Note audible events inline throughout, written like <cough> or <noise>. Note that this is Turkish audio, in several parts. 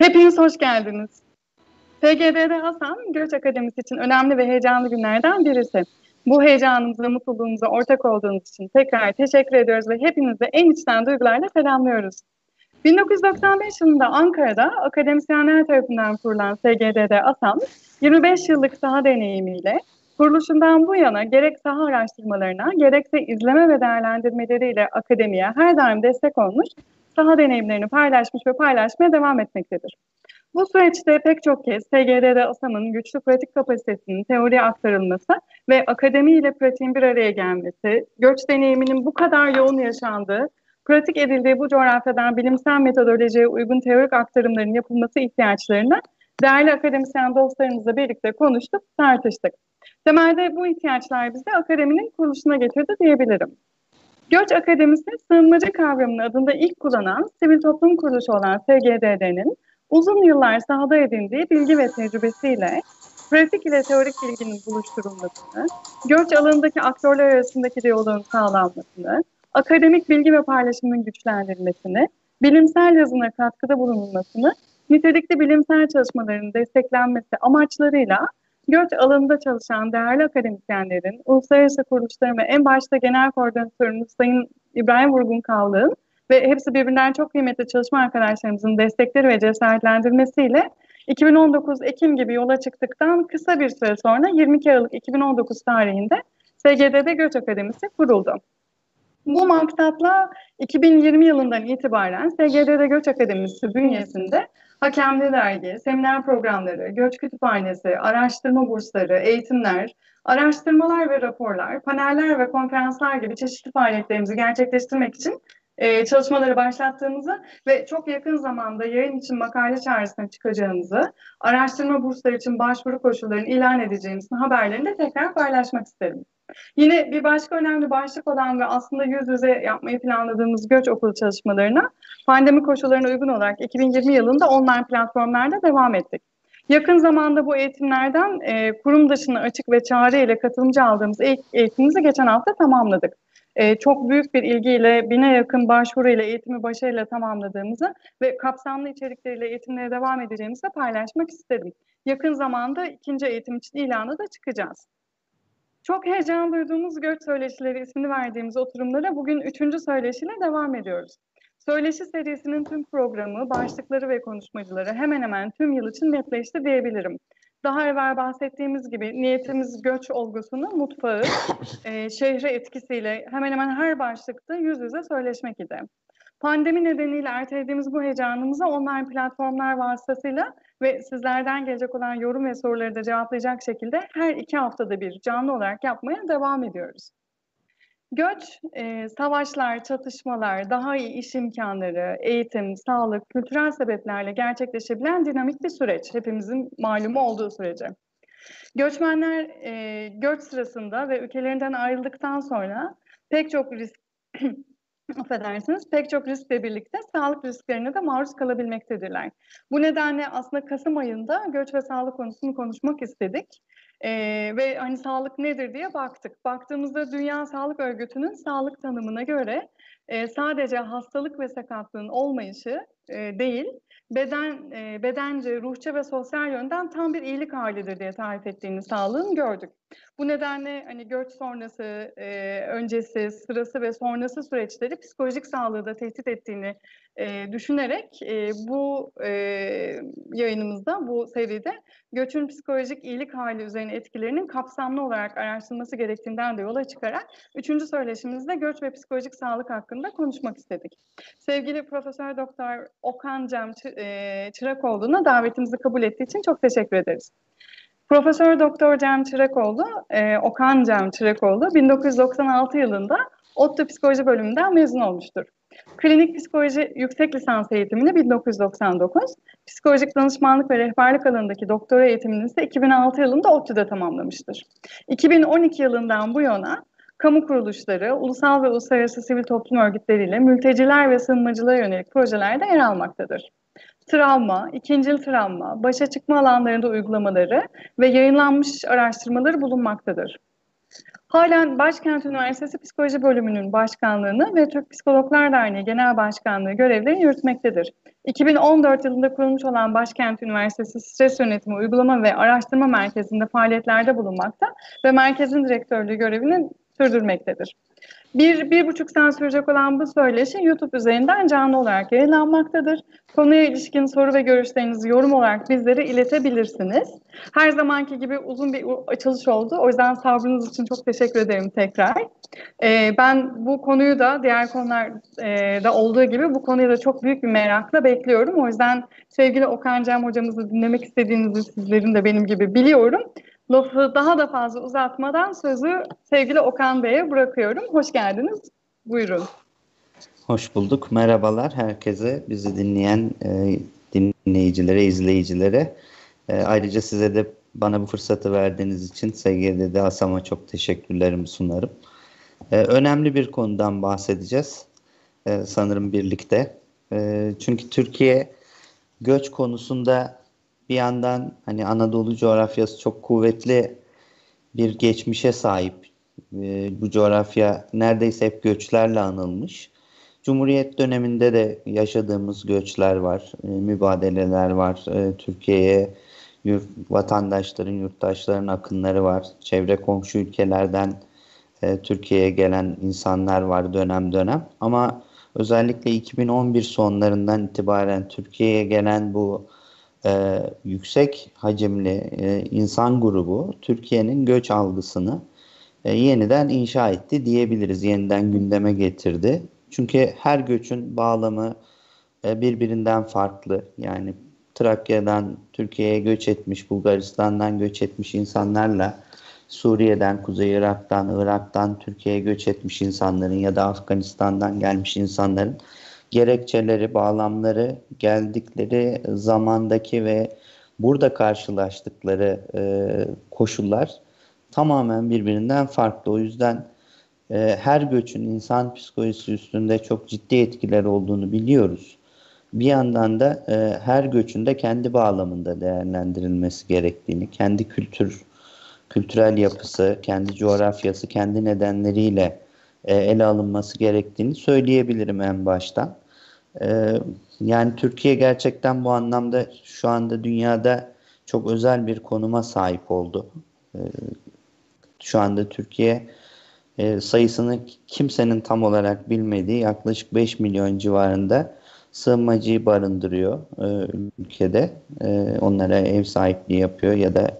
Hepiniz hoş geldiniz. TGD'de Hasan, Göç Akademisi için önemli ve heyecanlı günlerden birisi. Bu heyecanımıza, mutluluğumuza ortak olduğunuz için tekrar teşekkür ediyoruz ve hepinizi en içten duygularla selamlıyoruz. 1995 yılında Ankara'da akademisyenler tarafından kurulan SGD'de ASAM, 25 yıllık saha deneyimiyle kuruluşundan bu yana gerek saha araştırmalarına gerekse izleme ve değerlendirmeleriyle akademiye her daim destek olmuş, saha deneyimlerini paylaşmış ve paylaşmaya devam etmektedir. Bu süreçte pek çok kez SGD'de ASAM'ın güçlü pratik kapasitesinin teoriye aktarılması ve akademi ile pratiğin bir araya gelmesi, göç deneyiminin bu kadar yoğun yaşandığı, pratik edildiği bu coğrafyadan bilimsel metodolojiye uygun teorik aktarımların yapılması ihtiyaçlarını değerli akademisyen dostlarımızla birlikte konuştuk, tartıştık. Temelde bu ihtiyaçlar bizi akademinin kuruluşuna getirdi diyebilirim. Göç Akademisi, sığınmacı kavramını adında ilk kullanan sivil toplum kuruluşu olan SGDD'nin uzun yıllar sahada edindiği bilgi ve tecrübesiyle pratik ile teorik bilginin buluşturulmasını, göç alanındaki aktörler arasındaki diyaloğun sağlanmasını, akademik bilgi ve paylaşımın güçlendirilmesini, bilimsel yazına katkıda bulunulmasını, nitelikli bilimsel çalışmaların desteklenmesi amaçlarıyla göç alanında çalışan değerli akademisyenlerin, uluslararası kuruluşların ve en başta genel koordinatörümüz Sayın İbrahim Vurgun Kavlı'nın ve hepsi birbirinden çok kıymetli çalışma arkadaşlarımızın destekleri ve cesaretlendirmesiyle 2019 Ekim gibi yola çıktıktan kısa bir süre sonra 22 Aralık 2019 tarihinde SGD'de Göç Akademisi kuruldu. Bu maksatla 2020 yılından itibaren SGD'de Göç Akademisi bünyesinde Hakemli Dergi, seminer programları, göç kütüphanesi, araştırma bursları, eğitimler, araştırmalar ve raporlar, paneller ve konferanslar gibi çeşitli faaliyetlerimizi gerçekleştirmek için e, çalışmaları başlattığımızı ve çok yakın zamanda yayın için makale çağrısına çıkacağımızı, araştırma bursları için başvuru koşullarını ilan edeceğimizin haberlerini de tekrar paylaşmak isterim. Yine bir başka önemli başlık olan ve aslında yüz yüze yapmayı planladığımız göç okulu çalışmalarına pandemi koşullarına uygun olarak 2020 yılında online platformlarda devam ettik. Yakın zamanda bu eğitimlerden e, kurum dışına açık ve çağrı ile katılımcı aldığımız eğitimimizi geçen hafta tamamladık e, çok büyük bir ilgiyle bine yakın başvuru ile eğitimi başarıyla tamamladığımızı ve kapsamlı içerikleriyle eğitimlere devam edeceğimizi de paylaşmak isterim. Yakın zamanda ikinci eğitim için ilanı da çıkacağız. Çok heyecan duyduğumuz Göç Söyleşileri ismini verdiğimiz oturumlara bugün üçüncü söyleşiyle devam ediyoruz. Söyleşi serisinin tüm programı, başlıkları ve konuşmacıları hemen hemen tüm yıl için netleşti diyebilirim daha evvel bahsettiğimiz gibi niyetimiz göç olgusunu mutfağı, <coughs> e, şehre etkisiyle hemen hemen her başlıkta yüz yüze söyleşmek idi. Pandemi nedeniyle ertelediğimiz bu heyecanımızı online platformlar vasıtasıyla ve sizlerden gelecek olan yorum ve soruları da cevaplayacak şekilde her iki haftada bir canlı olarak yapmaya devam ediyoruz. Göç, e, savaşlar, çatışmalar, daha iyi iş imkanları, eğitim, sağlık, kültürel sebeplerle gerçekleşebilen dinamik bir süreç. Hepimizin malumu olduğu sürece. Göçmenler e, göç sırasında ve ülkelerinden ayrıldıktan sonra pek çok risk <clears throat> affedersiniz, pek çok riskle birlikte sağlık risklerine de maruz kalabilmektedirler. Bu nedenle aslında Kasım ayında göç ve sağlık konusunu konuşmak istedik. Ee, ve hani sağlık nedir diye baktık. Baktığımızda Dünya Sağlık Örgütü'nün sağlık tanımına göre e, sadece hastalık ve sakatlığın olmayışı e, değil, beden e, bedence, ruhça ve sosyal yönden tam bir iyilik halidir diye tarif ettiğini sağlığın gördük. Bu nedenle hani göç sonrası, e, öncesi, sırası ve sonrası süreçleri psikolojik sağlığı da tehdit ettiğini e, düşünerek e, bu e, yayınımızda, bu seride göçün psikolojik iyilik hali üzerine etkilerinin kapsamlı olarak araştırılması gerektiğinden de yola çıkarak üçüncü söyleşimizde göç ve psikolojik sağlık hakkında konuşmak istedik. Sevgili Profesör Doktor Okan Cem Çırakoğlu'na davetimizi kabul ettiği için çok teşekkür ederiz. Profesör Doktor Cem Çırakoğlu, e, Okan Cem Çırakoğlu 1996 yılında ODTÜ Psikoloji bölümünden mezun olmuştur. Klinik psikoloji yüksek lisans eğitimini 1999, psikolojik danışmanlık ve rehberlik alanındaki doktora eğitimini ise 2006 yılında ODTÜ'de tamamlamıştır. 2012 yılından bu yana kamu kuruluşları, ulusal ve uluslararası sivil toplum örgütleriyle mülteciler ve sığınmacılara yönelik projelerde yer almaktadır travma, ikincil travma, başa çıkma alanlarında uygulamaları ve yayınlanmış araştırmaları bulunmaktadır. Halen Başkent Üniversitesi Psikoloji Bölümünün başkanlığını ve Türk Psikologlar Derneği Genel Başkanlığı görevlerini yürütmektedir. 2014 yılında kurulmuş olan Başkent Üniversitesi Stres Yönetimi Uygulama ve Araştırma Merkezi'nde faaliyetlerde bulunmakta ve merkezin direktörlüğü görevini sürdürmektedir. Bir, bir buçuk saat sürecek olan bu söyleşi YouTube üzerinden canlı olarak yayınlanmaktadır. Konuya ilişkin soru ve görüşlerinizi yorum olarak bizlere iletebilirsiniz. Her zamanki gibi uzun bir açılış oldu. O yüzden sabrınız için çok teşekkür ederim tekrar. Ee, ben bu konuyu da diğer konularda olduğu gibi bu konuyu da çok büyük bir merakla bekliyorum. O yüzden sevgili Okan Cem hocamızı dinlemek istediğinizi sizlerin de benim gibi biliyorum. Lafı daha da fazla uzatmadan sözü sevgili Okan Bey'e bırakıyorum. Hoş geldiniz. Buyurun. Hoş bulduk. Merhabalar herkese, bizi dinleyen e, dinleyicilere, izleyicilere. E, ayrıca size de bana bu fırsatı verdiğiniz için SGD'de ASAM'a çok teşekkürlerimi sunarım. E, önemli bir konudan bahsedeceğiz e, sanırım birlikte. E, çünkü Türkiye göç konusunda bir yandan hani Anadolu coğrafyası çok kuvvetli bir geçmişe sahip. E, bu coğrafya neredeyse hep göçlerle anılmış. Cumhuriyet döneminde de yaşadığımız göçler var, e, mübadeleler var. E, Türkiye'ye yurt, vatandaşların, yurttaşların akınları var. Çevre komşu ülkelerden e, Türkiye'ye gelen insanlar var dönem dönem. Ama özellikle 2011 sonlarından itibaren Türkiye'ye gelen bu e, yüksek hacimli e, insan grubu Türkiye'nin göç algısını e, yeniden inşa etti diyebiliriz. Yeniden gündeme getirdi. Çünkü her göçün bağlamı e, birbirinden farklı. Yani Trakya'dan Türkiye'ye göç etmiş, Bulgaristan'dan göç etmiş insanlarla Suriye'den, Kuzey Irak'tan, Irak'tan Türkiye'ye göç etmiş insanların ya da Afganistan'dan gelmiş insanların gerekçeleri, bağlamları, geldikleri zamandaki ve burada karşılaştıkları e, koşullar tamamen birbirinden farklı. O yüzden e, her göçün insan psikolojisi üstünde çok ciddi etkileri olduğunu biliyoruz. Bir yandan da e, her göçün de kendi bağlamında değerlendirilmesi gerektiğini, kendi kültür, kültürel yapısı, kendi coğrafyası, kendi nedenleriyle e, ele alınması gerektiğini söyleyebilirim en baştan. Ee, yani Türkiye gerçekten bu anlamda şu anda dünyada çok özel bir konuma sahip oldu. Ee, şu anda Türkiye e, sayısını kimsenin tam olarak bilmediği yaklaşık 5 milyon civarında sığınmacıyı barındırıyor e, ülkede. E, onlara ev sahipliği yapıyor ya da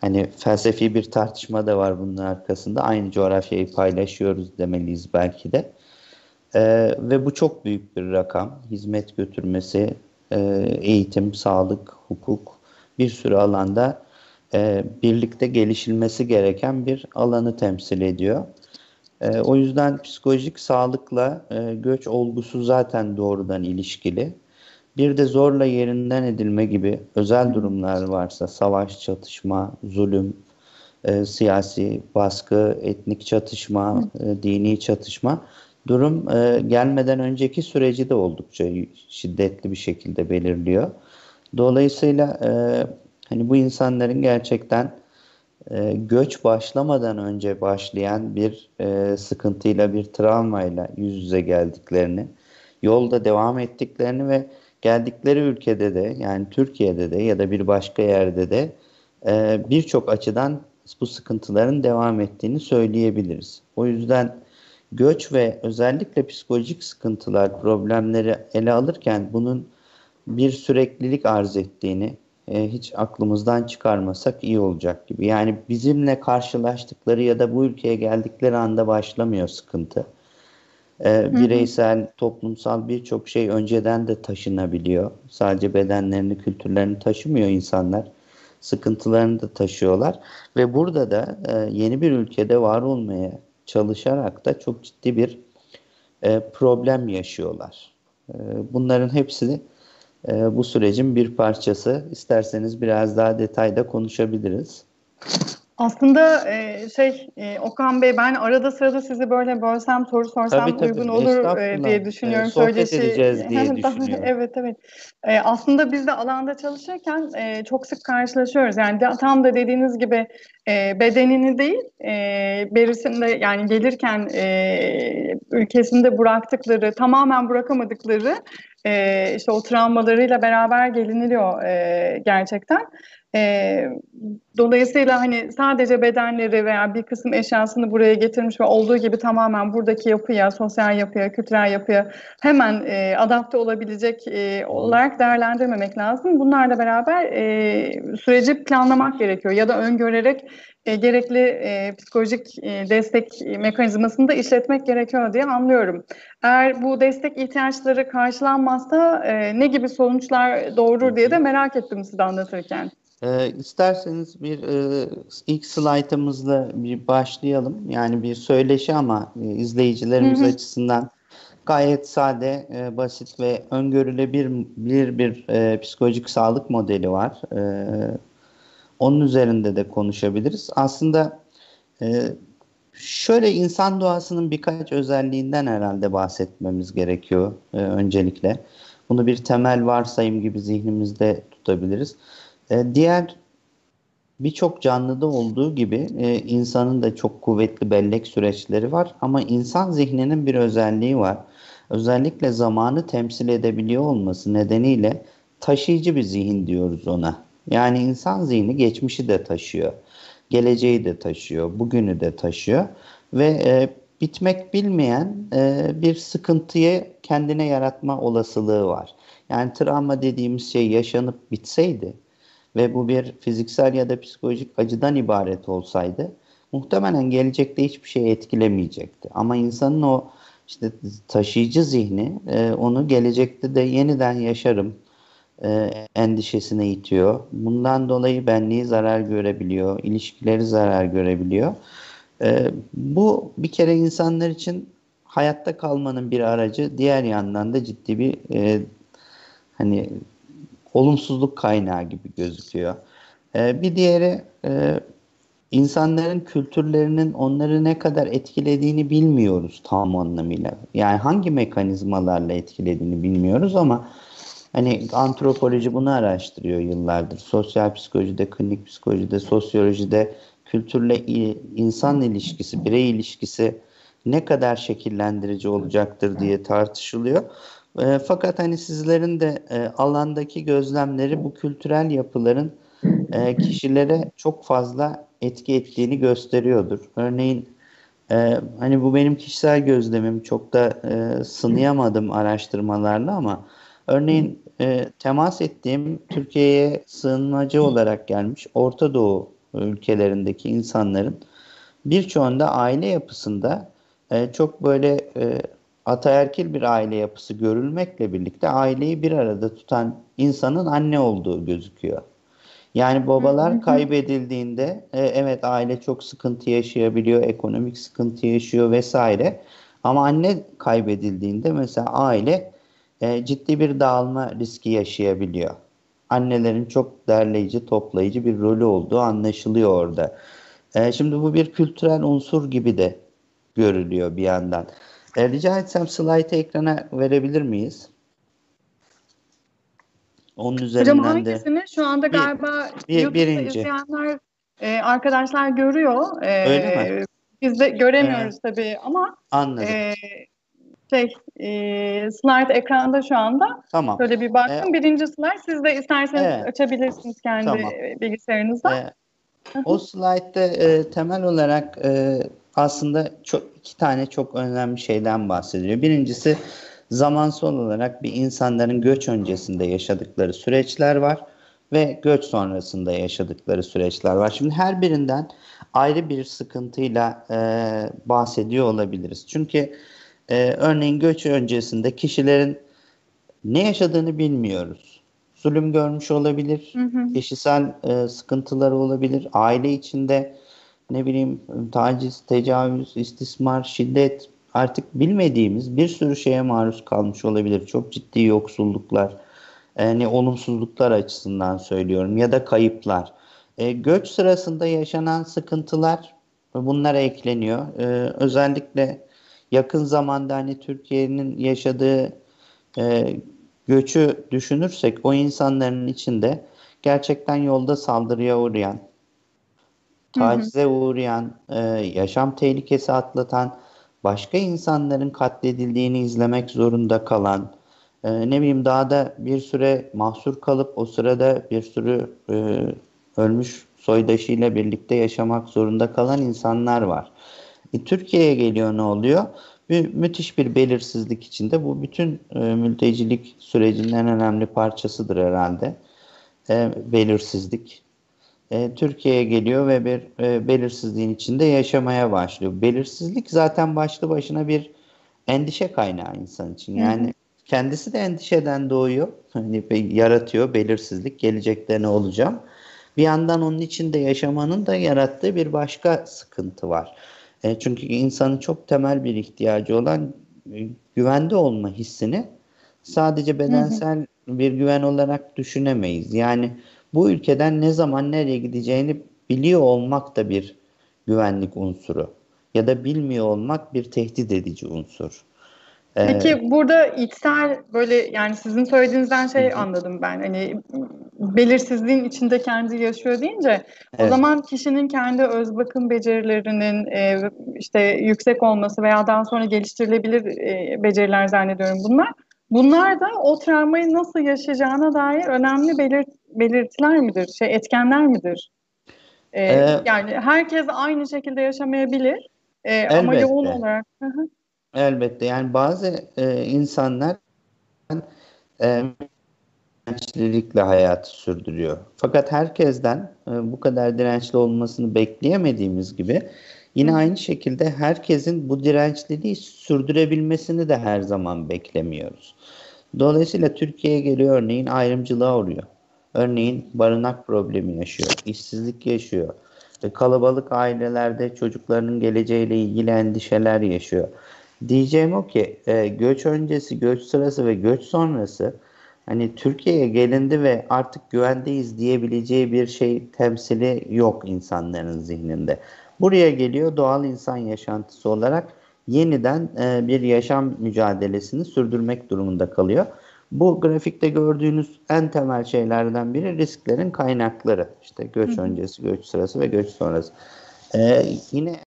hani felsefi bir tartışma da var bunun arkasında. Aynı coğrafyayı paylaşıyoruz demeliyiz belki de. E, ve bu çok büyük bir rakam. Hizmet götürmesi, e, eğitim, sağlık, hukuk bir sürü alanda e, birlikte gelişilmesi gereken bir alanı temsil ediyor. E, o yüzden psikolojik sağlıkla e, göç olgusu zaten doğrudan ilişkili. Bir de zorla yerinden edilme gibi özel durumlar varsa savaş, çatışma, zulüm, e, siyasi baskı, etnik çatışma, e, dini çatışma durum e, gelmeden önceki süreci de oldukça şiddetli bir şekilde belirliyor. Dolayısıyla e, hani bu insanların gerçekten e, göç başlamadan önce başlayan bir e, sıkıntıyla, bir travmayla yüz yüze geldiklerini, yolda devam ettiklerini ve geldikleri ülkede de yani Türkiye'de de ya da bir başka yerde de e, birçok açıdan bu sıkıntıların devam ettiğini söyleyebiliriz. O yüzden göç ve özellikle psikolojik sıkıntılar, problemleri ele alırken bunun bir süreklilik arz ettiğini e, hiç aklımızdan çıkarmasak iyi olacak gibi. Yani bizimle karşılaştıkları ya da bu ülkeye geldikleri anda başlamıyor sıkıntı. E, bireysel, toplumsal birçok şey önceden de taşınabiliyor. Sadece bedenlerini, kültürlerini taşımıyor insanlar. Sıkıntılarını da taşıyorlar. Ve burada da e, yeni bir ülkede var olmaya çalışarak da çok ciddi bir e, problem yaşıyorlar. E, bunların hepsi e, bu sürecin bir parçası. İsterseniz biraz daha detayda konuşabiliriz. Aslında e, şey e, Okan Bey ben arada sırada sizi böyle bölsem soru sorsam Tabii, tabii. uygun olur e, diye düşünüyorum. E, sohbet Söyleşi- edeceğiz diye <laughs> düşünüyorum. evet evet. E, aslında biz de alanda çalışırken e, çok sık karşılaşıyoruz. Yani de- tam da dediğiniz gibi e, bedenini değil e, berisinde yani gelirken e, ülkesinde bıraktıkları tamamen bırakamadıkları e, işte o travmalarıyla beraber geliniliyor e, gerçekten. E, dolayısıyla hani sadece bedenleri veya bir kısım eşyasını buraya getirmiş ve olduğu gibi tamamen buradaki yapıya, sosyal yapıya, kültürel yapıya hemen e, adapte olabilecek e, olarak değerlendirmemek lazım. Bunlarla beraber e, süreci planlamak gerekiyor ya da öngörerek e, gerekli e, psikolojik e, destek mekanizmasını da işletmek gerekiyor diye anlıyorum. Eğer bu destek ihtiyaçları karşılanmazsa e, ne gibi sonuçlar doğurur diye de merak ettim size anlatırken. Ee, isterseniz bir e, ilk slaytımızla bir başlayalım. Yani bir söyleşi ama e, izleyicilerimiz Hı hı. açısından gayet sade, e, basit ve öngörülebilir bir, bir e, psikolojik sağlık modeli var. E, onun üzerinde de konuşabiliriz. Aslında e, şöyle insan doğasının birkaç özelliğinden herhalde bahsetmemiz gerekiyor e, öncelikle. Bunu bir temel varsayım gibi zihnimizde tutabiliriz. E, diğer birçok canlıda olduğu gibi e, insanın da çok kuvvetli bellek süreçleri var ama insan zihninin bir özelliği var. Özellikle zamanı temsil edebiliyor olması nedeniyle taşıyıcı bir zihin diyoruz ona. Yani insan zihni geçmişi de taşıyor, geleceği de taşıyor, bugünü de taşıyor ve e, bitmek bilmeyen e, bir sıkıntıyı kendine yaratma olasılığı var. Yani travma dediğimiz şey yaşanıp bitseydi ve bu bir fiziksel ya da psikolojik acıdan ibaret olsaydı muhtemelen gelecekte hiçbir şey etkilemeyecekti. Ama insanın o işte taşıyıcı zihni e, onu gelecekte de yeniden yaşarım e, endişesine itiyor. Bundan dolayı benliği zarar görebiliyor, ilişkileri zarar görebiliyor. E, bu bir kere insanlar için hayatta kalmanın bir aracı, diğer yandan da ciddi bir e, hani olumsuzluk kaynağı gibi gözüküyor. Ee, bir diğeri e, insanların kültürlerinin onları ne kadar etkilediğini bilmiyoruz tam anlamıyla. Yani hangi mekanizmalarla etkilediğini bilmiyoruz ama hani antropoloji bunu araştırıyor yıllardır. Sosyal psikolojide, klinik psikolojide, sosyolojide kültürle insan ilişkisi, birey ilişkisi ne kadar şekillendirici olacaktır diye tartışılıyor. E, fakat hani sizlerin de e, alandaki gözlemleri bu kültürel yapıların e, kişilere çok fazla etki ettiğini gösteriyordur. Örneğin e, hani bu benim kişisel gözlemim çok da e, sınayamadım araştırmalarla ama örneğin e, temas ettiğim Türkiye'ye sığınmacı olarak gelmiş Orta Doğu ülkelerindeki insanların birçoğunda aile yapısında e, çok böyle e, ataerkil bir aile yapısı görülmekle birlikte aileyi bir arada tutan insanın anne olduğu gözüküyor. Yani babalar kaybedildiğinde e, evet aile çok sıkıntı yaşayabiliyor, ekonomik sıkıntı yaşıyor vesaire. Ama anne kaybedildiğinde mesela aile e, ciddi bir dağılma riski yaşayabiliyor. Annelerin çok derleyici, toplayıcı bir rolü olduğu anlaşılıyor orada. E, şimdi bu bir kültürel unsur gibi de görülüyor bir yandan. E, rica etsem slaytı ekrana verebilir miyiz? Onun Hocam üzerinden de. hangisini şu anda Bir- galiba bir- YouTube'da birinci. izleyenler e, arkadaşlar görüyor. E, Öyle mi? Biz de göremiyoruz tabii ama Anladım. e, şey e, slide ekranda şu anda. tamam. Şöyle bir baktım. E, Birinci slide siz de isterseniz Evet. açabilirsiniz kendi Tamam. bilgisayarınızda. E, o slaytta e, temel olarak e, aslında çok iki tane çok önemli şeyden bahsediyor. Birincisi zamansal olarak bir insanların göç öncesinde yaşadıkları süreçler var ve göç sonrasında yaşadıkları süreçler var. Şimdi her birinden ayrı bir sıkıntıyla e, bahsediyor olabiliriz. Çünkü e, örneğin göç öncesinde kişilerin ne yaşadığını bilmiyoruz. Zulüm görmüş olabilir, Hı hı. kişisel e, sıkıntıları olabilir, aile içinde ne bileyim taciz, tecavüz, istismar, şiddet artık bilmediğimiz bir sürü şeye maruz kalmış olabilir. Çok ciddi yoksulluklar, yani olumsuzluklar açısından söylüyorum ya da kayıplar. E, göç sırasında yaşanan sıkıntılar bunlara ekleniyor. E, özellikle yakın zamanda hani Türkiye'nin yaşadığı e, göçü düşünürsek o insanların içinde gerçekten yolda saldırıya uğrayan, tacize uğrayan, e, yaşam tehlikesi atlatan, başka insanların katledildiğini izlemek zorunda kalan, e, ne bileyim dağda bir süre mahsur kalıp o sırada bir sürü e, ölmüş soydaşıyla birlikte yaşamak zorunda kalan insanlar var. E, Türkiye'ye geliyor ne oluyor? Bir, müthiş bir belirsizlik içinde. Bu bütün e, mültecilik sürecinin en önemli parçasıdır herhalde. E, belirsizlik. E, Türkiye'ye geliyor ve bir e, belirsizliğin içinde yaşamaya başlıyor. Belirsizlik zaten başlı başına bir endişe kaynağı insan için. Yani Hı-hı. kendisi de endişeden doğuyor. <laughs> Hani yaratıyor belirsizlik. Gelecekte ne olacağım? Bir yandan onun içinde yaşamanın da yarattığı bir başka sıkıntı var. E, çünkü insanın çok temel bir ihtiyacı olan e, güvende olma hissini sadece bedensel hı hı. bir güven olarak düşünemeyiz. Yani bu ülkeden ne zaman nereye gideceğini biliyor olmak da bir güvenlik unsuru ya da bilmiyor olmak bir tehdit edici unsur. Peki ee, burada içsel böyle yani sizin söylediğinizden şey anladım ben. Hani belirsizliğin içinde kendi yaşıyor deyince evet. o zaman kişinin kendi öz bakım becerilerinin e, işte yüksek olması veya daha sonra geliştirilebilir e, beceriler zannediyorum bunlar. Bunlar da o travmayı nasıl yaşayacağına dair önemli belir, belirtiler midir? Şey etkenler midir? E, ee, yani herkes aynı şekilde yaşamayabilir. E, ama yoğun olarak. Elbette yani bazı e, insanlar e, dirençlilikle hayatı sürdürüyor. Fakat herkesten e, bu kadar dirençli olmasını bekleyemediğimiz gibi yine aynı şekilde herkesin bu dirençliliği sürdürebilmesini de her zaman beklemiyoruz. Dolayısıyla Türkiye'ye geliyor örneğin ayrımcılığa uğruyor. Örneğin barınak problemi yaşıyor, işsizlik yaşıyor. ve Kalabalık ailelerde çocuklarının geleceğiyle ilgili endişeler yaşıyor. Diyeceğim o ki e, göç öncesi, göç sırası ve göç sonrası hani Türkiye'ye gelindi ve artık güvendeyiz diyebileceği bir şey temsili yok insanların zihninde. Buraya geliyor doğal insan yaşantısı olarak yeniden e, bir yaşam mücadelesini sürdürmek durumunda kalıyor. Bu grafikte gördüğünüz en temel şeylerden biri risklerin kaynakları. İşte göç öncesi, göç sırası ve göç sonrası. Ee, yine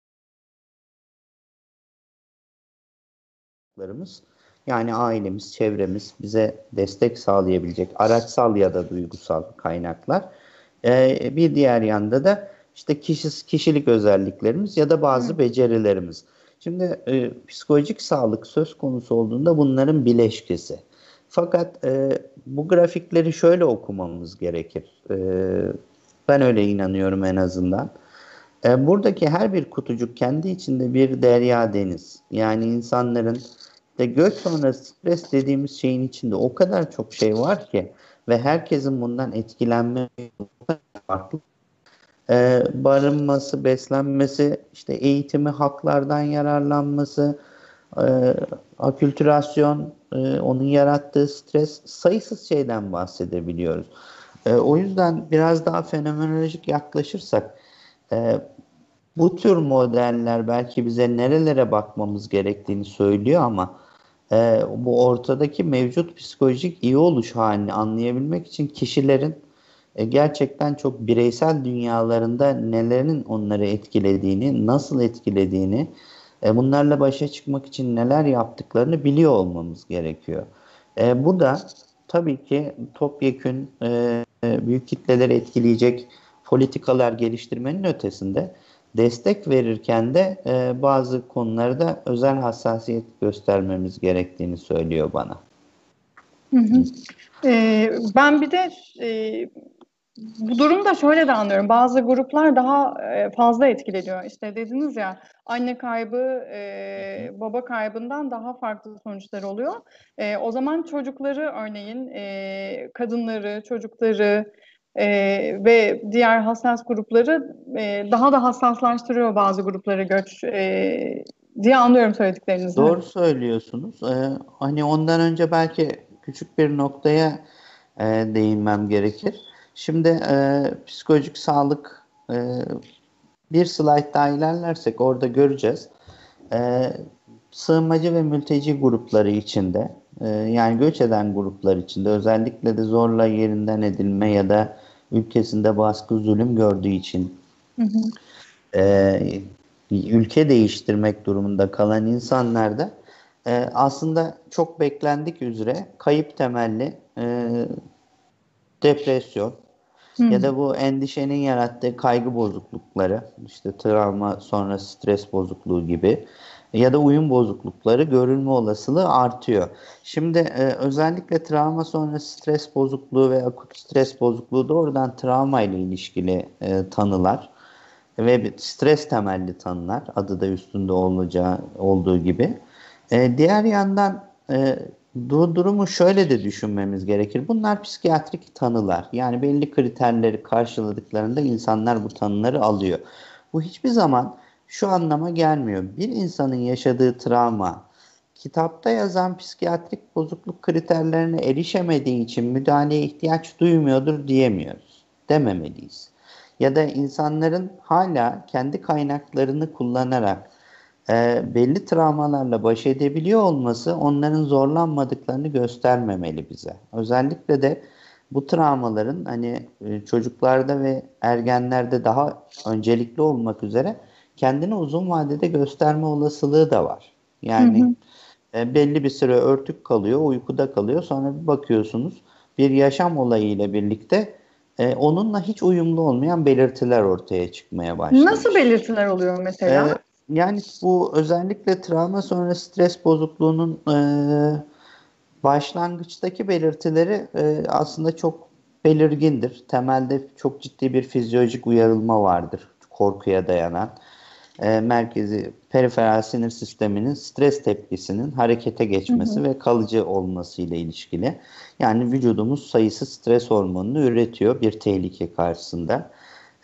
yani ailemiz, çevremiz bize destek sağlayabilecek araçsal ya da duygusal kaynaklar. Ee, bir diğer yanda da işte kişi, kişilik özelliklerimiz ya da bazı Hı. becerilerimiz. Şimdi e, psikolojik sağlık söz konusu olduğunda bunların bileşkesi. Fakat e, bu grafikleri şöyle okumamız gerekir. E, ben öyle inanıyorum en azından. E, buradaki her bir kutucuk kendi içinde bir derya deniz. Yani insanların de göç sonrası stres dediğimiz şeyin içinde o kadar çok şey var ki ve herkesin bundan etkilenme farklı. Ee, barınması, beslenmesi, işte eğitimi, haklardan yararlanması, e, akültürasyon, e, onun yarattığı stres, sayısız şeyden bahsedebiliyoruz. E, o yüzden biraz daha fenomenolojik yaklaşırsak, e, bu tür modeller belki bize nerelere bakmamız gerektiğini söylüyor ama e, bu ortadaki mevcut psikolojik iyi oluş halini anlayabilmek için kişilerin e, gerçekten çok bireysel dünyalarında nelerin onları etkilediğini, nasıl etkilediğini, e, bunlarla başa çıkmak için neler yaptıklarını biliyor olmamız gerekiyor. E, bu da tabii ki topyekün e, büyük kitleleri etkileyecek politikalar geliştirmenin ötesinde destek verirken de e, bazı konularda özel hassasiyet göstermemiz gerektiğini söylüyor bana. Hı hı. Ee, ben bir de e, bu durumda şöyle de anlıyorum. Bazı gruplar daha e, fazla etkileniyor. İşte dediniz ya anne kaybı e, baba kaybından daha farklı sonuçlar oluyor. E, o zaman çocukları örneğin e, kadınları, çocukları, e, ve diğer hassas grupları e, daha da hassaslaştırıyor bazı grupları göç e, diye anlıyorum söylediklerinizi. Doğru söylüyorsunuz. Ee, hani ondan önce belki küçük bir noktaya e, değinmem gerekir. Şimdi e, psikolojik sağlık e, bir slide daha ilerlersek orada göreceğiz. E, sığınmacı ve mülteci grupları içinde e, yani göç eden gruplar içinde özellikle de zorla yerinden edilme ya da ülkesinde baskı zulüm gördüğü için hı hı. E, ülke değiştirmek durumunda kalan insanlarda e, aslında çok beklendik üzere kayıp temelli e, depresyon hmm. ya da bu endişenin yarattığı kaygı bozuklukları işte travma sonra stres bozukluğu gibi ya da uyum bozuklukları görülme olasılığı artıyor. Şimdi e, özellikle travma sonra stres bozukluğu ve akut stres bozukluğu doğrudan travma ile ilişkili e, tanılar ve stres temelli tanılar adı da üstünde olacağı olduğu gibi. E, diğer yandan e, bu durumu şöyle de düşünmemiz gerekir. Bunlar psikiyatrik tanılar. Yani belli kriterleri karşıladıklarında insanlar bu tanıları alıyor. Bu hiçbir zaman şu anlama gelmiyor. Bir insanın yaşadığı travma kitapta yazan psikiyatrik bozukluk kriterlerine erişemediği için müdahaleye ihtiyaç duymuyordur diyemiyoruz. Dememeliyiz. Ya da insanların hala kendi kaynaklarını kullanarak e, belli travmalarla baş edebiliyor olması onların zorlanmadıklarını göstermemeli bize. Özellikle de bu travmaların hani e, çocuklarda ve ergenlerde daha öncelikli olmak üzere kendini uzun vadede gösterme olasılığı da var. Yani hı hı. E, belli bir süre örtük kalıyor, uykuda kalıyor. Sonra bir bakıyorsunuz bir yaşam olayıyla birlikte e, onunla hiç uyumlu olmayan belirtiler ortaya çıkmaya başlıyor. Nasıl belirtiler oluyor mesela? Yani bu özellikle travma sonra stres bozukluğunun e, başlangıçtaki belirtileri e, aslında çok belirgindir. Temelde çok ciddi bir fizyolojik uyarılma vardır korkuya dayanan. E, merkezi periferal sinir sisteminin stres tepkisinin harekete geçmesi hı hı. ve kalıcı olması ile ilişkili. Yani vücudumuz sayısı stres hormonunu üretiyor bir tehlike karşısında.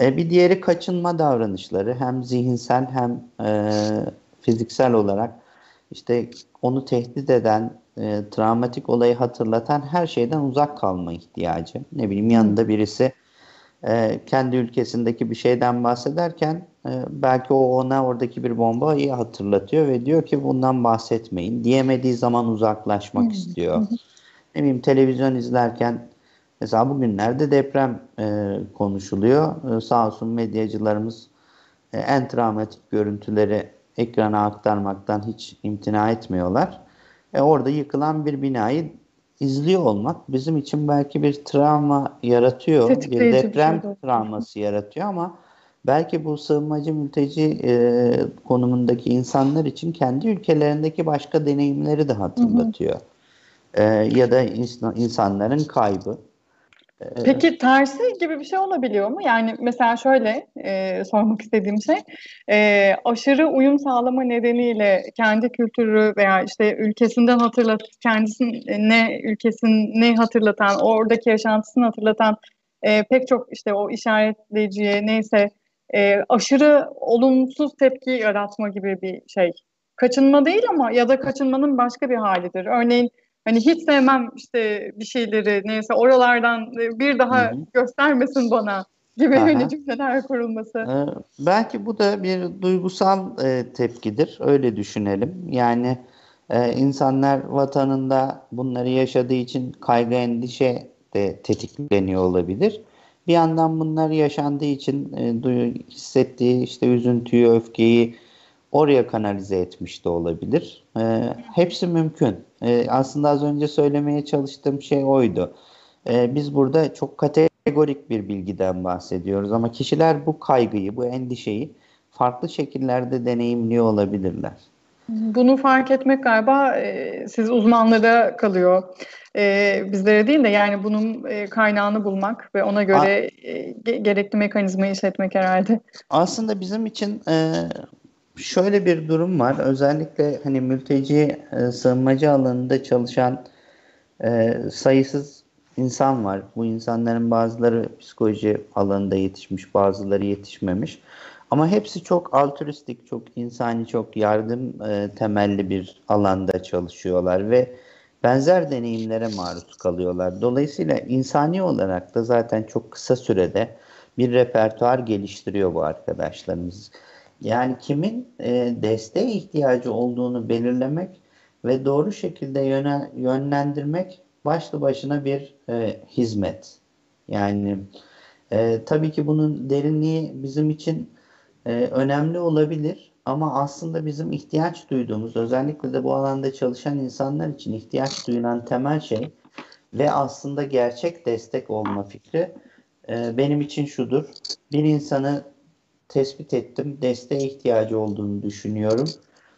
E, bir diğeri kaçınma davranışları hem zihinsel hem e, fiziksel olarak işte onu tehdit eden, e, travmatik olayı hatırlatan her şeyden uzak kalma ihtiyacı. Ne bileyim yanında birisi e, kendi ülkesindeki bir şeyden bahsederken e, belki o ona oradaki bir bombayı hatırlatıyor ve diyor ki bundan bahsetmeyin. Diyemediği zaman uzaklaşmak istiyor. Ne bileyim televizyon izlerken Mesela bugünlerde deprem e, konuşuluyor. E, sağ olsun medyacılarımız e, en travmatik görüntüleri ekrana aktarmaktan hiç imtina etmiyorlar. E, orada yıkılan bir binayı izliyor olmak bizim için belki bir travma yaratıyor. Bir deprem bir şey travması yaratıyor ama belki bu sığınmacı mülteci e, konumundaki insanlar için kendi ülkelerindeki başka deneyimleri de hatırlatıyor. Hı hı. E, ya da insan, insanların kaybı. Peki tersi gibi bir şey olabiliyor mu? Yani mesela şöyle e, sormak istediğim şey, e, aşırı uyum sağlama nedeniyle kendi kültürü veya işte ülkesinden hatırlat, kendisine ülkesini hatırlatan, oradaki yaşantısını hatırlatan e, pek çok işte o işaretleyiciye neyse e, aşırı olumsuz tepki yaratma gibi bir şey. Kaçınma değil ama ya da kaçınmanın başka bir halidir. Örneğin Hani hiç sevmem işte bir şeyleri neyse oralardan bir daha Hı-hı. göstermesin bana gibi Aha. hani cümleler kurulması. Ee, belki bu da bir duygusal e, tepkidir. Öyle düşünelim. Yani e, insanlar vatanında bunları yaşadığı için kaygı endişe de tetikleniyor olabilir. Bir yandan bunlar yaşandığı için e, duyu, hissettiği işte üzüntüyü, öfkeyi oraya kanalize etmiş de olabilir. E, hepsi mümkün. E, aslında az önce söylemeye çalıştığım şey oydu. E, biz burada çok kategorik bir bilgiden bahsediyoruz ama kişiler bu kaygıyı, bu endişeyi farklı şekillerde deneyimliyor olabilirler. Bunu fark etmek galiba e, siz uzmanlara kalıyor. E, bizlere değil de yani bunun e, kaynağını bulmak ve ona göre e, gerekli mekanizmayı işletmek herhalde. Aslında bizim için e, şöyle bir durum var. Özellikle hani mülteci e, sığınmacı alanında çalışan e, sayısız insan var. Bu insanların bazıları psikoloji alanında yetişmiş, bazıları yetişmemiş. Ama hepsi çok altruistik, çok insani, çok yardım e, temelli bir alanda çalışıyorlar ve benzer deneyimlere maruz kalıyorlar. Dolayısıyla insani olarak da zaten çok kısa sürede bir repertuar geliştiriyor bu arkadaşlarımız. Yani kimin e, desteğe ihtiyacı olduğunu belirlemek ve doğru şekilde yöne, yönlendirmek başlı başına bir e, hizmet. Yani e, tabii ki bunun derinliği bizim için e, önemli olabilir ama aslında bizim ihtiyaç duyduğumuz özellikle de bu alanda çalışan insanlar için ihtiyaç duyulan temel şey ve aslında gerçek destek olma fikri e, benim için şudur. Bir insanı tespit ettim. Desteğe ihtiyacı olduğunu düşünüyorum.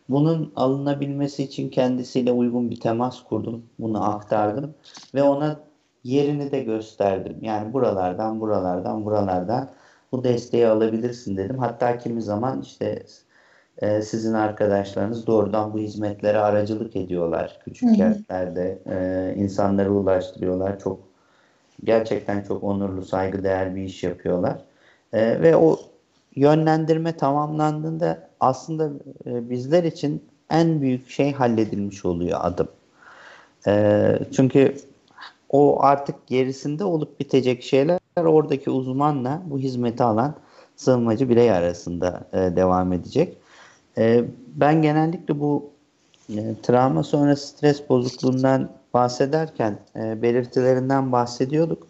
Bunun alınabilmesi için kendisiyle uygun bir temas kurdum. Bunu aktardım ve ona yerini de gösterdim. Yani buralardan, buralardan, buralardan bu desteği alabilirsin dedim. Hatta kimi zaman işte e, sizin arkadaşlarınız doğrudan bu hizmetlere aracılık ediyorlar. Küçük hı kentlerde e, insanları ulaştırıyorlar. Çok gerçekten çok onurlu, saygıdeğer bir iş yapıyorlar. E, ve o yönlendirme tamamlandığında aslında e, bizler için en büyük şey halledilmiş oluyor adım. E, çünkü o artık gerisinde olup bitecek şeyler oradaki uzmanla bu hizmeti alan sığınmacı birey arasında e, devam edecek. E, ben genellikle bu e, travma sonrası stres bozukluğundan bahsederken e, belirtilerinden bahsediyorduk.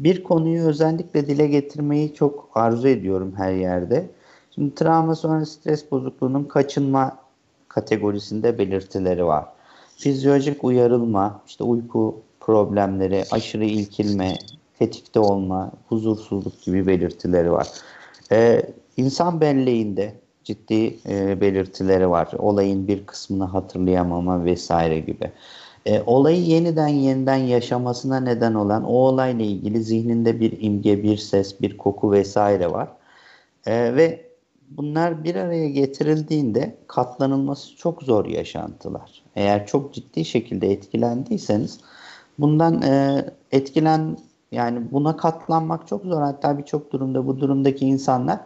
Bir konuyu özellikle dile getirmeyi çok arzu ediyorum her yerde. Şimdi travma sonrası stres bozukluğunun kaçınma kategorisinde belirtileri var. Fizyolojik uyarılma, işte uyku problemleri, aşırı ilkilme, tetikte olma, huzursuzluk gibi belirtileri var. Ee, insan belleğinde ciddi e, belirtileri var. Olayın bir kısmını hatırlayamama vesaire gibi. E, olayı yeniden yeniden yaşamasına neden olan o olayla ilgili zihninde bir imge, bir ses, bir koku vesaire var. E, ve bunlar bir araya getirildiğinde katlanılması çok zor yaşantılar. Eğer çok ciddi şekilde etkilendiyseniz bundan e, etkilen yani buna katlanmak çok zor. Hatta birçok durumda bu durumdaki insanlar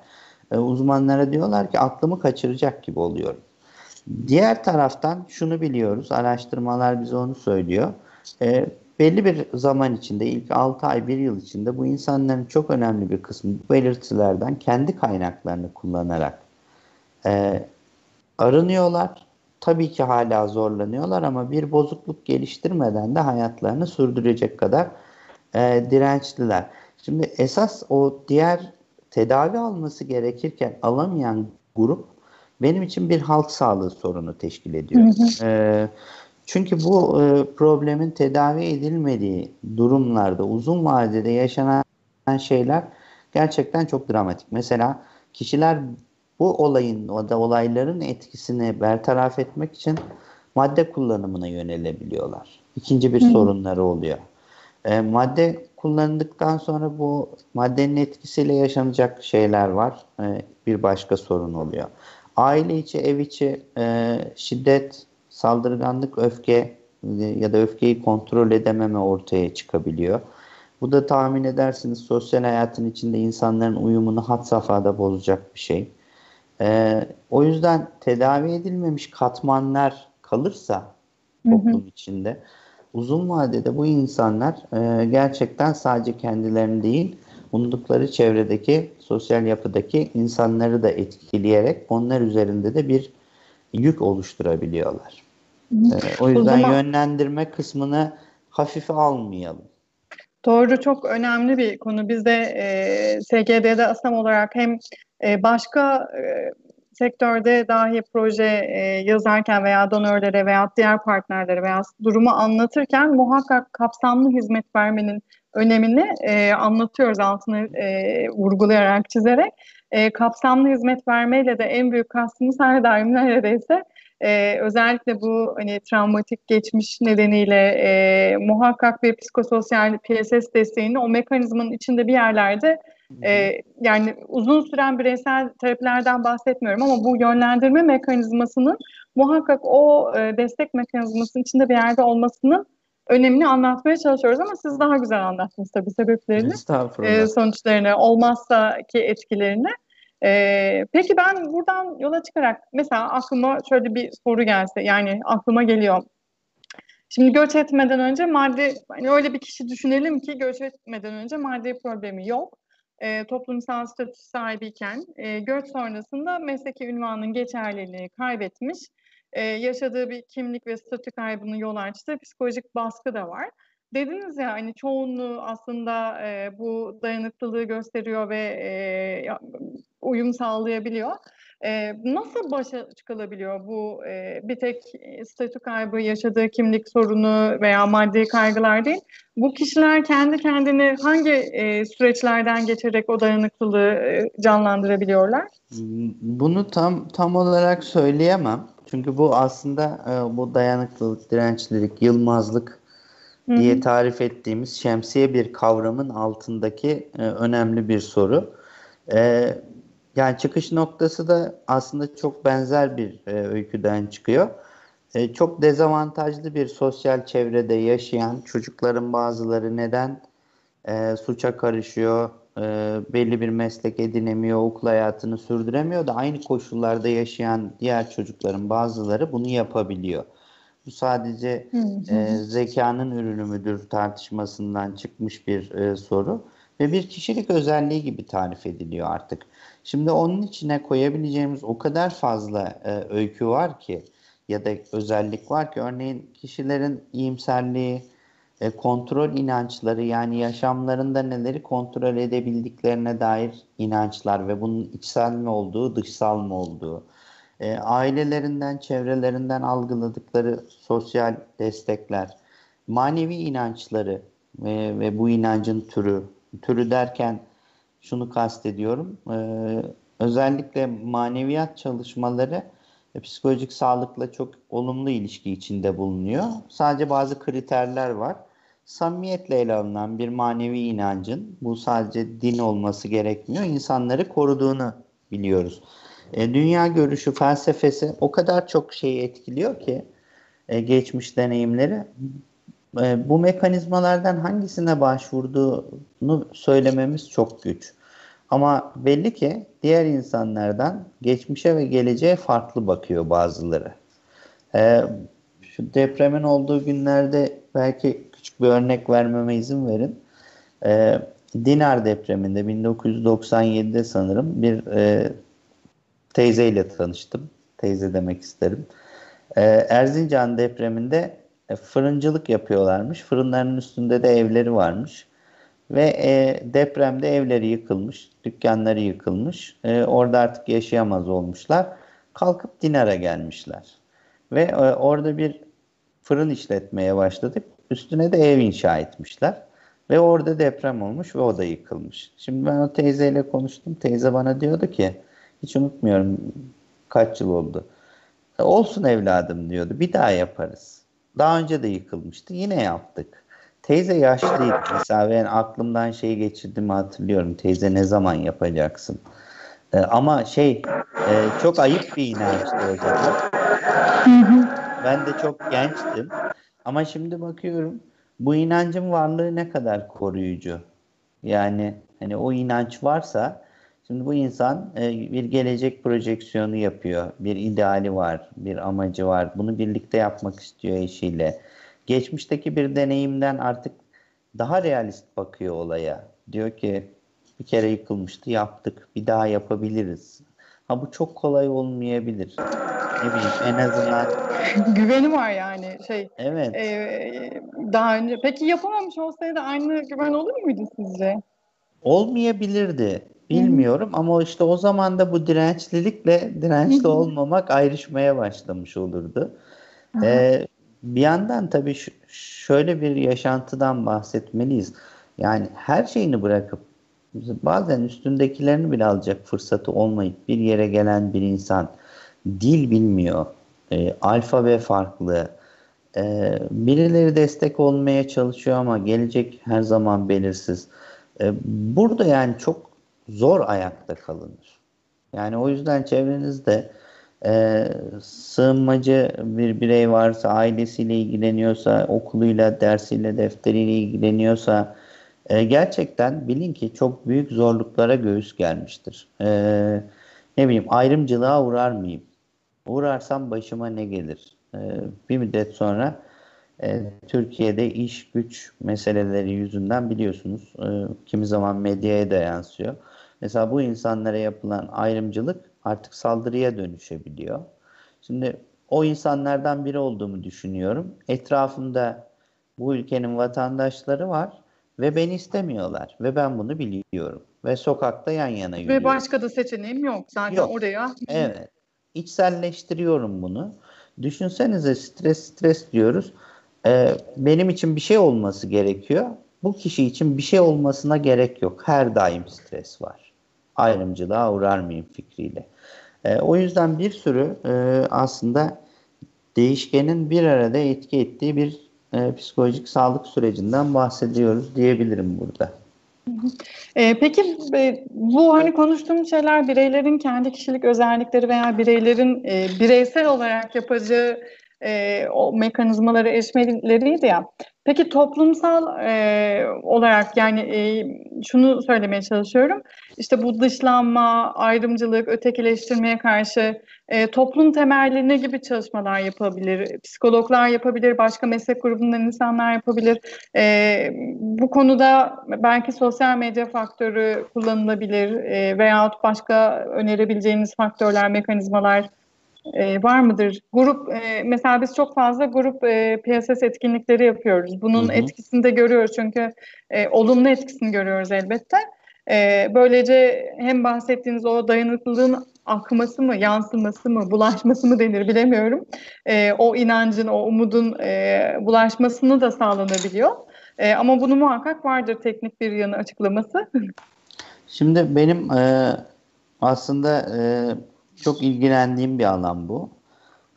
e, uzmanlara diyorlar ki aklımı kaçıracak gibi oluyorum. Diğer taraftan şunu biliyoruz, araştırmalar bize onu söylüyor. E, belli bir zaman içinde, ilk 6 ay, 1 yıl içinde bu insanların çok önemli bir kısmı belirtilerden kendi kaynaklarını kullanarak e, arınıyorlar. Tabii ki hala zorlanıyorlar ama bir bozukluk geliştirmeden de hayatlarını sürdürecek kadar e, dirençliler. Şimdi esas o diğer tedavi alması gerekirken alamayan grup benim için bir halk sağlığı sorunu teşkil ediyor. Hı hı. E, çünkü bu e, problemin tedavi edilmediği durumlarda uzun vadede yaşanan şeyler gerçekten çok dramatik. Mesela kişiler bu olayın o da olayların etkisini bertaraf etmek için madde kullanımına yönelebiliyorlar. İkinci bir Hı. sorunları oluyor. E, madde kullanıldıktan sonra bu maddenin etkisiyle yaşanacak şeyler var. E, bir başka sorun oluyor. Aile içi, ev içi e, şiddet, saldırganlık, öfke e, ya da öfkeyi kontrol edememe ortaya çıkabiliyor. Bu da tahmin edersiniz sosyal hayatın içinde insanların uyumunu hat safhada bozacak bir şey. Ee, o yüzden tedavi edilmemiş katmanlar kalırsa toplum hı hı. içinde uzun vadede bu insanlar e, gerçekten sadece kendilerini değil bulundukları çevredeki sosyal yapıdaki insanları da etkileyerek onlar üzerinde de bir yük oluşturabiliyorlar. Ee, o yüzden o zaman, yönlendirme kısmını hafife almayalım. Doğru, çok önemli bir konu. Biz de e, SGD'de ASAM olarak hem e, başka e, sektörde dahi proje e, yazarken veya donörlere veya diğer partnerlere veya durumu anlatırken muhakkak kapsamlı hizmet vermenin önemini e, anlatıyoruz altını e, vurgulayarak, çizerek. E, kapsamlı hizmet vermeyle de en büyük kastımız <laughs> her daim neredeyse e, özellikle bu hani travmatik geçmiş nedeniyle e, muhakkak bir psikososyal PSS desteğini o mekanizmanın içinde bir yerlerde e, yani uzun süren bireysel terapilerden bahsetmiyorum ama bu yönlendirme mekanizmasının muhakkak o e, destek mekanizmasının içinde bir yerde olmasının önemini anlatmaya çalışıyoruz ama siz daha güzel anlattınız tabii sebeplerini, e, sonuçlarını, olmazsa ki etkilerini. E, peki ben buradan yola çıkarak mesela aklıma şöyle bir soru gelse yani aklıma geliyor. Şimdi göç etmeden önce maddi, hani öyle bir kişi düşünelim ki göç etmeden önce maddi problemi yok. E, toplumsal statü sahibiyken e, göç sonrasında mesleki ünvanın geçerliliğini kaybetmiş. E, yaşadığı bir kimlik ve statü kaybının yol açtığı psikolojik baskı da var. Dediniz ya hani çoğunluğu aslında e, bu dayanıklılığı gösteriyor ve e, uyum sağlayabiliyor. E, nasıl başa çıkılabiliyor bu e, bir tek statü kaybı, yaşadığı kimlik sorunu veya maddi kaygılar değil? Bu kişiler kendi kendini hangi e, süreçlerden geçerek o dayanıklılığı e, canlandırabiliyorlar? Bunu tam tam olarak söyleyemem. Çünkü bu aslında e, bu dayanıklılık, dirençlilik, yılmazlık Hı-hı. diye tarif ettiğimiz şemsiye bir kavramın altındaki e, önemli bir soru. E, yani çıkış noktası da aslında çok benzer bir e, öyküden çıkıyor. E, çok dezavantajlı bir sosyal çevrede yaşayan çocukların bazıları neden e, suça karışıyor, e, belli bir meslek edinemiyor, okul hayatını sürdüremiyor da aynı koşullarda yaşayan diğer çocukların bazıları bunu yapabiliyor. Bu sadece e, zekanın ürünü müdür tartışmasından çıkmış bir e, soru ve bir kişilik özelliği gibi tarif ediliyor artık. Şimdi onun içine koyabileceğimiz o kadar fazla e, öykü var ki ya da özellik var ki örneğin kişilerin iyimserliği, e, kontrol inançları yani yaşamlarında neleri kontrol edebildiklerine dair inançlar ve bunun içsel mi olduğu, dışsal mı olduğu, e, ailelerinden, çevrelerinden algıladıkları sosyal destekler, manevi inançları ve, ve bu inancın türü, türü derken şunu kastediyorum. Ee, özellikle maneviyat çalışmaları e, psikolojik sağlıkla çok olumlu ilişki içinde bulunuyor. Sadece bazı kriterler var. Samimiyetle ele alınan bir manevi inancın, bu sadece din olması gerekmiyor, insanları koruduğunu biliyoruz. E, dünya görüşü, felsefesi o kadar çok şeyi etkiliyor ki e, geçmiş deneyimleri e, bu mekanizmalardan hangisine başvurduğunu söylememiz çok güç. Ama belli ki diğer insanlardan geçmişe ve geleceğe farklı bakıyor bazıları. E, şu depremin olduğu günlerde belki küçük bir örnek vermeme izin verin. E, Dinar depreminde 1997'de sanırım bir e, teyzeyle tanıştım. Teyze demek isterim. E, Erzincan depreminde e, fırıncılık yapıyorlarmış. Fırınların üstünde de evleri varmış. Ve e, depremde evleri yıkılmış, dükkanları yıkılmış. E, orada artık yaşayamaz olmuşlar. Kalkıp Dinar'a gelmişler. Ve e, orada bir fırın işletmeye başladık. Üstüne de ev inşa etmişler. Ve orada deprem olmuş ve o da yıkılmış. Şimdi ben o teyzeyle konuştum. Teyze bana diyordu ki, hiç unutmuyorum kaç yıl oldu. E, olsun evladım diyordu. Bir daha yaparız. Daha önce de yıkılmıştı. Yine yaptık. Teyze yaşlıydı mesela ben aklımdan şeyi geçirdim hatırlıyorum. Teyze ne zaman yapacaksın? Ee, ama şey e, çok ayıp bir inançtı o zaman. ben de çok gençtim. Ama şimdi bakıyorum bu inancın varlığı ne kadar koruyucu. Yani hani o inanç varsa şimdi bu insan e, bir gelecek projeksiyonu yapıyor. Bir ideali var, bir amacı var. Bunu birlikte yapmak istiyor eşiyle geçmişteki bir deneyimden artık daha realist bakıyor olaya. Diyor ki bir kere yıkılmıştı yaptık bir daha yapabiliriz. Ha bu çok kolay olmayabilir. Ne bileyim en azından <laughs> güveni var yani şey. Evet. E, daha önce peki yapamamış olsaydı aynı güven olur muydu sizce? Olmayabilirdi. Bilmiyorum Hı. ama işte o zaman da bu dirençlilikle dirençli olmamak ayrışmaya başlamış olurdu. Ee, bir yandan tabii şöyle bir yaşantıdan bahsetmeliyiz. Yani her şeyini bırakıp bazen üstündekilerini bile alacak fırsatı olmayıp bir yere gelen bir insan dil bilmiyor, e, alfabe farklı, e, birileri destek olmaya çalışıyor ama gelecek her zaman belirsiz. E, burada yani çok zor ayakta kalınır. Yani o yüzden çevrenizde e, sığınmacı bir birey varsa, ailesiyle ilgileniyorsa, okuluyla, dersiyle, defteriyle ilgileniyorsa e, gerçekten bilin ki çok büyük zorluklara göğüs gelmiştir. E, ne bileyim ayrımcılığa uğrar mıyım? Uğrarsam başıma ne gelir? E, bir müddet sonra E, Türkiye'de iş güç meseleleri yüzünden biliyorsunuz e, kimi zaman medyaya da yansıyor. Mesela bu insanlara yapılan ayrımcılık artık saldırıya dönüşebiliyor. Şimdi o insanlardan biri olduğumu düşünüyorum. Etrafımda bu ülkenin vatandaşları var ve beni istemiyorlar ve ben bunu biliyorum ve sokakta yan yana yürüyorum. Ve başka da seçeneğim yok zaten Yok. oraya. Evet. İçselleştiriyorum bunu. Düşünsenize stres stres diyoruz. Ee, benim için bir şey olması gerekiyor. Bu kişi için bir şey olmasına gerek yok. Her daim stres var. Ayrımcılığa uğrar mıyım fikriyle. Ee, o yüzden bir sürü e, aslında değişkenin bir arada etki ettiği bir e, psikolojik sağlık sürecinden bahsediyoruz diyebilirim burada. Ee, peki e, bu hani konuştuğumuz şeyler bireylerin kendi kişilik özellikleri veya bireylerin e, bireysel olarak yapacağı e, o mekanizmaları eşmeleriydi ya. Peki toplumsal e, olarak yani e, şunu söylemeye çalışıyorum. İşte bu dışlanma, ayrımcılık, ötekileştirmeye karşı e, toplum temelli gibi çalışmalar yapabilir? Psikologlar yapabilir, başka meslek grubundan insanlar yapabilir. E, bu konuda belki sosyal medya faktörü kullanılabilir e, veyahut başka önerebileceğiniz faktörler, mekanizmalar e, var mıdır? Grup e, mesela biz çok fazla grup e, PSS etkinlikleri yapıyoruz. Bunun Hı hı. etkisini de görüyoruz çünkü e, olumlu etkisini görüyoruz elbette. E, böylece hem bahsettiğiniz o dayanıklılığın akması mı, yansıması mı, bulaşması mı denir bilemiyorum. E, o inancın, o umudun e, bulaşmasını da sağlanabiliyor. E, ama bunu muhakkak vardır teknik bir yanı açıklaması. <laughs> Şimdi benim e, aslında e, çok ilgilendiğim bir alan bu.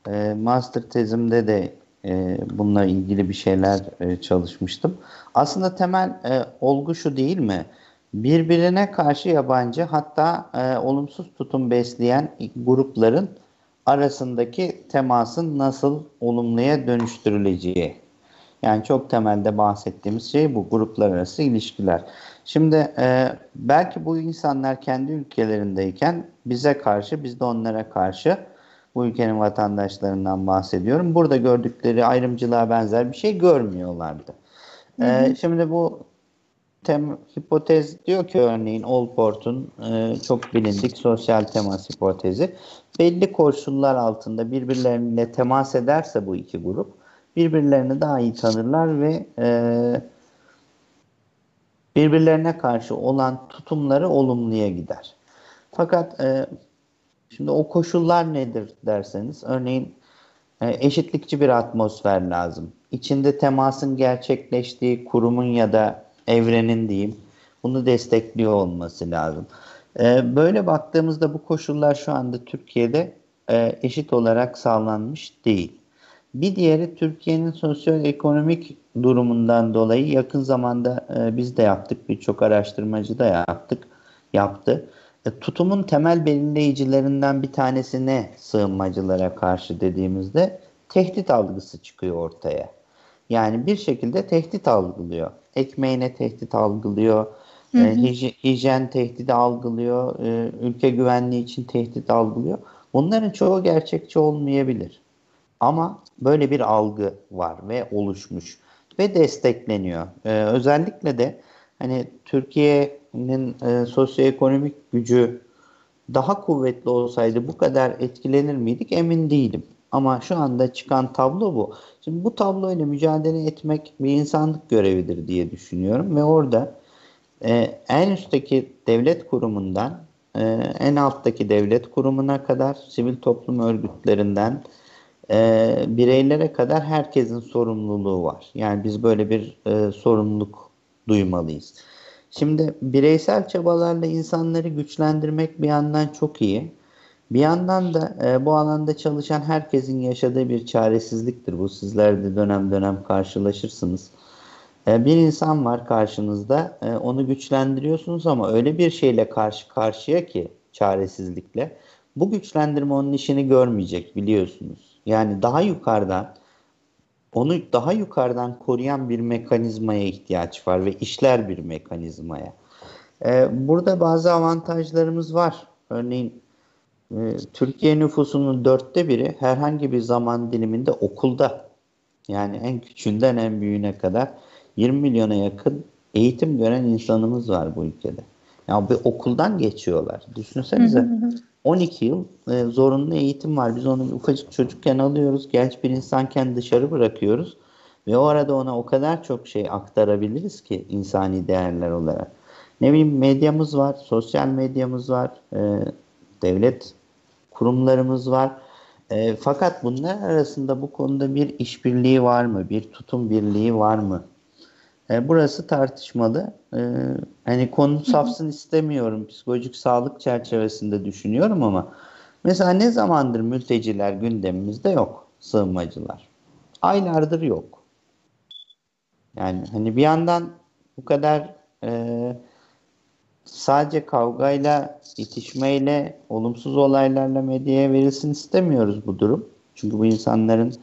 E, master tezimde de e, bununla ilgili bir şeyler e, çalışmıştım. Aslında temel e, olgu şu değil mi? Birbirine karşı yabancı hatta e, olumsuz tutum besleyen grupların arasındaki temasın nasıl olumluya dönüştürüleceği. Yani çok temelde bahsettiğimiz şey bu gruplar arası ilişkiler. Şimdi e, belki bu insanlar kendi ülkelerindeyken bize karşı, biz de onlara karşı bu ülkenin vatandaşlarından bahsediyorum. Burada gördükleri ayrımcılığa benzer bir şey görmüyorlardı. E, şimdi bu tem, hipotez diyor ki örneğin Allport'un e, çok bilindik sosyal temas hipotezi. Belli koşullar altında birbirleriyle temas ederse bu iki grup birbirlerini daha iyi tanırlar ve e, birbirlerine karşı olan tutumları olumluya gider. Fakat e, şimdi o koşullar nedir derseniz örneğin e, eşitlikçi bir atmosfer lazım. İçinde temasın gerçekleştiği kurumun ya da evrenin diyeyim bunu destekliyor olması lazım. E, böyle baktığımızda bu koşullar şu anda Türkiye'de e, eşit olarak sağlanmış değil. Bir diğeri Türkiye'nin sosyoekonomik durumundan dolayı yakın zamanda e, biz de yaptık, birçok araştırmacı da yaptık, yaptı. E, tutumun temel belirleyicilerinden bir tanesi ne sığınmacılara karşı dediğimizde tehdit algısı çıkıyor ortaya. Yani bir şekilde tehdit algılıyor. Ekmeğine tehdit algılıyor, Hı hı. e, hij- hijyen tehdidi algılıyor, e, ülke güvenliği için tehdit algılıyor. Bunların çoğu gerçekçi olmayabilir. Ama böyle bir algı var ve oluşmuş ve destekleniyor. Ee, özellikle de hani Türkiye'nin e, sosyoekonomik gücü daha kuvvetli olsaydı bu kadar etkilenir miydik emin değilim. Ama şu anda çıkan tablo bu. Şimdi bu tabloyla mücadele etmek bir insanlık görevidir diye düşünüyorum ve orada e, en üstteki devlet kurumundan e, en alttaki devlet kurumuna kadar sivil toplum örgütlerinden e, bireylere kadar herkesin sorumluluğu var. Yani biz böyle bir e, sorumluluk duymalıyız. Şimdi bireysel çabalarla insanları güçlendirmek bir yandan çok iyi. Bir yandan da e, bu alanda çalışan herkesin yaşadığı bir çaresizliktir. Bu sizler de dönem dönem karşılaşırsınız. E, bir insan var karşınızda, e, onu güçlendiriyorsunuz ama öyle bir şeyle karşı karşıya ki çaresizlikle, bu güçlendirme onun işini görmeyecek biliyorsunuz. Yani daha yukarıdan onu daha yukarıdan koruyan bir mekanizmaya ihtiyaç var ve işler bir mekanizmaya. Ee, burada bazı avantajlarımız var. Örneğin e, Türkiye nüfusunun dörtte biri herhangi bir zaman diliminde okulda Yani en küçüğünden en büyüğüne kadar 20 milyona yakın eğitim gören insanımız var bu ülkede. Yani bir okuldan geçiyorlar. Düşünsenize 12 yıl e, zorunlu eğitim var. Biz onu ufacık çocukken alıyoruz. Genç bir insanken dışarı bırakıyoruz. Ve o arada ona o kadar çok şey aktarabiliriz ki insani değerler olarak. Ne bileyim medyamız var, sosyal medyamız var, e, devlet kurumlarımız var. E, fakat bunlar arasında bu konuda bir işbirliği var mı? Bir tutum birliği var mı? E, burası tartışmalı. E, hani konu safsın istemiyorum. Psikolojik sağlık çerçevesinde düşünüyorum ama mesela ne zamandır mülteciler gündemimizde yok. Sığınmacılar. Aylardır yok. Yani hani bir yandan bu kadar e, sadece kavgayla, itişmeyle, olumsuz olaylarla medyaya verilsin istemiyoruz bu durum. Çünkü bu insanların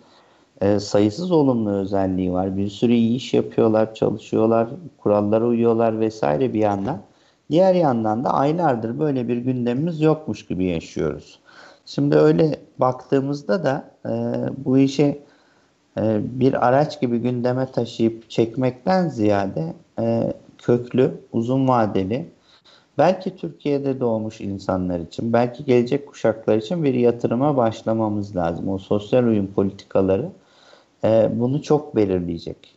e, sayısız olumlu özelliği var. Bir sürü iyi iş yapıyorlar, çalışıyorlar, kurallara uyuyorlar vesaire bir yandan. Diğer yandan da aylardır böyle bir gündemimiz yokmuş gibi yaşıyoruz. Şimdi öyle baktığımızda da e, bu işi e, bir araç gibi gündeme taşıyıp çekmekten ziyade e, köklü, uzun vadeli, belki Türkiye'de doğmuş insanlar için, belki gelecek kuşaklar için bir yatırıma başlamamız lazım. O sosyal uyum politikaları e, bunu çok belirleyecek.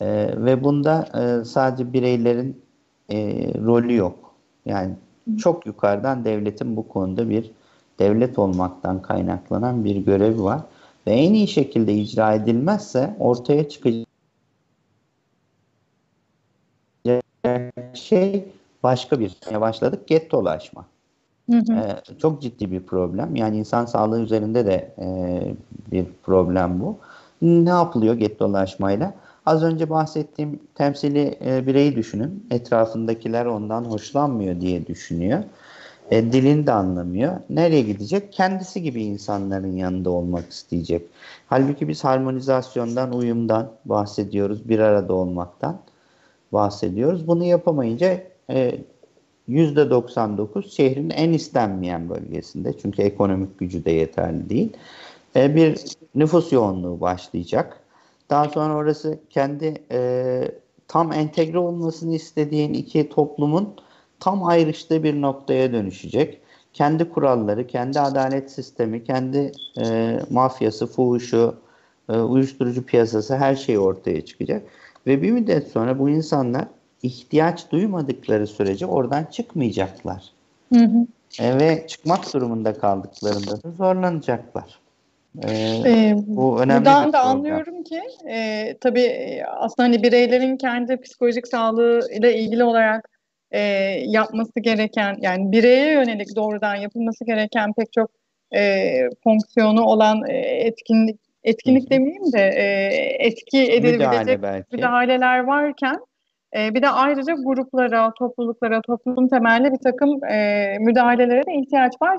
E, ve bunda e, sadece bireylerin e, rolü yok. Yani çok yukarıdan devletin bu konuda bir devlet olmaktan kaynaklanan bir görevi var. Ve en iyi şekilde icra edilmezse ortaya çıkacak şey başka bir başladık. Gettolaşma. Hı hı. Ee, çok ciddi bir problem. Yani insan sağlığı üzerinde de e, bir problem bu. Ne yapılıyor gettolaşmayla? Az önce bahsettiğim temsili e, bireyi düşünün. Etrafındakiler ondan hoşlanmıyor diye düşünüyor. E, dilini de anlamıyor. Nereye gidecek? Kendisi gibi insanların yanında olmak isteyecek. Halbuki biz harmonizasyondan, uyumdan bahsediyoruz. Bir arada olmaktan bahsediyoruz. Bunu yapamayınca e, %99 şehrin en istenmeyen bölgesinde. Çünkü ekonomik gücü de yeterli değil. E, bir nüfus yoğunluğu başlayacak. Daha sonra orası kendi e, tam entegre olmasını istediğin iki toplumun tam ayrıştığı bir noktaya dönüşecek. Kendi kuralları, kendi adalet sistemi, kendi e, mafyası, fuhuşu, e, uyuşturucu piyasası her şey ortaya çıkacak. Ve bir müddet sonra bu insanlar ihtiyaç duymadıkları sürece oradan çıkmayacaklar. Hı hı. E, ve çıkmak durumunda kaldıklarında da zorlanacaklar. Ee, ee, bu önemli buradan da anlıyorum ki e, tabii aslında hani bireylerin kendi psikolojik sağlığı ile ilgili olarak e, yapması gereken yani bireye yönelik doğrudan yapılması gereken pek çok e, fonksiyonu olan e, etkinlik etkinlik demeyeyim de e, etki edilebilecek Müdahale müdahaleler varken e, bir de ayrıca gruplara, topluluklara, toplum temelli bir takım e, müdahalelere de ihtiyaç var.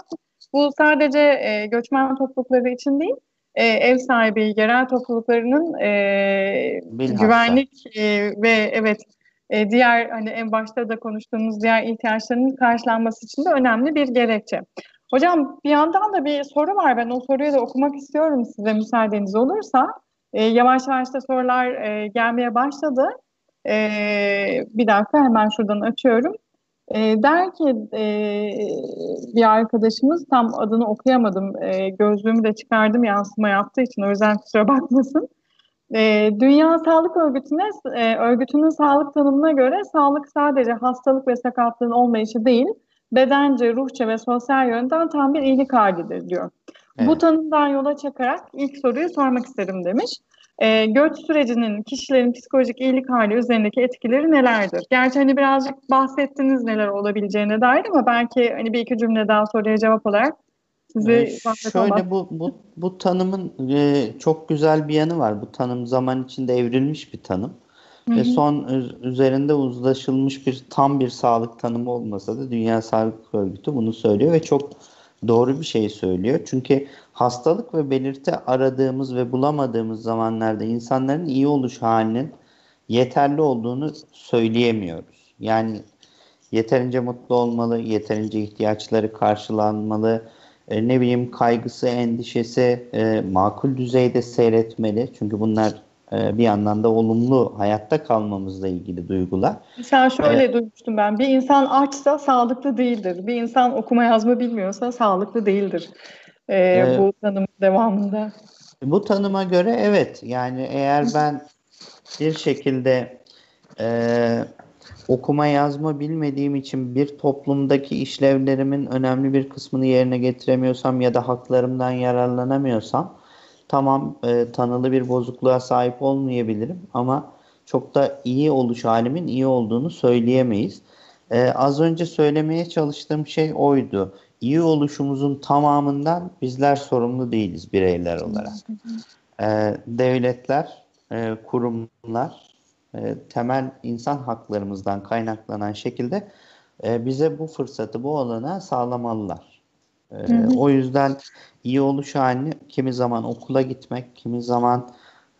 Bu sadece e, göçmen toplulukları için değil, e, ev sahibi yerel topluluklarının e, güvenlik e, ve evet e, diğer hani en başta da konuştuğumuz diğer ihtiyaçlarının karşılanması için de önemli bir gerekçe. Hocam bir yandan da bir soru var. Ben o soruyu da okumak istiyorum size müsaadeniz olursa. E, yavaş yavaş da sorular e, gelmeye başladı. E, bir dakika hemen şuradan açıyorum. E, der ki e, bir arkadaşımız tam adını okuyamadım. E, gözlüğümü de çıkardım yansıma yaptığı için o yüzden kusura bakmasın. E, Dünya Sağlık Örgütü'ne e, örgütünün sağlık tanımına göre sağlık sadece hastalık ve sakatlığın olmayışı değil, bedence, ruhça ve sosyal yönden tam bir iyilik halidir diyor. Evet. Bu tanımdan yola çıkarak ilk soruyu sormak isterim demiş. E, göç sürecinin kişilerin psikolojik iyilik hali üzerindeki etkileri nelerdir? Gerçi hani birazcık bahsettiniz neler olabileceğine dair ama belki hani bir iki cümle daha soruya cevap olarak size ee, Şöyle bu, bu, bu tanımın e, çok güzel bir yanı var. Bu tanım zaman içinde evrilmiş bir tanım. Ve son üzerinde uzlaşılmış bir tam bir sağlık tanımı olmasa da Dünya Sağlık Örgütü bunu söylüyor ve çok doğru bir şey söylüyor. Çünkü hastalık ve belirti aradığımız ve bulamadığımız zamanlarda insanların iyi oluş halinin yeterli olduğunu söyleyemiyoruz. Yani yeterince mutlu olmalı, yeterince ihtiyaçları karşılanmalı, e, ne bileyim kaygısı, endişesi e, makul düzeyde seyretmeli. Çünkü bunlar e, bir yandan da olumlu hayatta kalmamızla ilgili duygular. Mesela şöyle ee, duymuştum ben. Bir insan açsa sağlıklı değildir. Bir insan okuma yazma bilmiyorsa sağlıklı değildir. Ee, e, bu tanım devamında. Bu tanıma göre evet. Yani eğer ben bir şekilde e, okuma yazma bilmediğim için bir toplumdaki işlevlerimin önemli bir kısmını yerine getiremiyorsam ya da haklarımdan yararlanamıyorsam tamam e, tanılı bir bozukluğa sahip olmayabilirim ama çok da iyi oluş halimin iyi olduğunu söyleyemeyiz. E, az önce söylemeye çalıştığım şey oydu. İyi oluşumuzun tamamından bizler sorumlu değiliz bireyler olarak. E, devletler, e, kurumlar e, temel insan haklarımızdan kaynaklanan şekilde e, bize bu fırsatı, bu olana sağlamalılar. E, hı hı. O yüzden iyi oluş halini kimi zaman okula gitmek, kimi zaman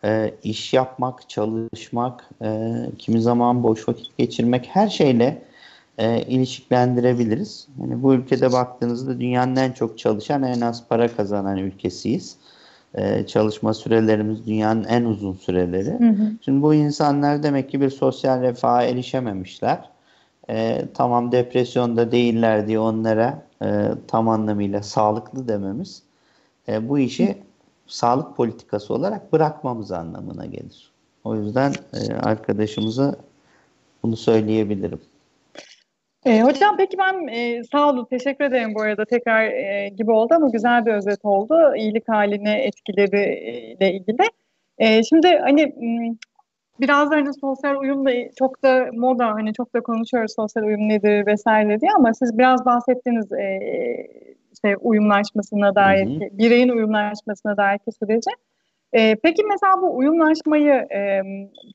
e, iş yapmak, çalışmak, e, kimi zaman boş vakit geçirmek her şeyle e, ilişkilendirebiliriz. Yani bu ülkede baktığınızda dünyanın en çok çalışan, en az para kazanan ülkesiyiz. Ee, çalışma sürelerimiz dünyanın en uzun süreleri. Hı hı. Şimdi bu insanlar demek ki bir sosyal refaha erişememişler. E, tamam depresyonda değiller diye onlara e, tam anlamıyla sağlıklı dememiz e, bu işi hı. sağlık politikası olarak bırakmamız anlamına gelir. O yüzden e, arkadaşımıza bunu söyleyebilirim. E, hocam peki ben e, sağ olun teşekkür ederim bu arada tekrar e, gibi oldu ama güzel bir özet oldu iyilik haline etkileriyle ilgili. E, şimdi hani biraz da hani sosyal uyumla çok da moda hani çok da konuşuyoruz sosyal uyum nedir vesaire diye ama siz biraz bahsettiniz e, işte uyumlaşmasına dair hı hı. bireyin uyumlaşmasına dair süreci. E, peki mesela bu uyumlaşmayı e,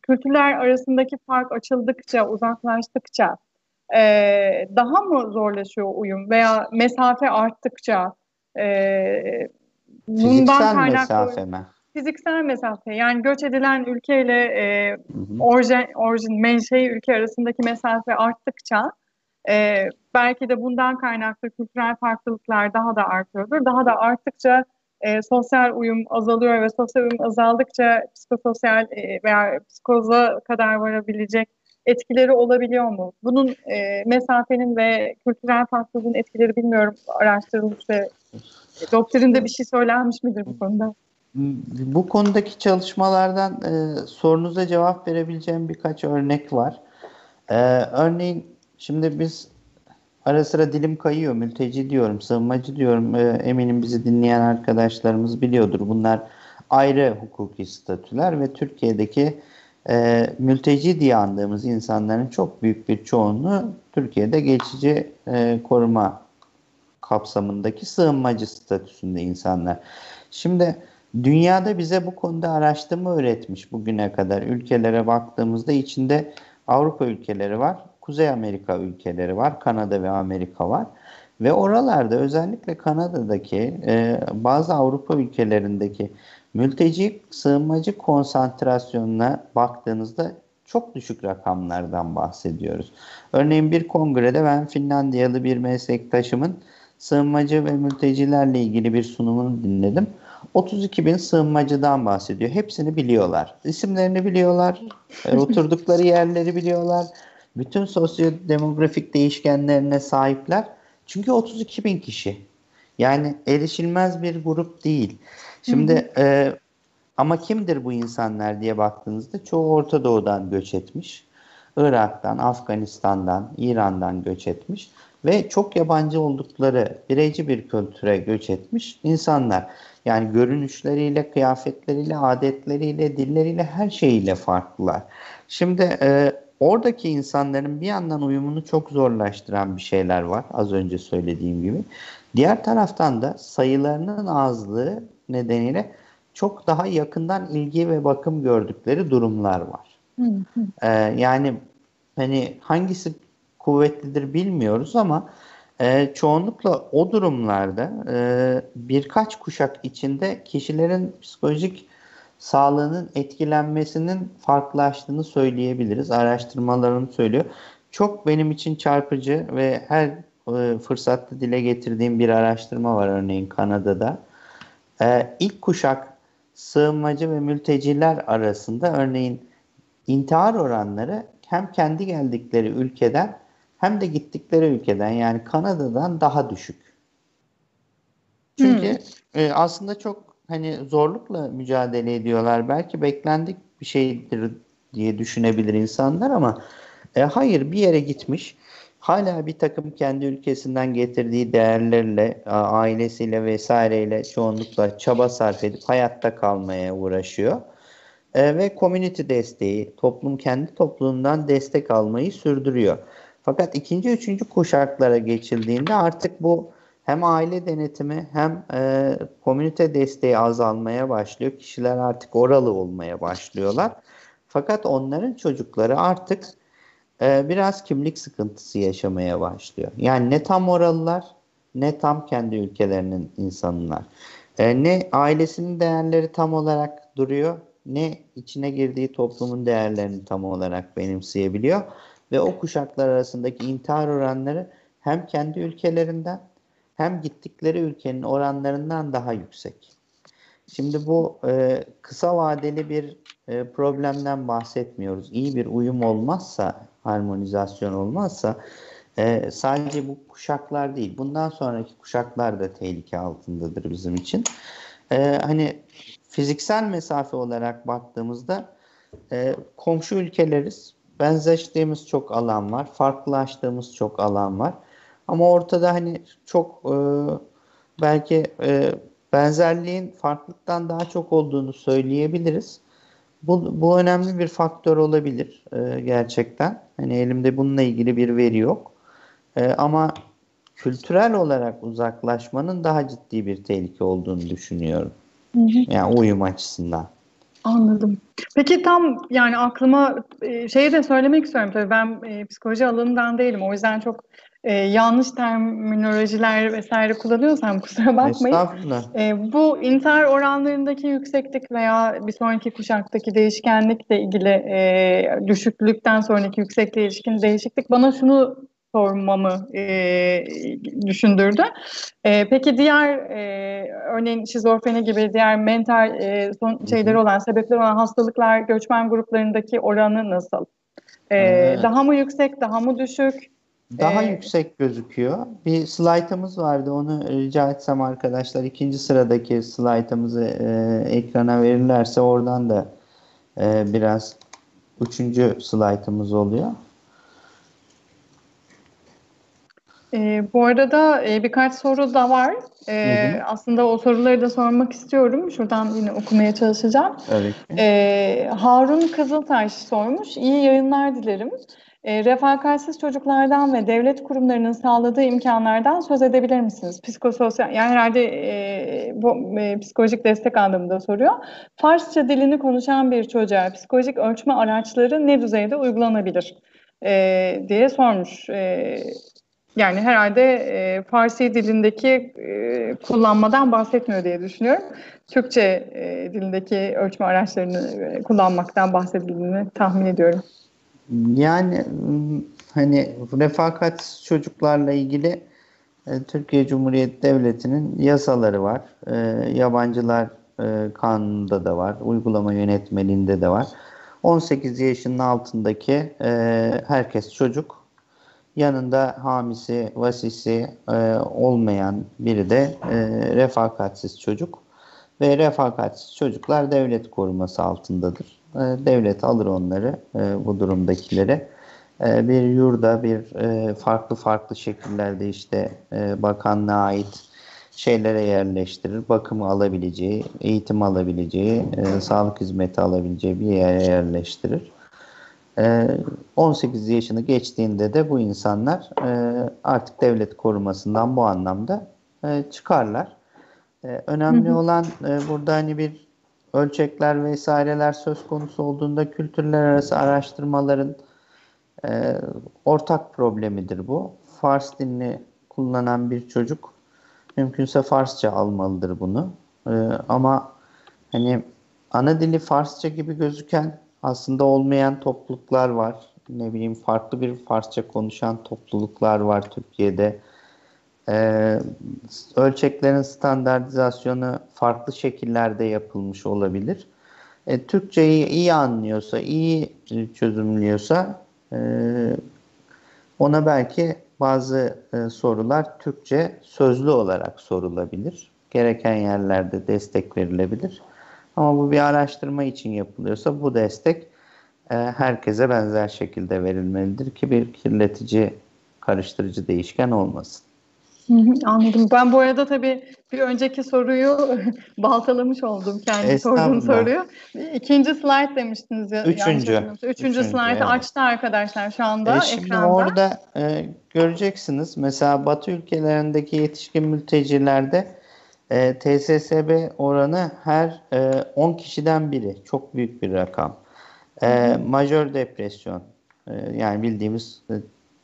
kültürler arasındaki fark açıldıkça uzaklaştıkça e, daha mı zorlaşıyor uyum veya mesafe arttıkça e, bundan kaynaklı mesafe mi? Fiziksel mesafe yani göç edilen ülkeyle e, orijin, orijin menşei ülke arasındaki mesafe arttıkça e, belki de bundan kaynaklı kültürel farklılıklar daha da artıyordur. Daha da arttıkça e, sosyal uyum azalıyor ve sosyal uyum azaldıkça psikososyal e, veya psikoza kadar varabilecek etkileri olabiliyor mu? Bunun e, mesafenin ve kültürel farklılığın etkileri bilmiyorum araştırılmış ve doktrinde bir şey söylenmiş midir bu konuda? Bu konudaki çalışmalardan e, sorunuza cevap verebileceğim birkaç örnek var. E, örneğin şimdi biz ara sıra dilim kayıyor, mülteci diyorum, sığınmacı diyorum. E, eminim bizi dinleyen arkadaşlarımız biliyordur. Bunlar ayrı hukuki statüler ve Türkiye'deki e, mülteci diye andığımız insanların çok büyük bir çoğunluğu Türkiye'de geçici e, koruma kapsamındaki sığınmacı statüsünde insanlar. Şimdi dünyada bize bu konuda araştırma üretmiş bugüne kadar ülkelere baktığımızda içinde Avrupa ülkeleri var, Kuzey Amerika ülkeleri var, Kanada ve Amerika var. Ve oralarda özellikle Kanada'daki e, bazı Avrupa ülkelerindeki Mülteci sığınmacı konsantrasyonuna baktığınızda çok düşük rakamlardan bahsediyoruz. Örneğin bir kongrede ben Finlandiyalı bir meslektaşımın sığınmacı ve mültecilerle ilgili bir sunumunu dinledim. 32 bin sığınmacıdan bahsediyor. Hepsini biliyorlar. İsimlerini biliyorlar. E, <laughs> oturdukları yerleri biliyorlar. Bütün sosyodemografik değişkenlerine sahipler. Çünkü 32 bin kişi. Yani erişilmez bir grup değil. Şimdi hı hı. E, ama kimdir bu insanlar diye baktığınızda çoğu Orta Doğu'dan göç etmiş. Irak'tan, Afganistan'dan, İran'dan göç etmiş ve çok yabancı oldukları bireyci bir kültüre göç etmiş insanlar. Yani görünüşleriyle, kıyafetleriyle, adetleriyle, dilleriyle her şeyiyle farklılar. Şimdi e, oradaki insanların bir yandan uyumunu çok zorlaştıran bir şeyler var az önce söylediğim gibi. Diğer taraftan da sayılarının azlığı nedeniyle çok daha yakından ilgi ve bakım gördükleri durumlar var. Ee, yani hani hangisi kuvvetlidir bilmiyoruz ama e, çoğunlukla o durumlarda e, birkaç kuşak içinde kişilerin psikolojik sağlığının etkilenmesinin farklılaştığını söyleyebiliriz. Araştırmalarını söylüyor. Çok benim için çarpıcı ve her e, fırsatta dile getirdiğim bir araştırma var örneğin Kanada'da. E, ilk kuşak sığınmacı ve mülteciler arasında örneğin intihar oranları hem kendi geldikleri ülkeden hem de gittikleri ülkeden yani Kanada'dan daha düşük. Çünkü hmm. e, aslında çok hani zorlukla mücadele ediyorlar. Belki beklendik bir şeydir diye düşünebilir insanlar ama e, hayır bir yere gitmiş. Hala bir takım kendi ülkesinden getirdiği değerlerle, ailesiyle vesaireyle çoğunlukla çaba sarf edip hayatta kalmaya uğraşıyor. E, ve community desteği, toplum kendi topluluğundan destek almayı sürdürüyor. Fakat ikinci, üçüncü kuşaklara geçildiğinde artık bu hem aile denetimi hem e, komünite desteği azalmaya başlıyor. Kişiler artık oralı olmaya başlıyorlar. Fakat onların çocukları artık e, biraz kimlik sıkıntısı yaşamaya başlıyor. Yani ne tam oralılar ne tam kendi ülkelerinin insanlar. E, ne ailesinin değerleri tam olarak duruyor ne içine girdiği toplumun değerlerini tam olarak benimseyebiliyor. Ve o kuşaklar arasındaki intihar oranları hem kendi ülkelerinden hem gittikleri ülkenin oranlarından daha yüksek. Şimdi bu e, kısa vadeli bir e, problemden bahsetmiyoruz. İyi bir uyum olmazsa, harmonizasyon olmazsa e, sadece bu kuşaklar değil, bundan sonraki kuşaklar da tehlike altındadır bizim için. E, hani fiziksel mesafe olarak baktığımızda komşu ülkeleriz. Benzeştiğimiz çok alan var, farklılaştığımız çok alan var. Ama ortada hani çok belki benzerliğin farklılıktan daha çok olduğunu söyleyebiliriz. Bu, bu önemli bir faktör olabilir e, gerçekten. Hani elimde bununla ilgili bir veri yok. E, ama kültürel olarak uzaklaşmanın daha ciddi bir tehlike olduğunu düşünüyorum. Hı hı. Yani uyum açısından. Anladım. Peki tam yani aklıma e, şeyi de söylemek istiyorum tabii ben e, psikoloji alanından değilim o yüzden çok e, yanlış terminolojiler vesaire kullanıyorsam <laughs> kusura bakmayın. E, bu intihar oranlarındaki yükseklik veya bir sonraki kuşaktaki değişkenlikle ilgili e, düşüklükten sonraki yüksekliğe ilişkin değişiklik bana şunu sormamı e, düşündürdü. E, peki diğer e, örneğin şizofreni gibi diğer mental e, son şeyleri olan sebepleri olan hastalıklar göçmen gruplarındaki oranı nasıl? E, evet. Daha mı yüksek, daha mı düşük? Daha ee, yüksek gözüküyor. Bir slaytımız vardı. Onu rica etsem arkadaşlar ikinci sıradaki slaytımızı e, ekrana verirlerse oradan da e, biraz üçüncü slaytımız oluyor. E, bu arada e, birkaç soru da var. E, hı hı. Aslında o soruları da sormak istiyorum. Şuradan yine okumaya çalışacağım. Evet. E, Harun Kızıltaş sormuş. İyi yayınlar dilerim. E, refakatsiz çocuklardan ve devlet kurumlarının sağladığı imkanlardan söz edebilir misiniz? Psikososyal, yani herhalde e, bu e, psikolojik destek anlamında soruyor. Farsça dilini konuşan bir çocuğa psikolojik ölçme araçları ne düzeyde uygulanabilir e, diye sormuş. E, yani herhalde e, Farsi dilindeki e, kullanmadan bahsetmiyor diye düşünüyorum. Türkçe e, dilindeki ölçme araçlarını e, kullanmaktan bahsedildiğini tahmin ediyorum. Yani hani refakat çocuklarla ilgili e, Türkiye Cumhuriyeti Devleti'nin yasaları var. E, yabancılar e, kanununda da var. Uygulama yönetmeliğinde de var. 18 yaşının altındaki e, herkes çocuk. Yanında hamisi, vasisi e, olmayan biri de e, refakatsiz çocuk. Ve refakatsiz çocuklar devlet koruması altındadır. E, devlet alır onları e, bu durumdakileri. E, bir yurda bir farklı farklı şekillerde işte bakanlığa ait şeylere yerleştirir. Bakımı alabileceği, eğitim alabileceği, sağlık hizmeti alabileceği bir yere yerleştirir. 18 yaşını geçtiğinde de bu insanlar artık devlet korumasından bu anlamda çıkarlar. Önemli olan burada hani bir ölçekler vesaireler söz konusu olduğunda kültürler arası araştırmaların e, ortak problemidir bu. Fars dilini kullanan bir çocuk mümkünse Farsça almalıdır bunu. E, ama hani ana dili Farsça gibi gözüken aslında olmayan topluluklar var. Ne bileyim farklı bir Farsça konuşan topluluklar var Türkiye'de. E, ölçeklerin standartizasyonu farklı şekillerde yapılmış olabilir. E, Türkçeyi iyi anlıyorsa, iyi çözümlüyorsa e, ona belki bazı e, sorular Türkçe sözlü olarak sorulabilir. Gereken yerlerde destek verilebilir. Ama bu bir araştırma için yapılıyorsa bu destek e, herkese benzer şekilde verilmelidir ki bir kirletici, karıştırıcı değişken olmasın. Anladım. Ben bu arada tabii bir önceki soruyu <laughs> baltalamış oldum kendi sorduğum soruyu. İkinci slide demiştiniz ya. Üçüncü. Üçüncü, Üçüncü slide'ı evet. açtı arkadaşlar şu anda e, şimdi ekranda. orada e, göreceksiniz. Mesela Batı ülkelerindeki yetişkin mültecilerde e, TSSB oranı her e, 10 kişiden biri. Çok büyük bir rakam. E, majör depresyon e, yani bildiğimiz e,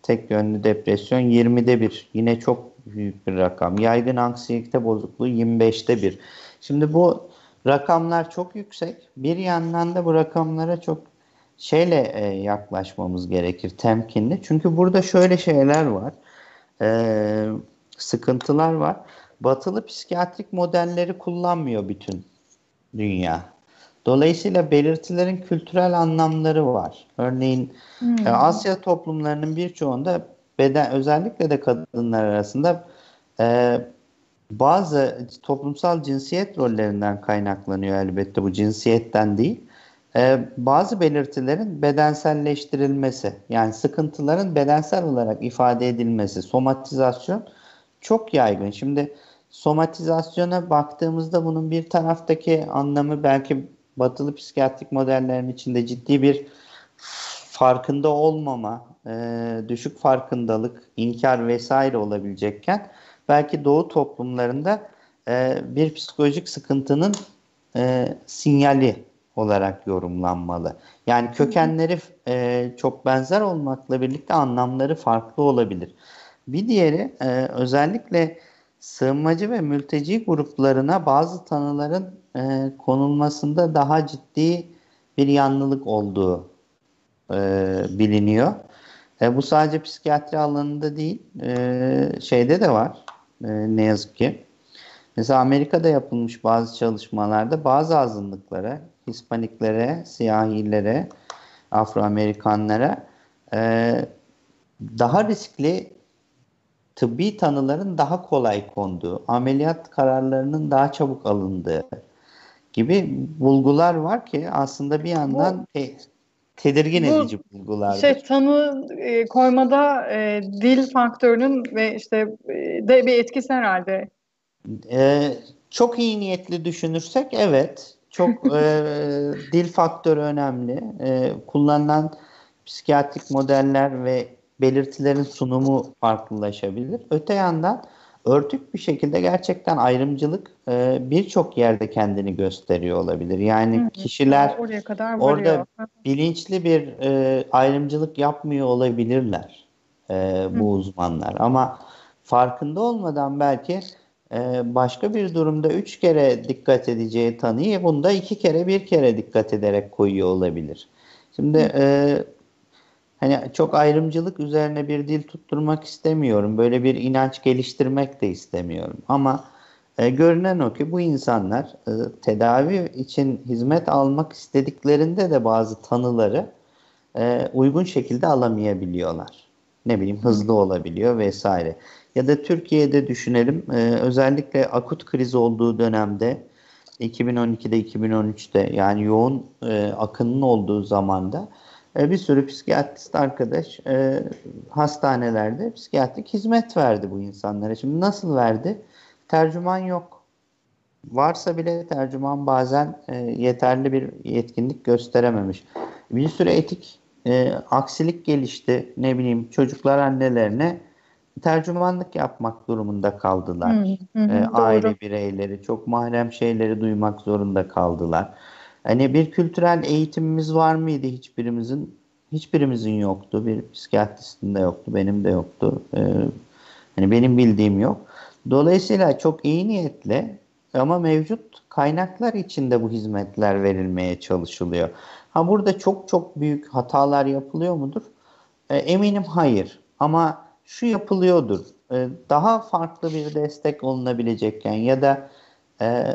tek yönlü depresyon 20'de bir. Yine çok büyük bir rakam. Yaygın anksiyete bozukluğu 25'te bir. Şimdi bu rakamlar çok yüksek. Bir yandan da bu rakamlara çok şeyle e, yaklaşmamız gerekir temkinli. Çünkü burada şöyle şeyler var. E, sıkıntılar var. Batılı psikiyatrik modelleri kullanmıyor bütün dünya. Dolayısıyla belirtilerin kültürel anlamları var. Örneğin hmm. E, Asya toplumlarının birçoğunda beden özellikle de kadınlar arasında e, bazı toplumsal cinsiyet rollerinden kaynaklanıyor elbette bu cinsiyetten değil. E, bazı belirtilerin bedenselleştirilmesi yani sıkıntıların bedensel olarak ifade edilmesi, somatizasyon çok yaygın. Şimdi somatizasyona baktığımızda bunun bir taraftaki anlamı belki batılı psikiyatrik modellerin içinde ciddi bir farkında olmama, e, düşük farkındalık, inkar vesaire olabilecekken belki doğu toplumlarında e, bir psikolojik sıkıntının e, sinyali olarak yorumlanmalı. Yani kökenleri e, çok benzer olmakla birlikte anlamları farklı olabilir. Bir diğeri e, özellikle sığınmacı ve mülteci gruplarına bazı tanıların e, konulmasında daha ciddi bir yanlılık olduğu e, biliniyor. E, bu sadece psikiyatri alanında değil, e, şeyde de var e, ne yazık ki. Mesela Amerika'da yapılmış bazı çalışmalarda bazı azınlıklara, Hispaniklere, siyahilere, Afro-Amerikanlara e, daha riskli tıbbi tanıların daha kolay konduğu, ameliyat kararlarının daha çabuk alındığı gibi bulgular var ki aslında bir yandan te, tedirgin Bu, edici bulgular. Şey tanı e, koymada e, dil faktörünün ve işte e, de bir etkisi herhalde. E, çok iyi niyetli düşünürsek evet. Çok e, <laughs> dil faktörü önemli. E, kullanılan psikiyatrik modeller ve belirtilerin sunumu farklılaşabilir. Öte yandan örtük bir şekilde gerçekten ayrımcılık e, birçok yerde kendini gösteriyor olabilir. Yani Hı, kişiler oraya kadar orada bilinçli bir e, ayrımcılık yapmıyor olabilirler e, bu Hı. uzmanlar. Ama farkında olmadan belki e, başka bir durumda üç kere dikkat edeceği tanıyı bunda iki kere bir kere dikkat ederek koyuyor olabilir. Şimdi e, hani çok ayrımcılık üzerine bir dil tutturmak istemiyorum. Böyle bir inanç geliştirmek de istemiyorum. Ama e, görünen o ki bu insanlar e, tedavi için hizmet almak istediklerinde de bazı tanıları e, uygun şekilde alamayabiliyorlar. Ne bileyim hızlı olabiliyor vesaire. Ya da Türkiye'de düşünelim e, özellikle akut kriz olduğu dönemde 2012'de 2013'te yani yoğun e, akının olduğu zamanda e, bir sürü psikiyatrist arkadaş e, hastanelerde psikiyatrik hizmet verdi bu insanlara. Şimdi nasıl verdi? Tercüman yok. Varsa bile tercüman bazen e, yeterli bir yetkinlik gösterememiş. Bir sürü etik e, aksilik gelişti. Ne bileyim çocuklar annelerine tercümanlık yapmak durumunda kaldılar. Hı, hı, e, aile bireyleri çok mahrem şeyleri duymak zorunda kaldılar. Hani bir kültürel eğitimimiz var mıydı hiçbirimizin? Hiçbirimizin yoktu. Bir psikiyatristin de yoktu. Benim de yoktu. Ee, hani benim bildiğim yok. Dolayısıyla çok iyi niyetle ama mevcut kaynaklar içinde bu hizmetler verilmeye çalışılıyor. Ha burada çok çok büyük hatalar yapılıyor mudur? E, eminim hayır. Ama şu yapılıyordur. e, daha farklı bir destek olunabilecekken ya da e,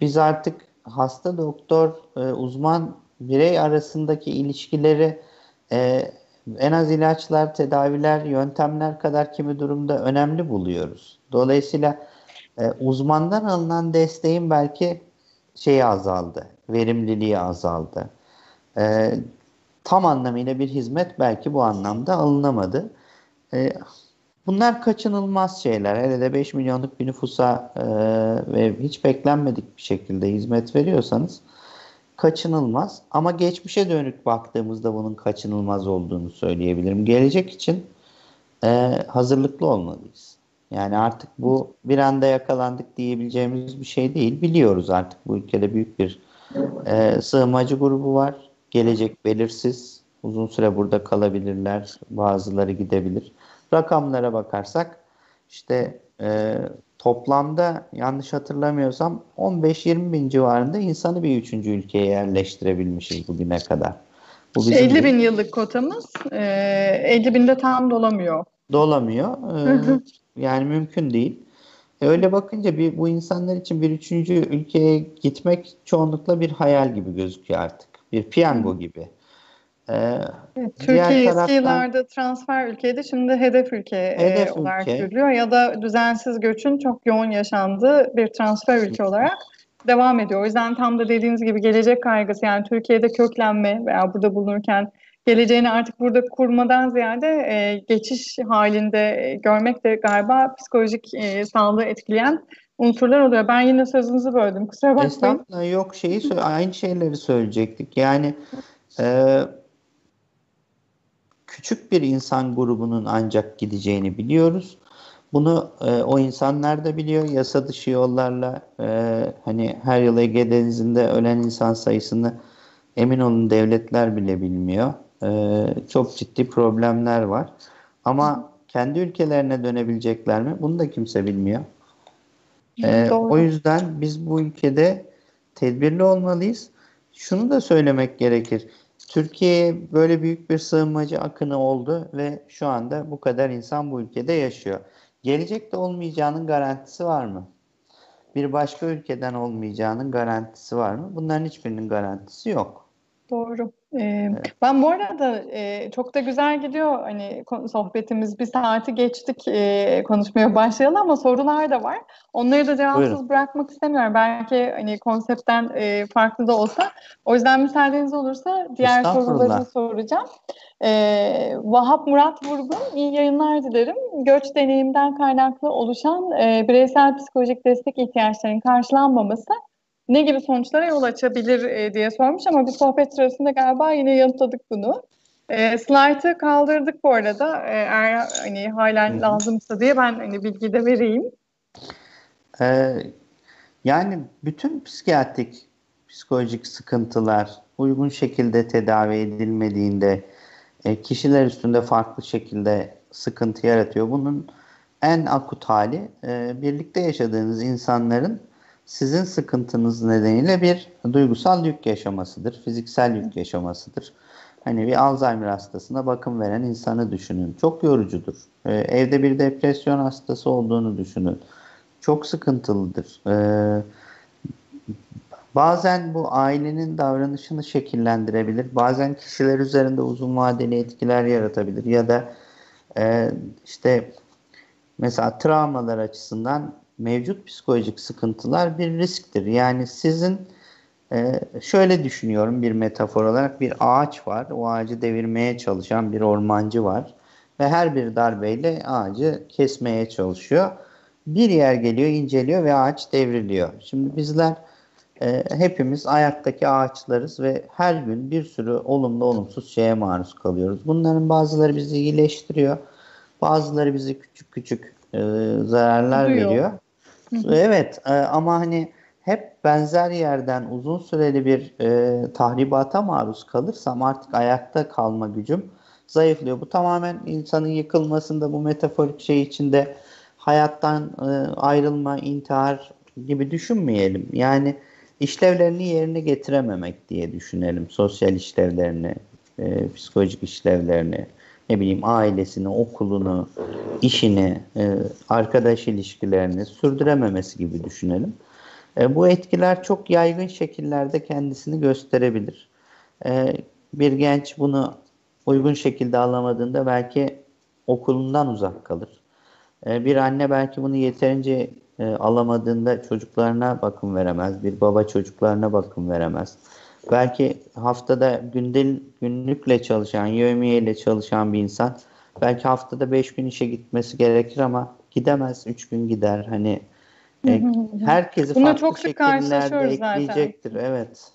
biz artık hasta doktor e, uzman birey arasındaki ilişkileri e, en az ilaçlar, tedaviler, yöntemler kadar kimi durumda önemli buluyoruz. Dolayısıyla e, uzmandan alınan desteğin belki şeyi azaldı, verimliliği azaldı. E, tam anlamıyla bir hizmet belki bu anlamda alınamadı. E, bunlar kaçınılmaz şeyler. Hele de 5 milyonluk bir nüfusa e, ve hiç beklenmedik bir şekilde hizmet veriyorsanız kaçınılmaz. Ama geçmişe dönük baktığımızda bunun kaçınılmaz olduğunu söyleyebilirim. Gelecek için e, hazırlıklı olmalıyız. Yani artık bu bir anda yakalandık diyebileceğimiz bir şey değil. Biliyoruz artık bu ülkede büyük bir e, sığınmacı grubu var. Gelecek belirsiz. Uzun süre burada kalabilirler. Bazıları gidebilir. Rakamlara bakarsak işte e, toplamda yanlış hatırlamıyorsam 15-20 bin civarında insanı bir üçüncü ülkeye yerleştirebilmişiz bugüne kadar. Bu bizim 50 bin yıllık kotamız e, 50 binde tam dolamıyor. Dolamıyor. E, yani mümkün değil. E, öyle bakınca bir, bu insanlar için bir üçüncü ülkeye gitmek çoğunlukla bir hayal gibi gözüküyor artık. Bir piyango gibi. Ee, evet, Türkiye eski yıllarda transfer ülkeydi. Şimdi hedef ülke e, hedef e, olarak ülke. görülüyor. Ya da düzensiz göçün çok yoğun yaşandığı bir transfer ülke olarak devam ediyor. O yüzden tam da dediğiniz gibi gelecek kaygısı yani Türkiye'de köklenme veya burada bulunurken geleceğini artık burada kurmadan ziyade e, geçiş halinde görmek de galiba psikolojik e, sağlığı etkileyen unsurlar oluyor. Ben yine sözünüzü böldüm. Kusura bakmayın. Estağfurullah yok şeyi aynı şeyleri söyleyecektik. Yani e, küçük bir insan grubunun ancak gideceğini biliyoruz. Bunu e, o insanlar da biliyor. Yasa dışı yollarla e, hani her yıl Ege Denizi'nde ölen insan sayısını emin olun devletler bile bilmiyor. E, çok ciddi problemler var. Ama kendi ülkelerine dönebilecekler mi? Bunu da kimse bilmiyor. E, o yüzden biz bu ülkede tedbirli olmalıyız. Şunu da söylemek gerekir. Türkiye'ye böyle büyük bir sığınmacı akını oldu ve şu anda bu kadar insan bu ülkede yaşıyor. Gelecekte olmayacağının garantisi var mı? Bir başka ülkeden olmayacağının garantisi var mı? Bunların hiçbirinin garantisi yok. Doğru. Ee, Ben bu arada e, çok da güzel gidiyor hani sohbetimiz bir saati geçtik e, konuşmaya başlayalım ama sorular da var. Onları da cevapsız Buyurun. bırakmak istemiyorum. Belki hani konseptten e, farklı da olsa. O yüzden müsaadeniz olursa diğer soruları soracağım. Vahap Murat Vurgun, iyi yayınlar dilerim. Göç deneyimden kaynaklı oluşan e, bireysel psikolojik destek ihtiyaçlarının karşılanmaması ne gibi sonuçlara yol açabilir e, diye sormuş ama bir sohbet sırasında galiba yine yanıtladık bunu. E, slide'ı kaldırdık bu arada. E, eğer hani halen lazımsa diye ben hani bilgi de vereyim. Ee, yani bütün psikiyatrik psikolojik sıkıntılar uygun şekilde tedavi edilmediğinde e, kişiler üstünde farklı şekilde sıkıntı yaratıyor. Bunun en akut hali e, birlikte yaşadığınız insanların sizin sıkıntınız nedeniyle bir duygusal yük yaşamasıdır, fiziksel yük yaşamasıdır. Hani bir Alzheimer hastasına bakım veren insanı düşünün. Çok yorucudur. Ee, evde bir depresyon hastası olduğunu düşünün. Çok sıkıntılıdır. Ee, bazen bu ailenin davranışını şekillendirebilir. Bazen kişiler üzerinde uzun vadeli etkiler yaratabilir. Ya da e, işte mesela travmalar açısından mevcut psikolojik sıkıntılar bir risktir. Yani sizin e, şöyle düşünüyorum bir metafor olarak bir ağaç var. O ağacı devirmeye çalışan bir ormancı var. Ve her bir darbeyle ağacı kesmeye çalışıyor. Bir yer geliyor, inceliyor ve ağaç devriliyor. Şimdi bizler e, hepimiz ayaktaki ağaçlarız ve her gün bir sürü olumlu olumsuz şeye maruz kalıyoruz. Bunların bazıları bizi iyileştiriyor. Bazıları bizi küçük küçük e, zararlar Duyuyor. veriyor. Evet e, ama hani hep benzer yerden uzun süreli bir e, tahribata maruz kalırsam artık ayakta kalma gücüm zayıflıyor. Bu tamamen insanın yıkılmasında bu metaforik şey içinde hayattan e, ayrılma, intihar gibi düşünmeyelim. Yani işlevlerini yerine getirememek diye düşünelim. Sosyal işlevlerini, e, psikolojik işlevlerini, ne bileyim ailesini, okulunu, işini, e, arkadaş ilişkilerini sürdürememesi gibi düşünelim. E, bu etkiler çok yaygın şekillerde kendisini gösterebilir. E, bir genç bunu uygun şekilde alamadığında belki okulundan uzak kalır. Bir anne belki bunu yeterince alamadığında çocuklarına bakım veremez. Bir baba çocuklarına bakım veremez. Belki haftada gündel, günlükle çalışan, yevmiyeyle çalışan bir insan belki haftada 5 gün işe gitmesi gerekir ama gidemez. 3 gün gider. Hani e, herkesi Buna farklı çok sık şekillerde karşılaşıyoruz zaten. ekleyecektir. Evet.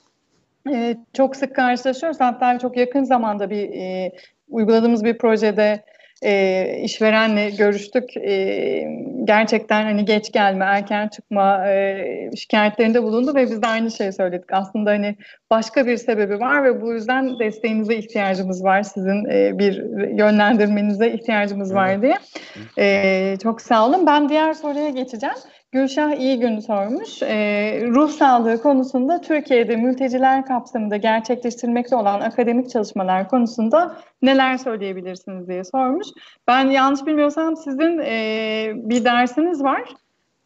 Ee, çok sık karşılaşıyoruz. Hatta çok yakın zamanda bir e, uyguladığımız bir projede e, işverenle görüştük. E, gerçekten hani geç gelme, erken çıkma e, şikayetlerinde bulundu ve biz de aynı şeyi söyledik. Aslında hani başka bir sebebi var ve bu yüzden desteğinize ihtiyacımız var. Sizin e, bir yönlendirmenize ihtiyacımız var diye. E, çok sağ olun. Ben diğer soruya geçeceğim. Gülşah iyi gün sormuş. Ee, ruh sağlığı konusunda Türkiye'de mülteciler kapsamında gerçekleştirilmekte olan akademik çalışmalar konusunda neler söyleyebilirsiniz diye sormuş. Ben yanlış bilmiyorsam sizin e, bir dersiniz var.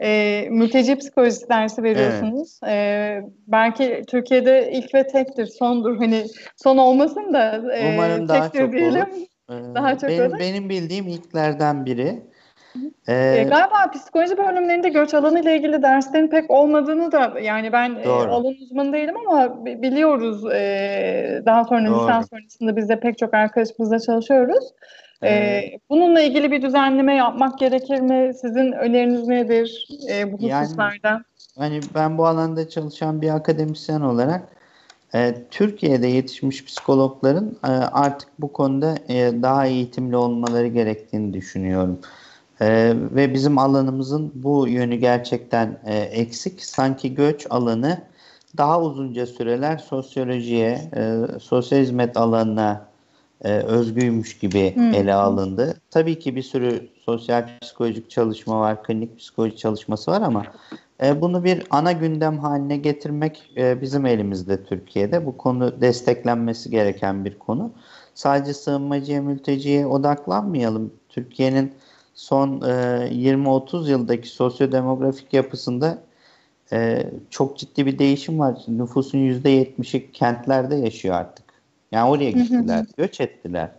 E, mülteci psikolojisi dersi veriyorsunuz. Evet. E, belki Türkiye'de ilk ve tektir, sondur. Hani son olmasın da e, Umarım daha çok diyelim. olur. Daha çok benim, olur. benim bildiğim ilklerden biri. Ee, galiba psikoloji bölümlerinde göç alanı ile ilgili derslerin pek olmadığını da yani ben e, alan uzmanı değilim ama biliyoruz e, daha sonra Doğru. lisans sonrasında biz de pek çok arkadaşımızla çalışıyoruz. Ee, bununla ilgili bir düzenleme yapmak gerekir mi? Sizin öneriniz nedir e, bu hususlarda? Yani, hani ben bu alanda çalışan bir akademisyen olarak e, Türkiye'de yetişmiş psikologların e, artık bu konuda e, daha eğitimli olmaları gerektiğini düşünüyorum. Ee, ve bizim alanımızın bu yönü gerçekten e, eksik. Sanki göç alanı daha uzunca süreler sosyolojiye, e, sosyal hizmet alanına e, özgüymüş gibi hmm. ele alındı. Tabii ki bir sürü sosyal psikolojik çalışma var, klinik psikoloji çalışması var ama e, bunu bir ana gündem haline getirmek e, bizim elimizde Türkiye'de. Bu konu desteklenmesi gereken bir konu. Sadece sığınmacıya, mülteciye odaklanmayalım. Türkiye'nin son e, 20-30 yıldaki sosyodemografik yapısında e, çok ciddi bir değişim var. Nüfusun %70'i kentlerde yaşıyor artık. Yani oraya gittiler, göç ettiler.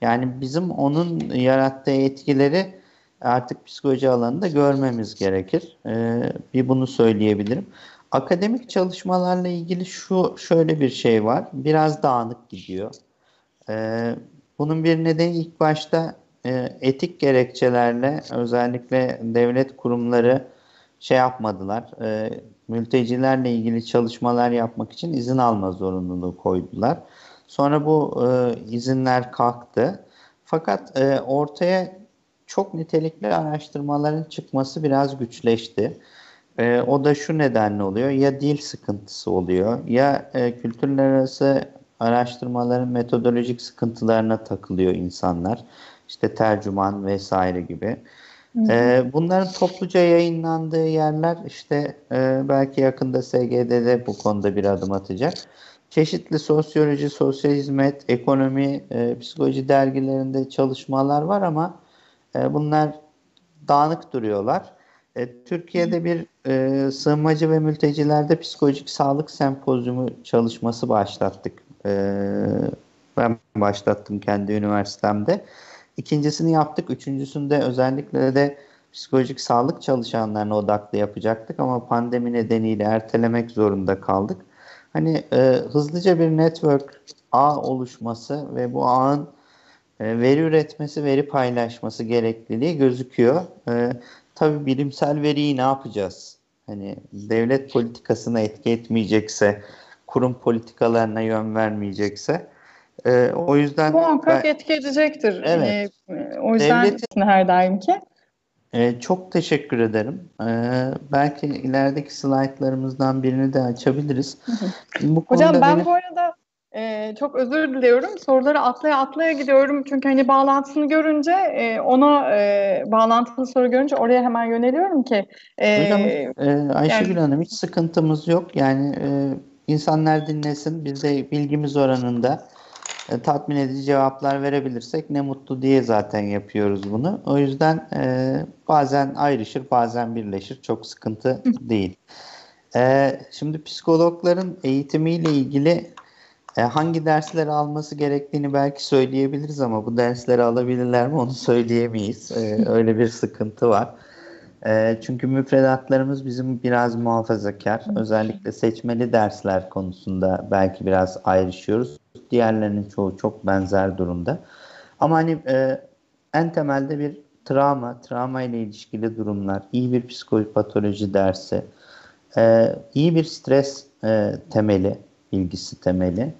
Yani bizim onun yarattığı etkileri artık psikoloji alanında görmemiz gerekir. E, bir bunu söyleyebilirim. Akademik çalışmalarla ilgili şu şöyle bir şey var. Biraz dağınık gidiyor. E, bunun bir nedeni ilk başta etik gerekçelerle özellikle devlet kurumları şey yapmadılar. E, mültecilerle ilgili çalışmalar yapmak için izin alma zorunluluğu koydular. Sonra bu e, izinler kalktı. Fakat e, ortaya çok nitelikli araştırmaların çıkması biraz güçleşti. E, o da şu nedenle oluyor. Ya dil sıkıntısı oluyor ya e, kültürler arası araştırmaların metodolojik sıkıntılarına takılıyor insanlar işte tercüman vesaire gibi. Ee, bunların topluca yayınlandığı yerler işte e, belki yakında SGD'de bu konuda bir adım atacak. Çeşitli sosyoloji, sosyal hizmet, ekonomi, e, psikoloji dergilerinde çalışmalar var ama e, bunlar dağınık duruyorlar. E, Türkiye'de bir e, sığınmacı ve mültecilerde psikolojik sağlık sempozyumu çalışması başlattık. E, ben başlattım kendi üniversitemde. İkincisini yaptık. Üçüncüsünde özellikle de psikolojik sağlık çalışanlarına odaklı yapacaktık ama pandemi nedeniyle ertelemek zorunda kaldık. Hani e, hızlıca bir network ağ oluşması ve bu ağın e, veri üretmesi, veri paylaşması gerekliliği gözüküyor. E, tabii bilimsel veriyi ne yapacağız? Hani devlet politikasına etki etmeyecekse, kurum politikalarına yön vermeyecekse e, o yüzden muhakkak ben, etki edecektir. Evet. E, o yüzden Devletin, her daimki. E, çok teşekkür ederim. E, belki ilerideki slaytlarımızdan birini de açabiliriz. Bu Hocam ben benim... bu arada e, çok özür diliyorum. Soruları atlaya atlaya gidiyorum. Çünkü hani bağlantısını görünce e, ona e, bağlantılı soru görünce oraya hemen yöneliyorum ki. E, Hocam e, Ayşegül yani, Hanım hiç sıkıntımız yok. Yani e, insanlar dinlesin. Biz de bilgimiz oranında e, tatmin edici cevaplar verebilirsek ne mutlu diye zaten yapıyoruz bunu. O yüzden e, bazen ayrışır, bazen birleşir. Çok sıkıntı değil. E, şimdi psikologların eğitimiyle ilgili e, hangi dersleri alması gerektiğini belki söyleyebiliriz ama bu dersleri alabilirler mi onu <laughs> söyleyemeyiz. E, öyle bir sıkıntı var. E, çünkü müfredatlarımız bizim biraz muhafazakar. Özellikle seçmeli dersler konusunda belki biraz ayrışıyoruz. Diğerlerinin çoğu çok benzer durumda. Ama hani e, en temelde bir travma, travma ile ilişkili durumlar, iyi bir psikopatoloji dersi, e, iyi bir stres e, temeli, bilgisi temeli,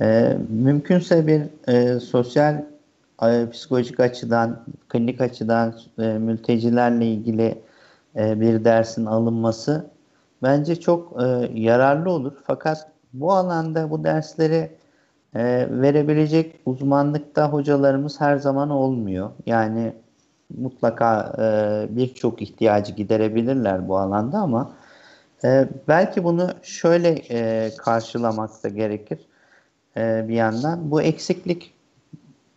e, mümkünse bir e, sosyal e, psikolojik açıdan, klinik açıdan e, mültecilerle ilgili e, bir dersin alınması bence çok e, yararlı olur. Fakat bu alanda bu dersleri e, verebilecek uzmanlıkta hocalarımız her zaman olmuyor. Yani mutlaka e, birçok ihtiyacı giderebilirler bu alanda ama e, belki bunu şöyle e, karşılamak da gerekir e, bir yandan. Bu eksiklik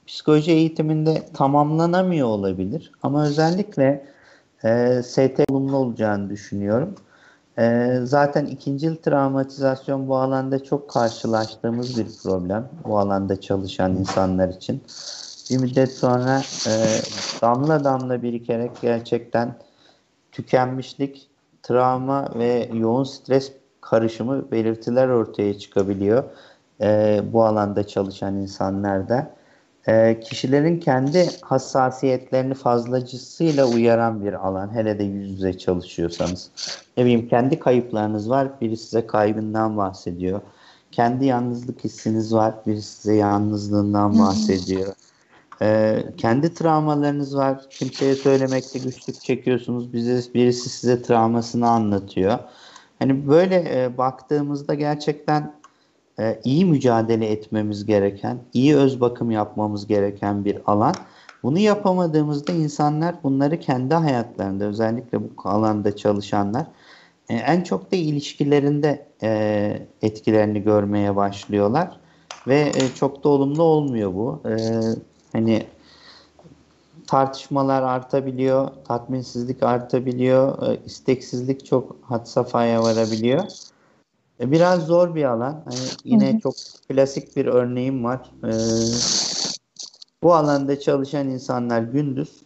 psikoloji eğitiminde tamamlanamıyor olabilir ama özellikle e, ST olumlu olacağını düşünüyorum. E, zaten ikincil travmatizasyon bu alanda çok karşılaştığımız bir problem. Bu alanda çalışan insanlar için. Bir müddet sonra e, damla damla birikerek gerçekten tükenmişlik, travma ve yoğun stres karışımı belirtiler ortaya çıkabiliyor. E, bu alanda çalışan insanlarda e, kişilerin kendi hassasiyetlerini fazlacısıyla uyaran bir alan. Hele de yüz yüze çalışıyorsanız. Ne bileyim kendi kayıplarınız var. Biri size kaybından bahsediyor. Kendi yalnızlık hissiniz var. Biri size yalnızlığından bahsediyor. Ee, kendi travmalarınız var. Kimseye söylemekte güçlük çekiyorsunuz. Bize, birisi size travmasını anlatıyor. Hani böyle e, baktığımızda gerçekten e, iyi mücadele etmemiz gereken, iyi öz bakım yapmamız gereken bir alan. Bunu yapamadığımızda insanlar bunları kendi hayatlarında özellikle bu alanda çalışanlar e, en çok da ilişkilerinde e, etkilerini görmeye başlıyorlar ve e, çok da olumlu olmuyor bu. Hani tartışmalar artabiliyor, tatminsizlik artabiliyor, isteksizlik çok had safhaya varabiliyor. E, biraz zor bir alan. Hani yine hı hı. çok klasik bir örneğim var. Ee, bu alanda çalışan insanlar gündüz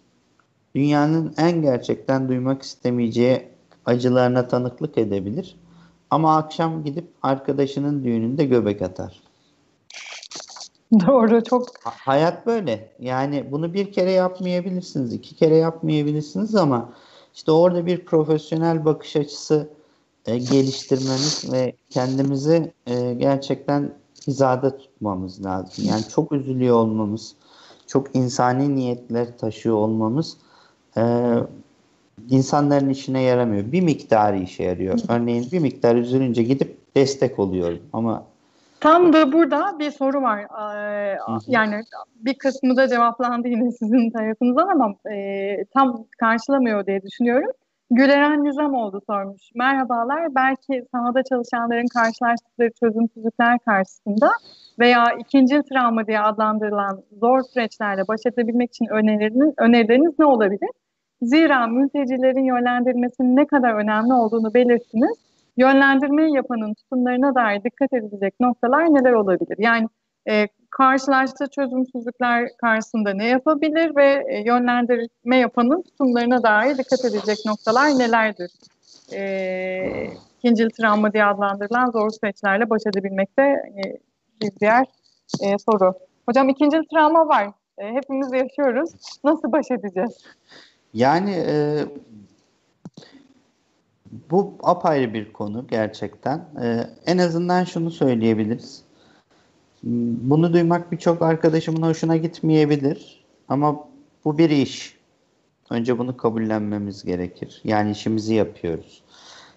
dünyanın en gerçekten duymak istemeyeceği acılarına tanıklık edebilir. Ama akşam gidip arkadaşının düğününde göbek atar. Doğru çok. Hayat böyle. Yani bunu bir kere yapmayabilirsiniz, iki kere yapmayabilirsiniz ama işte orada bir profesyonel bakış açısı e, geliştirmemiz ve kendimizi e, gerçekten hizada tutmamız lazım. Yani çok üzülüyor olmamız, çok insani niyetler taşıyor olmamız e, insanların işine yaramıyor. Bir miktarı işe yarıyor. Örneğin bir miktar üzülünce gidip destek oluyorum ama Tam da burada bir soru var. Ee, yani bir kısmı da cevaplandı yine sizin tarafınızdan ama e, tam karşılamıyor diye düşünüyorum. Güleren Nizamoğlu sormuş. Merhabalar. Belki sahada çalışanların karşılaştıkları çözümsüzlükler karşısında veya ikinci travma diye adlandırılan zor süreçlerle baş edebilmek için önerileriniz, önerileriniz ne olabilir? Zira mültecilerin yönlendirilmesinin ne kadar önemli olduğunu belirttiniz. Yönlendirmeyi yapanın tutumlarına dair dikkat edilecek noktalar neler olabilir? Yani e, karşılaştığı çözümsüzlükler karşısında ne yapabilir ve e, yönlendirme yapanın tutumlarına dair dikkat edecek noktalar nelerdir? E, ikincil travma diye adlandırılan zor süreçlerle baş edebilmekte e, bir diğer e, soru. Hocam ikincil travma var. E, hepimiz yaşıyoruz. Nasıl baş edeceğiz? Yani e, bu apayrı bir konu gerçekten. E, en azından şunu söyleyebiliriz bunu duymak birçok arkadaşımın hoşuna gitmeyebilir ama bu bir iş. Önce bunu kabullenmemiz gerekir. Yani işimizi yapıyoruz.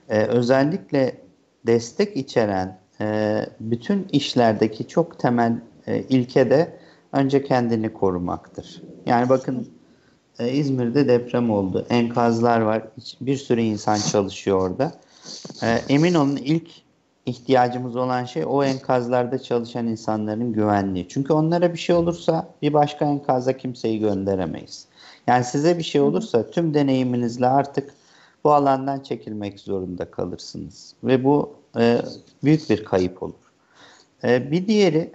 Ee, özellikle destek içeren e, bütün işlerdeki çok temel e, ilke de önce kendini korumaktır. Yani bakın e, İzmir'de deprem oldu. Enkazlar var. Bir sürü insan çalışıyor orada. E, emin olun ilk ihtiyacımız olan şey o enkazlarda çalışan insanların güvenliği. Çünkü onlara bir şey olursa bir başka enkaza kimseyi gönderemeyiz. Yani size bir şey olursa tüm deneyiminizle artık bu alandan çekilmek zorunda kalırsınız. Ve bu e, büyük bir kayıp olur. E, bir diğeri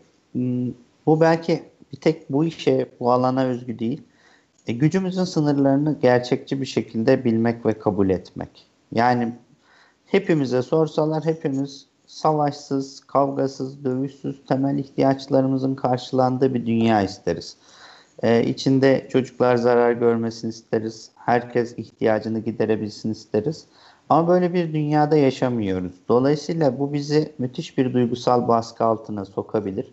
bu belki bir tek bu işe, bu alana özgü değil. E, gücümüzün sınırlarını gerçekçi bir şekilde bilmek ve kabul etmek. Yani hepimize sorsalar hepimiz savaşsız, kavgasız, dövüşsüz temel ihtiyaçlarımızın karşılandığı bir dünya isteriz. Ee, içinde çocuklar zarar görmesini isteriz. Herkes ihtiyacını giderebilsin isteriz. Ama böyle bir dünyada yaşamıyoruz. Dolayısıyla bu bizi müthiş bir duygusal baskı altına sokabilir.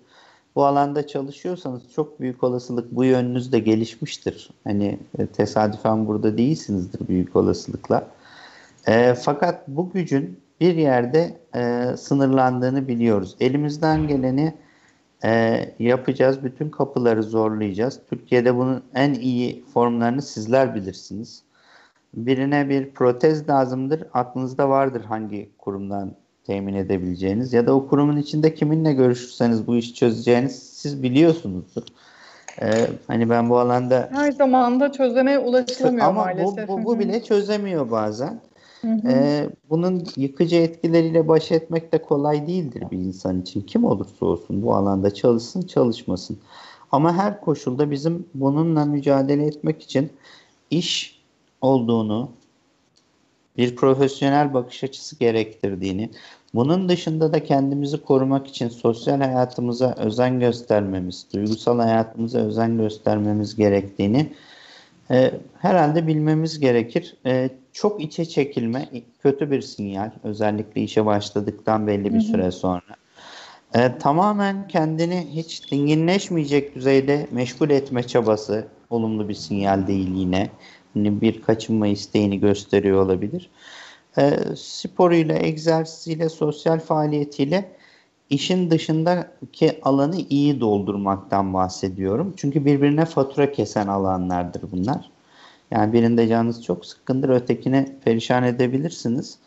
Bu alanda çalışıyorsanız çok büyük olasılık bu yönünüz de gelişmiştir. Hani e, tesadüfen burada değilsinizdir büyük olasılıkla. E, fakat bu gücün bir yerde e, sınırlandığını biliyoruz. Elimizden geleni e, yapacağız. Bütün kapıları zorlayacağız. Türkiye'de bunun en iyi formlarını sizler bilirsiniz. Birine bir protez lazımdır. Aklınızda vardır hangi kurumdan temin edebileceğiniz ya da o kurumun içinde kiminle görüşürseniz bu işi çözeceğiniz siz biliyorsunuzdur. Ee, hani ben bu alanda her zaman da çözene ulaşılamıyor ama maalesef. Bu, bu, bu bile çözemiyor bazen. Ee, bunun yıkıcı etkileriyle baş etmek de kolay değildir bir insan için. Kim olursa olsun bu alanda çalışsın çalışmasın. Ama her koşulda bizim bununla mücadele etmek için iş olduğunu, bir profesyonel bakış açısı gerektirdiğini, bunun dışında da kendimizi korumak için sosyal hayatımıza özen göstermemiz, duygusal hayatımıza özen göstermemiz gerektiğini e, herhalde bilmemiz gerekir. E, çok içe çekilme kötü bir sinyal. Özellikle işe başladıktan belli bir süre sonra. E, tamamen kendini hiç dinginleşmeyecek düzeyde meşgul etme çabası olumlu bir sinyal değil yine. Yani bir kaçınma isteğini gösteriyor olabilir. E, sporuyla, egzersiziyle, sosyal faaliyetiyle işin dışındaki alanı iyi doldurmaktan bahsediyorum. Çünkü birbirine fatura kesen alanlardır bunlar. Yani birinde canınız çok sıkkındır, ötekini perişan edebilirsiniz.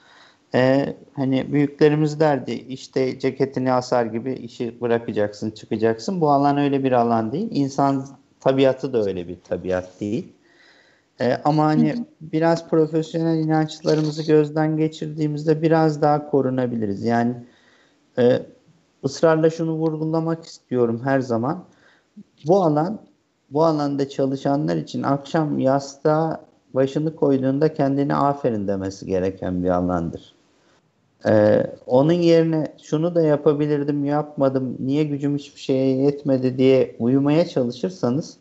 Ee, hani büyüklerimiz derdi işte ceketini asar gibi işi bırakacaksın, çıkacaksın. Bu alan öyle bir alan değil. İnsan tabiatı da öyle bir tabiat değil. Ee, ama hani biraz profesyonel inançlarımızı gözden geçirdiğimizde biraz daha korunabiliriz. Yani e, ısrarla şunu vurgulamak istiyorum her zaman. Bu alan bu alanda çalışanlar için akşam yastığa başını koyduğunda kendine aferin demesi gereken bir alandır. Ee, onun yerine şunu da yapabilirdim yapmadım niye gücüm hiçbir şeye yetmedi diye uyumaya çalışırsanız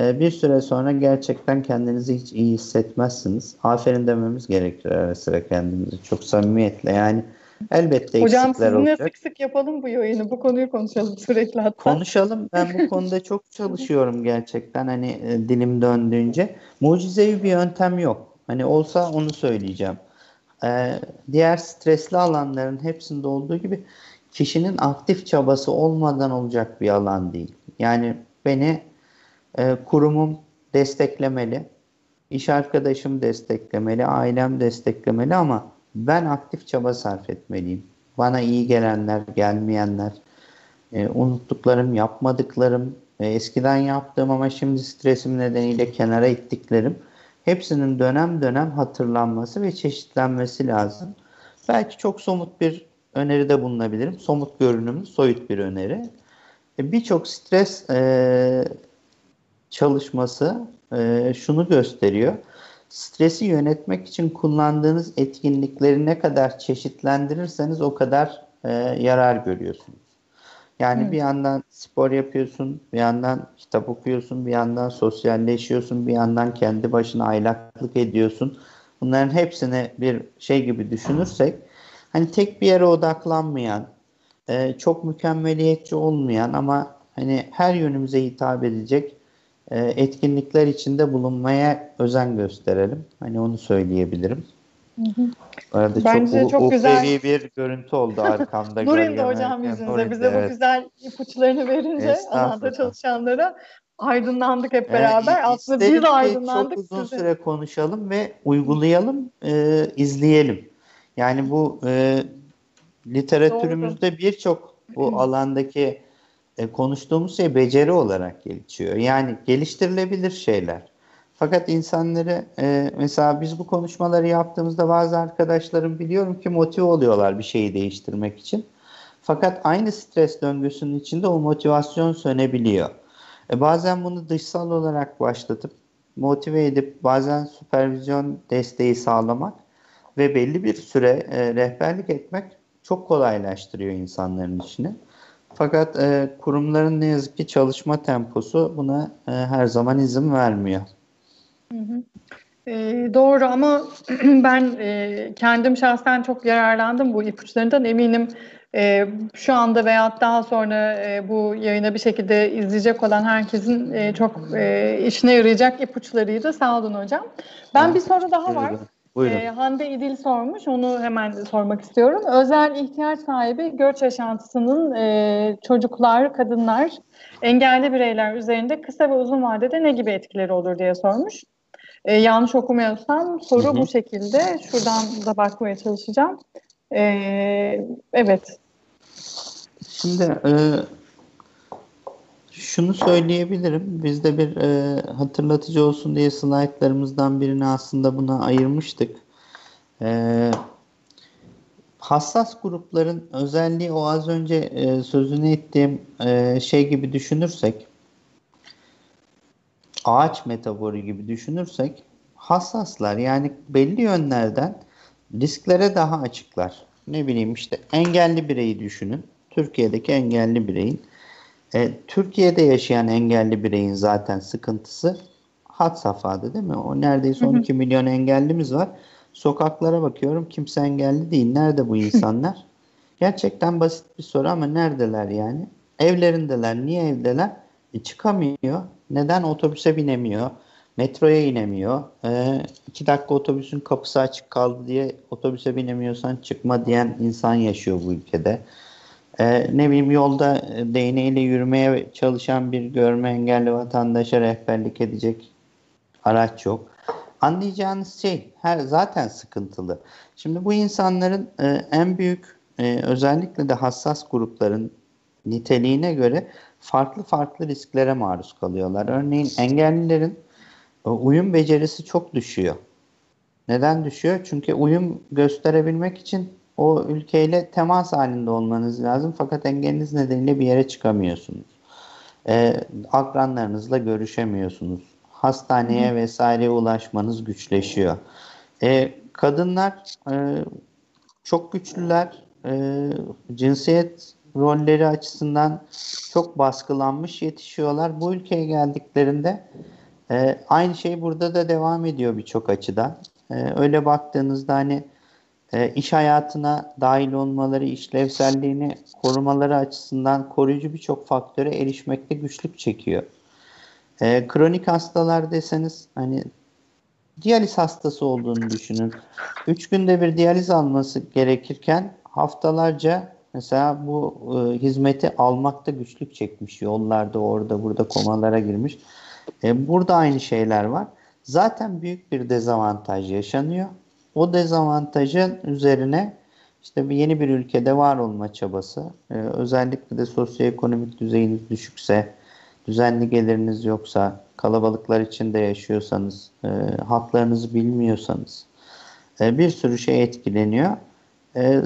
e, bir süre sonra gerçekten kendinizi hiç iyi hissetmezsiniz. Aferin dememiz gerekir ara sıra kendimizi çok samimiyetle yani Elbette Hocam eksikler olacak. sık sık yapalım bu yayını. Bu konuyu konuşalım sürekli hatta. Konuşalım. Ben bu <laughs> konuda çok çalışıyorum gerçekten hani e, dilim döndüğünce. Mucizevi bir yöntem yok. Hani olsa onu söyleyeceğim. Ee, diğer stresli alanların hepsinde olduğu gibi kişinin aktif çabası olmadan olacak bir alan değil. Yani beni e, kurumum desteklemeli, iş arkadaşım desteklemeli, ailem desteklemeli ama ben aktif çaba sarf etmeliyim. Bana iyi gelenler, gelmeyenler, e, unuttuklarım, yapmadıklarım, e, eskiden yaptığım ama şimdi stresim nedeniyle kenara ittiklerim hepsinin dönem dönem hatırlanması ve çeşitlenmesi lazım. Belki çok somut bir öneride bulunabilirim. Somut görünümlü, soyut bir öneri. E, Birçok stres e, çalışması e, şunu gösteriyor stresi yönetmek için kullandığınız etkinlikleri ne kadar çeşitlendirirseniz o kadar e, yarar görüyorsunuz. Yani evet. bir yandan spor yapıyorsun, bir yandan kitap okuyorsun, bir yandan sosyalleşiyorsun, bir yandan kendi başına aylaklık ediyorsun. Bunların hepsini bir şey gibi düşünürsek, hani tek bir yere odaklanmayan, e, çok mükemmeliyetçi olmayan ama hani her yönümüze hitap edecek e, etkinlikler içinde bulunmaya özen gösterelim. Hani onu söyleyebilirim. Hı hı. Arada Bence çok, çok güzel bir görüntü oldu arkamda. <laughs> Nur'un da hocam yüzünüze bize evet. bu güzel ipuçlarını verince alanda çalışanlara aydınlandık hep beraber. Ee, Aslında biz aydınlandık. Çok uzun size. süre konuşalım ve uygulayalım, e, izleyelim. Yani bu e, Literatürümüzde birçok bu alandaki e, konuştuğumuz şey beceri olarak geçiyor. Yani geliştirilebilir şeyler. Fakat insanları e, mesela biz bu konuşmaları yaptığımızda bazı arkadaşlarım biliyorum ki motive oluyorlar bir şeyi değiştirmek için. Fakat aynı stres döngüsünün içinde o motivasyon sönebiliyor. E, bazen bunu dışsal olarak başlatıp motive edip bazen süpervizyon desteği sağlamak ve belli bir süre e, rehberlik etmek çok kolaylaştırıyor insanların işini. Fakat e, kurumların ne yazık ki çalışma temposu buna e, her zaman izin vermiyor. Hı hı. E, doğru ama <clears throat> ben e, kendim şahsen çok yararlandım bu ipuçlarından eminim e, şu anda veya daha sonra e, bu yayına bir şekilde izleyecek olan herkesin e, çok e, işine yarayacak ipuçlarıydı. Sağ olun hocam. Ben bir soru daha var. Buyurun. E, Hande İdil sormuş. Onu hemen sormak istiyorum. Özel ihtiyaç sahibi göç yaşantısının e, çocuklar, kadınlar, engelli bireyler üzerinde kısa ve uzun vadede ne gibi etkileri olur diye sormuş. E, yanlış okumuyorsam soru hı hı. bu şekilde. Şuradan da bakmaya çalışacağım. E, evet. Şimdi e, şunu söyleyebilirim. Biz de bir e, hatırlatıcı olsun diye slaytlarımızdan birini aslında buna ayırmıştık. E, hassas grupların özelliği o az önce e, sözünü ettiğim e, şey gibi düşünürsek ağaç metaforu gibi düşünürsek hassaslar yani belli yönlerden risklere daha açıklar. Ne bileyim işte engelli bireyi düşünün. Türkiye'deki engelli bireyin e, Türkiye'de yaşayan engelli bireyin zaten sıkıntısı hat safhada değil mi? O neredeyse 12 milyon engellimiz var. Sokaklara bakıyorum kimse engelli değil. Nerede bu <laughs> insanlar? Gerçekten basit bir soru ama neredeler yani? Evlerindeler. Niye evdeler? E, çıkamıyor. Neden otobüse binemiyor? Metroya inemiyor. E, iki dakika otobüsün kapısı açık kaldı diye otobüse binemiyorsan çıkma diyen insan yaşıyor bu ülkede. E, ne bileyim yolda e, değneğiyle yürümeye çalışan bir görme engelli vatandaşa rehberlik edecek araç yok. Anlayacağınız şey her zaten sıkıntılı. Şimdi bu insanların e, en büyük e, özellikle de hassas grupların niteliğine göre farklı farklı risklere maruz kalıyorlar. Örneğin engellilerin e, uyum becerisi çok düşüyor. Neden düşüyor? Çünkü uyum gösterebilmek için o ülkeyle temas halinde olmanız lazım. Fakat engeliniz nedeniyle bir yere çıkamıyorsunuz. E, akranlarınızla görüşemiyorsunuz. Hastaneye Hı. vesaire ulaşmanız güçleşiyor. E, kadınlar e, çok güçlüler. E, cinsiyet rolleri açısından çok baskılanmış yetişiyorlar. Bu ülkeye geldiklerinde e, aynı şey burada da devam ediyor birçok açıdan. E, öyle baktığınızda hani e, iş hayatına dahil olmaları, işlevselliğini korumaları açısından koruyucu birçok faktöre erişmekte güçlük çekiyor. E, kronik hastalar deseniz hani diyaliz hastası olduğunu düşünün. Üç günde bir diyaliz alması gerekirken haftalarca mesela bu e, hizmeti almakta güçlük çekmiş. Yollarda orada burada komalara girmiş. E, burada aynı şeyler var. Zaten büyük bir dezavantaj yaşanıyor. O dezavantajın üzerine işte bir yeni bir ülkede var olma çabası, e, özellikle de sosyoekonomik düzeyiniz düşükse, düzenli geliriniz yoksa, kalabalıklar içinde yaşıyorsanız, e, haklarınızı bilmiyorsanız e, bir sürü şey etkileniyor. E,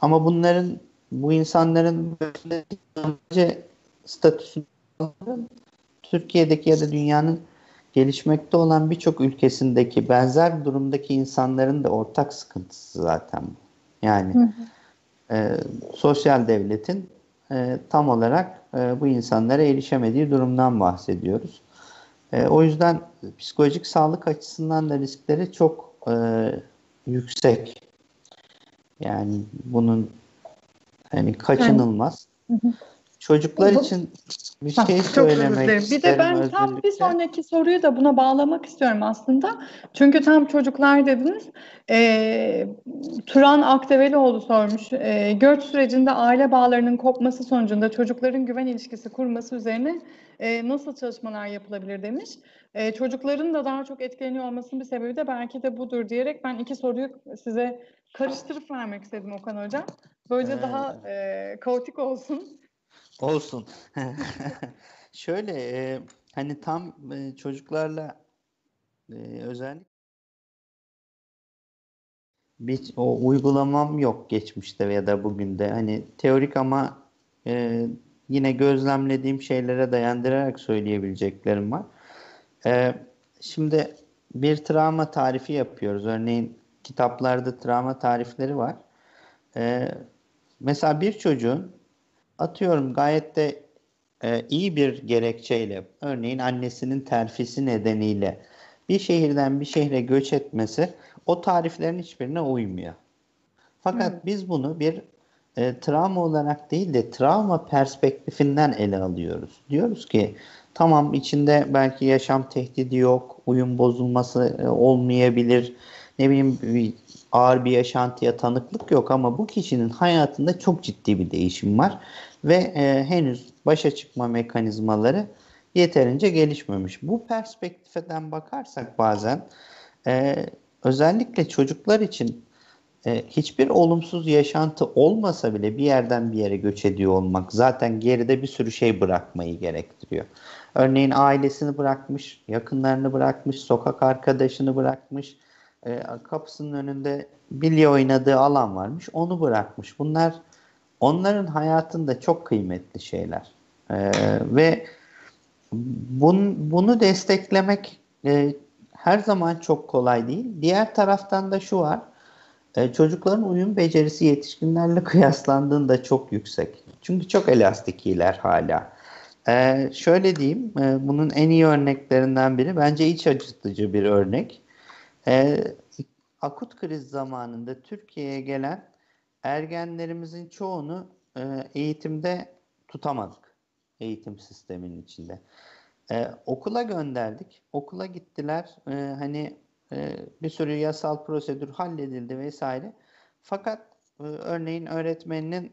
ama bunların, bu insanların önce statüsünü Türkiye'deki ya da dünyanın gelişmekte olan birçok ülkesindeki benzer durumdaki insanların da ortak sıkıntısı zaten bu. Yani hı hı. E, sosyal devletin e, tam olarak e, bu insanlara erişemediği durumdan bahsediyoruz. E, o yüzden psikolojik sağlık açısından da riskleri çok e, yüksek. Yani bunun hani kaçınılmaz. Hı hı. Çocuklar için Şey Çok özür dilerim. Bir de ben tam bir sonraki soruyu da buna bağlamak istiyorum aslında. Çünkü tam çocuklar dediniz. Ee, Turan Akdevelioğlu sormuş. Ee, göç sürecinde aile bağlarının kopması sonucunda çocukların güven ilişkisi kurması üzerine e, nasıl çalışmalar yapılabilir demiş. Ee, çocukların da daha çok etkileniyor olmasının bir sebebi de belki de budur diyerek ben iki soruyu size karıştırıp vermek istedim Okan Hocam. Böylece Ee, daha e, kaotik olsun. Olsun. <laughs> Şöyle e, hani tam e, çocuklarla e, özellikle bir o uygulamam yok geçmişte ya da bugün de. Hani teorik ama e, yine gözlemlediğim şeylere dayandırarak söyleyebileceklerim var. E, şimdi bir travma tarifi yapıyoruz. Örneğin kitaplarda travma tarifleri var. E, mesela bir çocuğun atıyorum gayet de e, iyi bir gerekçeyle, örneğin annesinin terfisi nedeniyle bir şehirden bir şehre göç etmesi o tariflerin hiçbirine uymuyor. Fakat Hmm. biz bunu bir e, travma olarak değil de travma perspektifinden ele alıyoruz. Diyoruz ki tamam içinde belki yaşam tehdidi yok, uyum bozulması e, olmayabilir, ne bileyim ağır bir yaşantıya tanıklık yok ama bu kişinin hayatında çok ciddi bir değişim var ve e, henüz başa çıkma mekanizmaları yeterince gelişmemiş. Bu perspektiften bakarsak bazen e, özellikle çocuklar için e, hiçbir olumsuz yaşantı olmasa bile bir yerden bir yere göç ediyor olmak zaten geride bir sürü şey bırakmayı gerektiriyor. Örneğin ailesini bırakmış, yakınlarını bırakmış, sokak arkadaşını bırakmış, e, kapısının önünde bilye oynadığı alan varmış, onu bırakmış. Bunlar onların hayatında çok kıymetli şeyler. E, ve bun, bunu desteklemek e, her zaman çok kolay değil. Diğer taraftan da şu var. E, çocukların uyum becerisi yetişkinlerle <laughs> kıyaslandığında çok yüksek. Çünkü çok elastik iyiler hala. E, şöyle diyeyim, e, bunun en iyi örneklerinden biri bence iç acıtıcı bir örnek. E, akut kriz zamanında Türkiye'ye gelen ergenlerimizin çoğunu e, eğitimde tutamadık. Eğitim sisteminin içinde. E, okula gönderdik. Okula gittiler. E, hani e, bir sürü yasal prosedür halledildi vesaire. Fakat e, örneğin öğretmeninin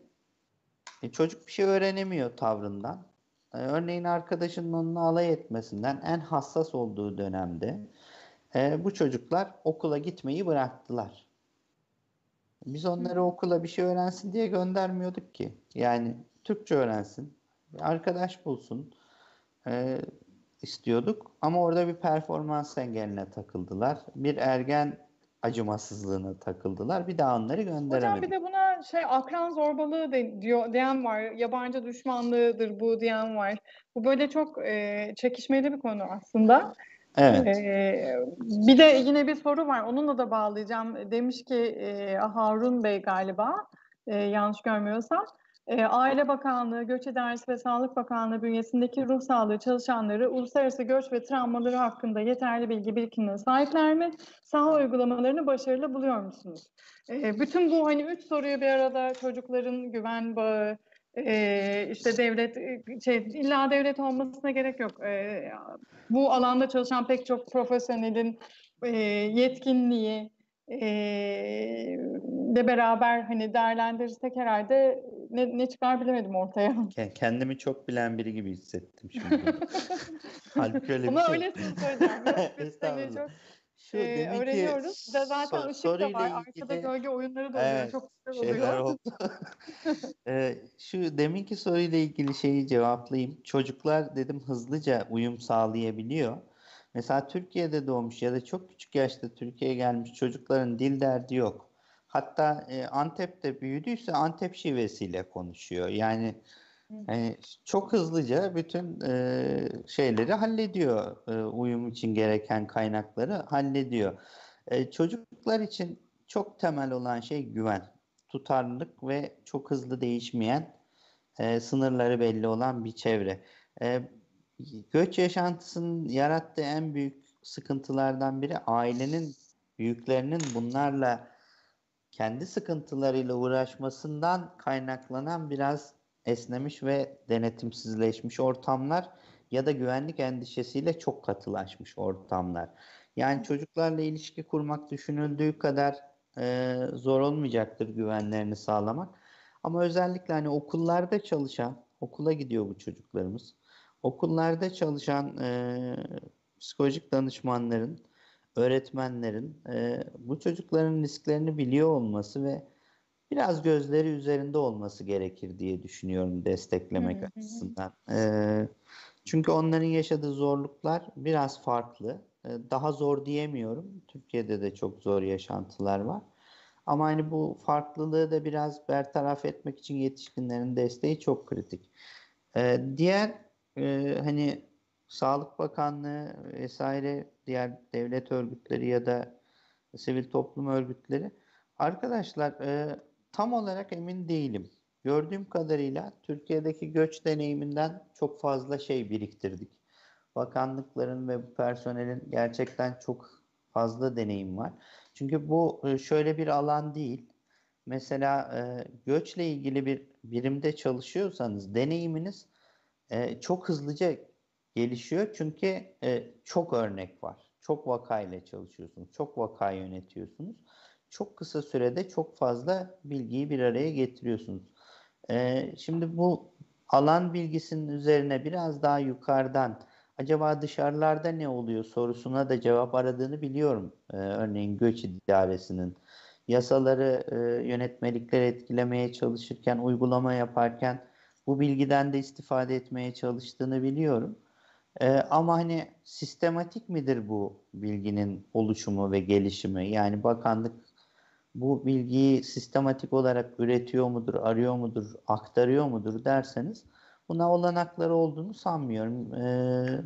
e, çocuk bir şey öğrenemiyor tavrından. E, örneğin arkadaşının onunla alay etmesinden en hassas olduğu dönemde e, bu çocuklar okula gitmeyi bıraktılar. Biz onları okula bir şey öğrensin diye göndermiyorduk ki. Yani Türkçe öğrensin, arkadaş bulsun e, istiyorduk. Ama orada bir performans engeline takıldılar. Bir ergen acımasızlığına takıldılar. Bir daha onları Hocam gönderemedik. bir de buna şey akran zorbalığı de, diyor diyen var. Yabancı düşmanlığıdır bu diyen var. Bu böyle çok e, çekişmeli bir konu aslında. Evet. Ee, bir de yine bir soru var. Onunla da bağlayacağım. Demiş ki e, Harun Bey galiba e, yanlış görmüyorsam e, Aile Bakanlığı, Göç İdaresi ve Sağlık Bakanlığı bünyesindeki ruh sağlığı çalışanları uluslararası göç ve travmaları hakkında yeterli bilgi birikimine sahipler mi? Saha uygulamalarını başarılı buluyor musunuz? E, bütün bu hani üç soruyu bir arada çocukların güven bağı, e, işte devlet şey illa devlet olmasına gerek yok. E, bu alanda çalışan pek çok profesyonelin e, yetkinliği e, de beraber hani değerlendirirsek herhalde ne, ne çıkar bilemedim ortaya. <laughs> Ke- Kendimi çok bilen biri gibi hissettim şimdi. <laughs> Halbuki öyle bir Ama şey. Yok, Biz hani Estağfurullah. çok Şu e, demek ki öğreniyoruz. De zaten so- ışık da var. Arkada ilgili- gölge oyunları da oluyor. Evet, Çok güzel şeyler oluyor. oldu. <laughs> Ee, şu deminki soruyla ilgili şeyi cevaplayayım. Çocuklar dedim hızlıca uyum sağlayabiliyor. Mesela Türkiye'de doğmuş ya da çok küçük yaşta Türkiye'ye gelmiş çocukların dil derdi yok. Hatta e, Antep'te büyüdüyse Antep şivesiyle konuşuyor. Yani hani çok hızlıca bütün e, şeyleri hallediyor. E, uyum için gereken kaynakları hallediyor. E, çocuklar için çok temel olan şey güven tutarlılık ve çok hızlı değişmeyen, e, sınırları belli olan bir çevre. E, göç yaşantısının yarattığı en büyük sıkıntılardan biri ailenin, büyüklerinin bunlarla kendi sıkıntılarıyla uğraşmasından kaynaklanan biraz esnemiş ve denetimsizleşmiş ortamlar ya da güvenlik endişesiyle çok katılaşmış ortamlar. Yani çocuklarla ilişki kurmak düşünüldüğü kadar e, zor olmayacaktır güvenlerini sağlamak. Ama özellikle hani okullarda çalışan, okula gidiyor bu çocuklarımız. Okullarda çalışan e, psikolojik danışmanların, öğretmenlerin e, bu çocukların risklerini biliyor olması ve biraz gözleri üzerinde olması gerekir diye düşünüyorum desteklemek hı hı. açısından. E, çünkü onların yaşadığı zorluklar biraz farklı. E, daha zor diyemiyorum. Türkiye'de de çok zor yaşantılar var. Ama hani bu farklılığı da biraz bertaraf etmek için yetişkinlerin desteği çok kritik. Ee, diğer e, hani Sağlık Bakanlığı vesaire diğer devlet örgütleri ya da sivil toplum örgütleri arkadaşlar e, tam olarak emin değilim. Gördüğüm kadarıyla Türkiye'deki göç deneyiminden çok fazla şey biriktirdik. Bakanlıkların ve personelin gerçekten çok fazla deneyim var. Çünkü bu e, şöyle bir alan değil. Mesela e, göçle ilgili bir birimde çalışıyorsanız deneyiminiz e, çok hızlıca gelişiyor. Çünkü e, çok örnek var. Çok vakayla çalışıyorsunuz. Çok vaka yönetiyorsunuz. Çok kısa sürede çok fazla bilgiyi bir araya getiriyorsunuz. E, şimdi bu alan bilgisinin üzerine biraz daha yukarıdan acaba dışarılarda ne oluyor sorusuna da cevap aradığını biliyorum. Ee, örneğin göç idaresinin yasaları, e, yönetmelikleri etkilemeye çalışırken, uygulama yaparken bu bilgiden de istifade etmeye çalıştığını biliyorum. Ee, ama hani sistematik midir bu bilginin oluşumu ve gelişimi? Yani bakanlık bu bilgiyi sistematik olarak üretiyor mudur, arıyor mudur, aktarıyor mudur derseniz buna olanakları olduğunu sanmıyorum. Ee,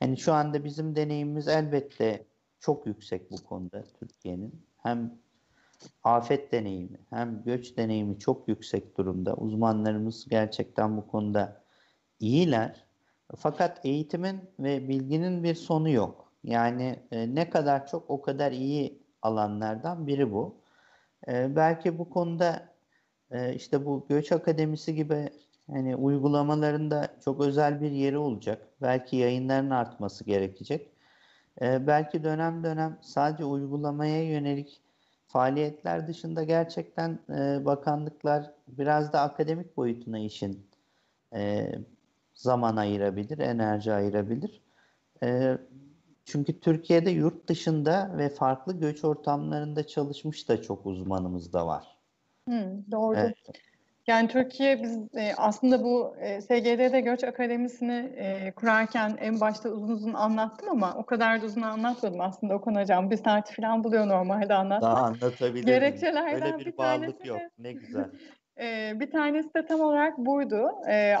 yani şu anda bizim deneyimimiz elbette çok yüksek bu konuda Türkiye'nin. Hem afet deneyimi hem göç deneyimi çok yüksek durumda. Uzmanlarımız gerçekten bu konuda iyiler. Fakat eğitimin ve bilginin bir sonu yok. Yani e, ne kadar çok o kadar iyi alanlardan biri bu. E, belki bu konuda e, işte bu göç akademisi gibi hani uygulamalarında çok özel bir yeri olacak. Belki yayınların artması gerekecek. Ee, belki dönem dönem sadece uygulamaya yönelik faaliyetler dışında gerçekten e, bakanlıklar biraz da akademik boyutuna işin e, zaman ayırabilir, enerji ayırabilir. E, çünkü Türkiye'de yurt dışında ve farklı göç ortamlarında çalışmış da çok uzmanımız da var. Hmm, doğru. Evet. Yani Türkiye biz e, aslında bu e, SGD'de Göç Akademisi'ni e, kurarken en başta uzun uzun anlattım ama o kadar da uzun anlatmadım aslında Okan Hocam. Bir saat falan buluyor normalde anlatmak. Daha anlatabilirim. Gerekçelerden Öyle bir, bir bağlılık tanesi yok. Ne güzel. <laughs> Ee, bir tanesi de tam olarak buydu. Ee,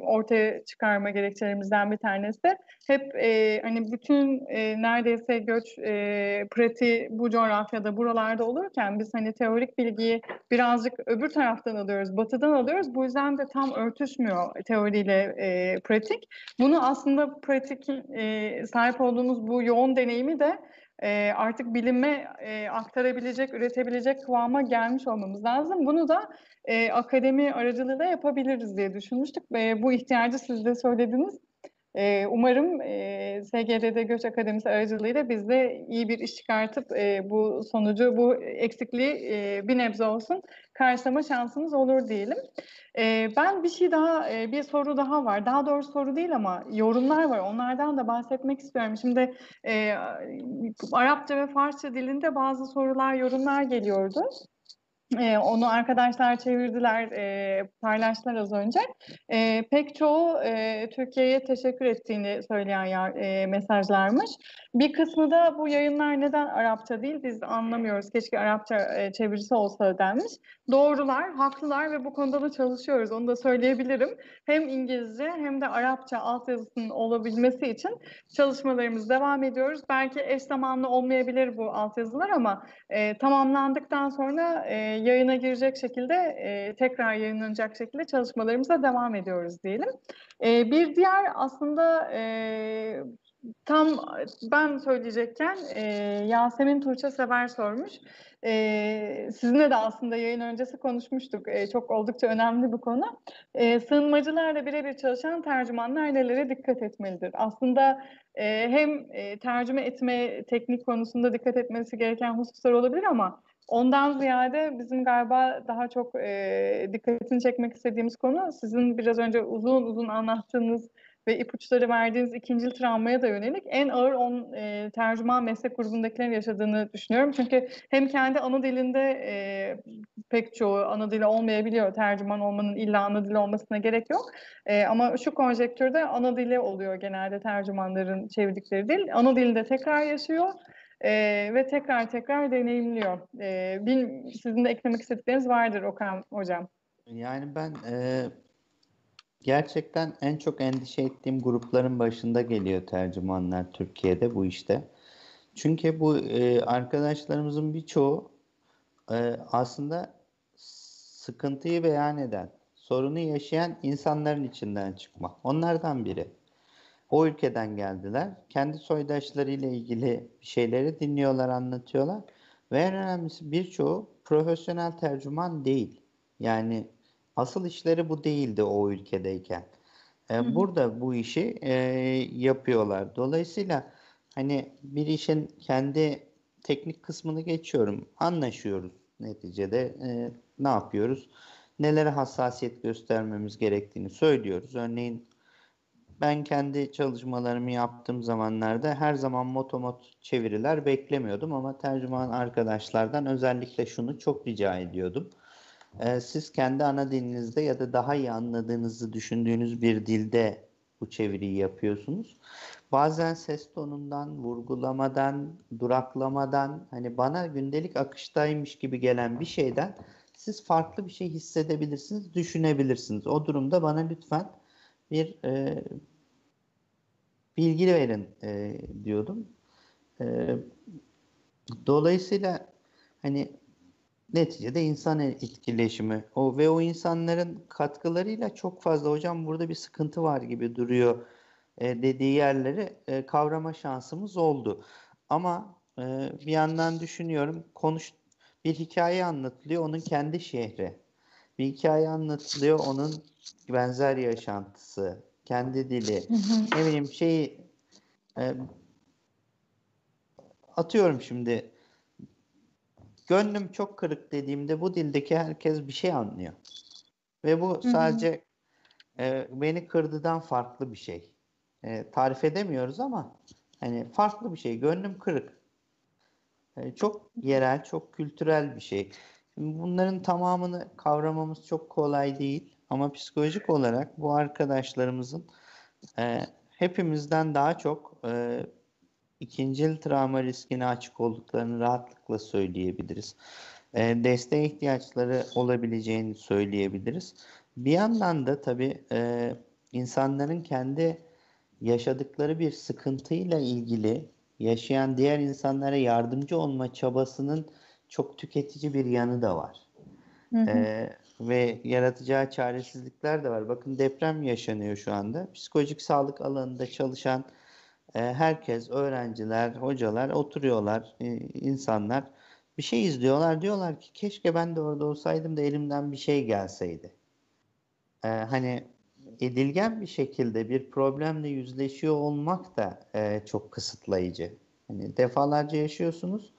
ortaya çıkarma gerekçelerimizden bir tanesi. Hep e, hani bütün e, neredeyse göç e, pratiği bu coğrafyada, buralarda olurken biz hani teorik bilgiyi birazcık öbür taraftan alıyoruz, batıdan alıyoruz. Bu yüzden de tam örtüşmüyor teoriyle e, pratik. Bunu aslında pratik e, sahip olduğumuz bu yoğun deneyimi de e, artık bilime e, aktarabilecek, üretebilecek kıvama gelmiş olmamız lazım. Bunu da e, akademi aracılığıyla yapabiliriz diye düşünmüştük. E, bu ihtiyacı siz de söylediniz. E, umarım e, SGD'de Göç Akademisi aracılığıyla biz de iyi bir iş çıkartıp e, bu sonucu, bu eksikliği e, bir nebze olsun karşılama şansımız olur diyelim. E, ben bir şey daha, e, bir soru daha var. Daha doğrusu soru değil ama yorumlar var. Onlardan da bahsetmek istiyorum. Şimdi e, Arapça ve Farsça dilinde bazı sorular, yorumlar geliyordu. E, onu arkadaşlar çevirdiler, e, paylaştılar az önce. E, pek çoğu e, Türkiye'ye teşekkür ettiğini söyleyen yer, e, mesajlarmış. Bir kısmı da bu yayınlar neden Arapça değil biz anlamıyoruz. Keşke Arapça e, çevirisi olsa denmiş. Doğrular, haklılar ve bu konuda da çalışıyoruz. Onu da söyleyebilirim. Hem İngilizce hem de Arapça altyazısının olabilmesi için çalışmalarımız devam ediyoruz. Belki eş zamanlı olmayabilir bu altyazılar ama e, tamamlandıktan sonra e, yayına girecek şekilde e, tekrar yayınlanacak şekilde çalışmalarımıza devam ediyoruz diyelim. E, bir diğer aslında e, Tam ben söyleyecekken e, Yasemin Tuğçe Sever sormuş. E, sizinle de aslında yayın öncesi konuşmuştuk. E, çok oldukça önemli bir konu. E, sığınmacılarla birebir çalışan tercümanlar nelere dikkat etmelidir? Aslında e, hem e, tercüme etme teknik konusunda dikkat etmesi gereken hususlar olabilir ama Ondan ziyade bizim galiba daha çok e, dikkatini çekmek istediğimiz konu sizin biraz önce uzun uzun anlattığınız ve ipuçları verdiğiniz ikinci travmaya da yönelik en ağır on e, tercüman meslek grubundakilerin yaşadığını düşünüyorum. Çünkü hem kendi ana dilinde e, pek çoğu ana dili olmayabiliyor. Tercüman olmanın illa ana dili olmasına gerek yok. E, ama şu konjektürde ana dili oluyor genelde tercümanların çevirdikleri dil. Ana dilinde tekrar yaşıyor. Ee, ve tekrar tekrar deneyimliyor. Ee, bil, sizin de eklemek istedikleriniz vardır Okan Hocam. Yani ben e, gerçekten en çok endişe ettiğim grupların başında geliyor tercümanlar Türkiye'de bu işte. Çünkü bu e, arkadaşlarımızın birçoğu e, aslında sıkıntıyı beyan eden, sorunu yaşayan insanların içinden çıkma. Onlardan biri. O ülkeden geldiler. Kendi soydaşlarıyla ilgili şeyleri dinliyorlar, anlatıyorlar. Ve en önemlisi birçoğu profesyonel tercüman değil. Yani asıl işleri bu değildi o ülkedeyken. Ee, burada bu işi e, yapıyorlar. Dolayısıyla hani bir işin kendi teknik kısmını geçiyorum. Anlaşıyoruz neticede. E, ne yapıyoruz? Nelere hassasiyet göstermemiz gerektiğini söylüyoruz. Örneğin ben kendi çalışmalarımı yaptığım zamanlarda her zaman motomot çeviriler beklemiyordum ama tercüman arkadaşlardan özellikle şunu çok rica ediyordum. Ee, siz kendi ana dilinizde ya da daha iyi anladığınızı düşündüğünüz bir dilde bu çeviriyi yapıyorsunuz. Bazen ses tonundan, vurgulamadan, duraklamadan hani bana gündelik akıştaymış gibi gelen bir şeyden siz farklı bir şey hissedebilirsiniz, düşünebilirsiniz. O durumda bana lütfen bir e, bilgi verin e, diyordum. E, dolayısıyla hani neticede insan etkileşimi o ve o insanların katkılarıyla çok fazla hocam burada bir sıkıntı var gibi duruyor e, dediği yerleri e, kavrama şansımız oldu. Ama e, bir yandan düşünüyorum konuş bir hikaye anlatılıyor onun kendi şehri. Bir hikaye anlatılıyor onun benzer yaşantısı, kendi dili. Hı hı. Ne bileyim şey e, atıyorum şimdi gönlüm çok kırık dediğimde bu dildeki herkes bir şey anlıyor. Ve bu sadece e, beni kırdıdan farklı bir şey. E, tarif edemiyoruz ama hani farklı bir şey. Gönlüm kırık. E, çok yerel, çok kültürel bir şey. Şimdi bunların tamamını kavramamız çok kolay değil. Ama psikolojik olarak bu arkadaşlarımızın e, hepimizden daha çok e, ikincil travma riskine açık olduklarını rahatlıkla söyleyebiliriz. E, desteğe ihtiyaçları olabileceğini söyleyebiliriz. Bir yandan da tabii e, insanların kendi yaşadıkları bir sıkıntıyla ilgili yaşayan diğer insanlara yardımcı olma çabasının çok tüketici bir yanı da var. Hı hı. Ee, ve yaratacağı çaresizlikler de var. Bakın deprem yaşanıyor şu anda. Psikolojik sağlık alanında çalışan e, herkes, öğrenciler, hocalar oturuyorlar, e, insanlar bir şey izliyorlar. Diyorlar ki keşke ben de orada olsaydım da elimden bir şey gelseydi. E, hani edilgen bir şekilde bir problemle yüzleşiyor olmak da e, çok kısıtlayıcı. Hani defalarca yaşıyorsunuz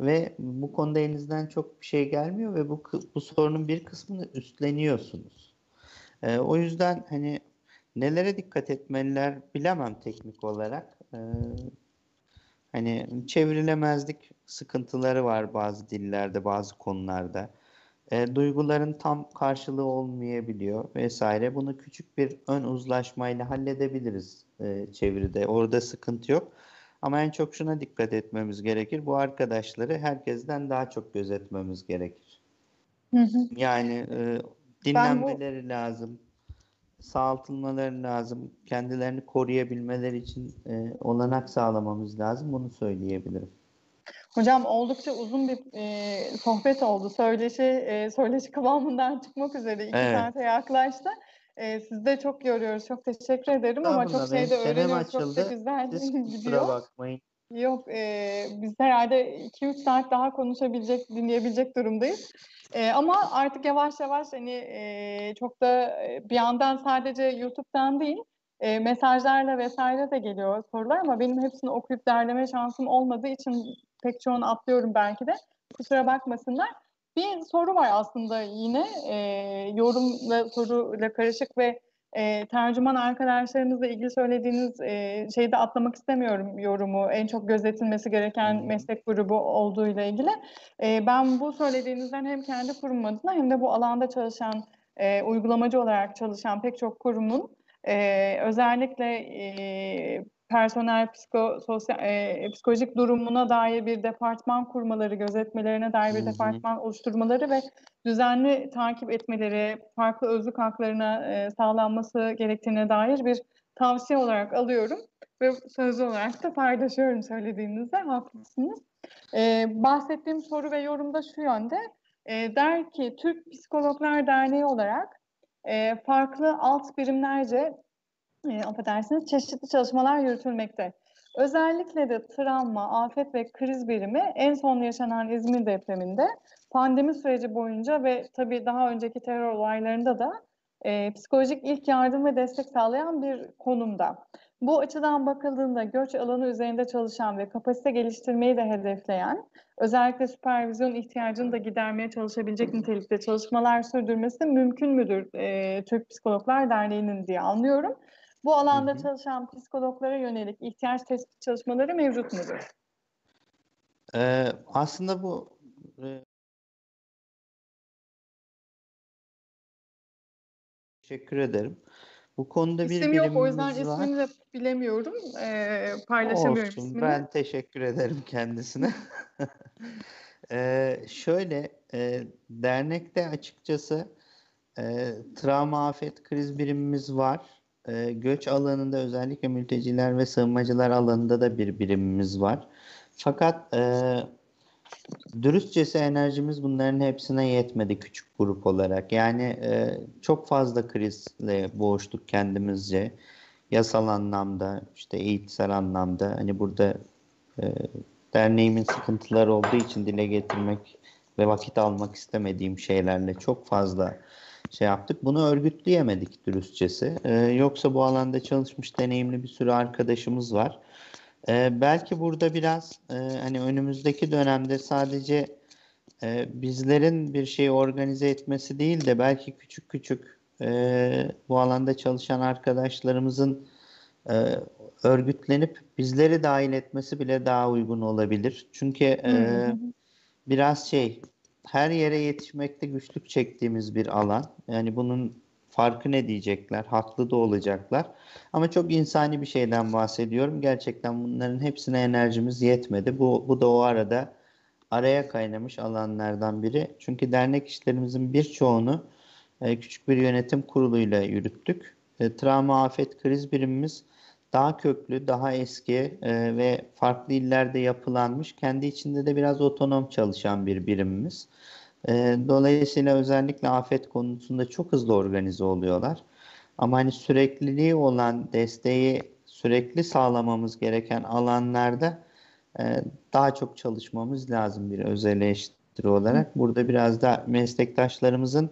ve bu konuda elinizden çok bir şey gelmiyor ve bu bu sorunun bir kısmını üstleniyorsunuz. E, o yüzden hani nelere dikkat etmeliler bilemem teknik olarak. E, hani çevrilemezlik sıkıntıları var bazı dillerde, bazı konularda. E, duyguların tam karşılığı olmayabiliyor vesaire. Bunu küçük bir ön uzlaşmayla halledebiliriz e, çeviride. Orada sıkıntı yok. Ama en çok şuna dikkat etmemiz gerekir. Bu arkadaşları herkesten daha çok gözetmemiz gerekir. Hı hı. Yani e, dinlenmeleri bu... lazım. Sağaltılmaları lazım. Kendilerini koruyabilmeleri için e, olanak sağlamamız lazım. Bunu söyleyebilirim. Hocam oldukça uzun bir e, sohbet oldu. Söyleşi, e, söyleşi kıvamından çıkmak üzere iki evet. saate yaklaştı. E, sizi de çok yoruyoruz. Çok teşekkür ederim ama çok şey de öğreniyoruz. Çok da güzel Siz <laughs> gidiyor. bakmayın. Yok, e, biz herhalde 2-3 saat daha konuşabilecek, dinleyebilecek durumdayız. E, ama artık yavaş yavaş hani e, çok da bir yandan sadece YouTube'dan değil, e, mesajlarla vesaire de geliyor sorular ama benim hepsini okuyup derleme şansım olmadığı için pek çoğunu atlıyorum belki de. Kusura bakmasınlar. Bir soru var aslında yine e, yorumla soruyla karışık ve e, tercüman arkadaşlarınızla ilgili söylediğiniz e, şeyi de atlamak istemiyorum yorumu. En çok gözetilmesi gereken meslek grubu olduğuyla ilgili. E, ben bu söylediğinizden hem kendi kurum adına hem de bu alanda çalışan, e, uygulamacı olarak çalışan pek çok kurumun e, özellikle e, personel psiko, sosyal, e, psikolojik durumuna dair bir departman kurmaları, gözetmelerine dair bir hı hı. departman oluşturmaları ve düzenli takip etmeleri, farklı özlük haklarına e, sağlanması gerektiğine dair bir tavsiye olarak alıyorum ve sözlü olarak da paylaşıyorum söylediğinizde haklısınız. E, bahsettiğim soru ve yorumda şu yönde, e, der ki Türk Psikologlar Derneği olarak e, farklı alt birimlerce e, affedersiniz çeşitli çalışmalar yürütülmekte. Özellikle de travma, afet ve kriz birimi en son yaşanan İzmir depreminde pandemi süreci boyunca ve tabii daha önceki terör olaylarında da e, psikolojik ilk yardım ve destek sağlayan bir konumda. Bu açıdan bakıldığında göç alanı üzerinde çalışan ve kapasite geliştirmeyi de hedefleyen, özellikle süpervizyon ihtiyacını da gidermeye çalışabilecek nitelikte çalışmalar sürdürmesi mümkün müdür e, Türk Psikologlar Derneği'nin diye anlıyorum. Bu alanda hı hı. çalışan psikologlara yönelik ihtiyaç tespit çalışmaları mevcut mudur? Ee, aslında bu e, teşekkür ederim. Bu konuda bir İsim yok o yüzden var. ismini de bilemiyorum. Ee, paylaşamıyorum Olsun, ismini. Ben teşekkür ederim kendisine. <laughs> ee, şöyle e, dernekte açıkçası e, travma afet kriz birimimiz var. E, göç alanında özellikle mülteciler ve sığınmacılar alanında da bir birimimiz var. Fakat e, dürüstçesi enerjimiz bunların hepsine yetmedi küçük grup olarak. Yani e, çok fazla krizle boğuştuk kendimizce. Yasal anlamda, işte eğitsel anlamda. Hani burada e, derneğimin sıkıntıları olduğu için dile getirmek ve vakit almak istemediğim şeylerle çok fazla şey yaptık. Bunu örgütleyemedik dürüstçesi. Ee, yoksa bu alanda çalışmış deneyimli bir sürü arkadaşımız var. Ee, belki burada biraz e, hani önümüzdeki dönemde sadece e, bizlerin bir şeyi organize etmesi değil de belki küçük küçük e, bu alanda çalışan arkadaşlarımızın e, örgütlenip bizleri dahil etmesi bile daha uygun olabilir. Çünkü e, biraz şey her yere yetişmekte güçlük çektiğimiz bir alan. Yani bunun farkı ne diyecekler? Haklı da olacaklar. Ama çok insani bir şeyden bahsediyorum. Gerçekten bunların hepsine enerjimiz yetmedi. Bu, bu da o arada araya kaynamış alanlardan biri. Çünkü dernek işlerimizin birçoğunu e, küçük bir yönetim kuruluyla yürüttük. E, travma, afet, kriz birimimiz daha köklü, daha eski e, ve farklı illerde yapılanmış, kendi içinde de biraz otonom çalışan bir birimimiz. E, dolayısıyla özellikle afet konusunda çok hızlı organize oluyorlar. Ama hani sürekliliği olan desteği sürekli sağlamamız gereken alanlarda e, daha çok çalışmamız lazım bir özel eleştiri olarak. Burada biraz da meslektaşlarımızın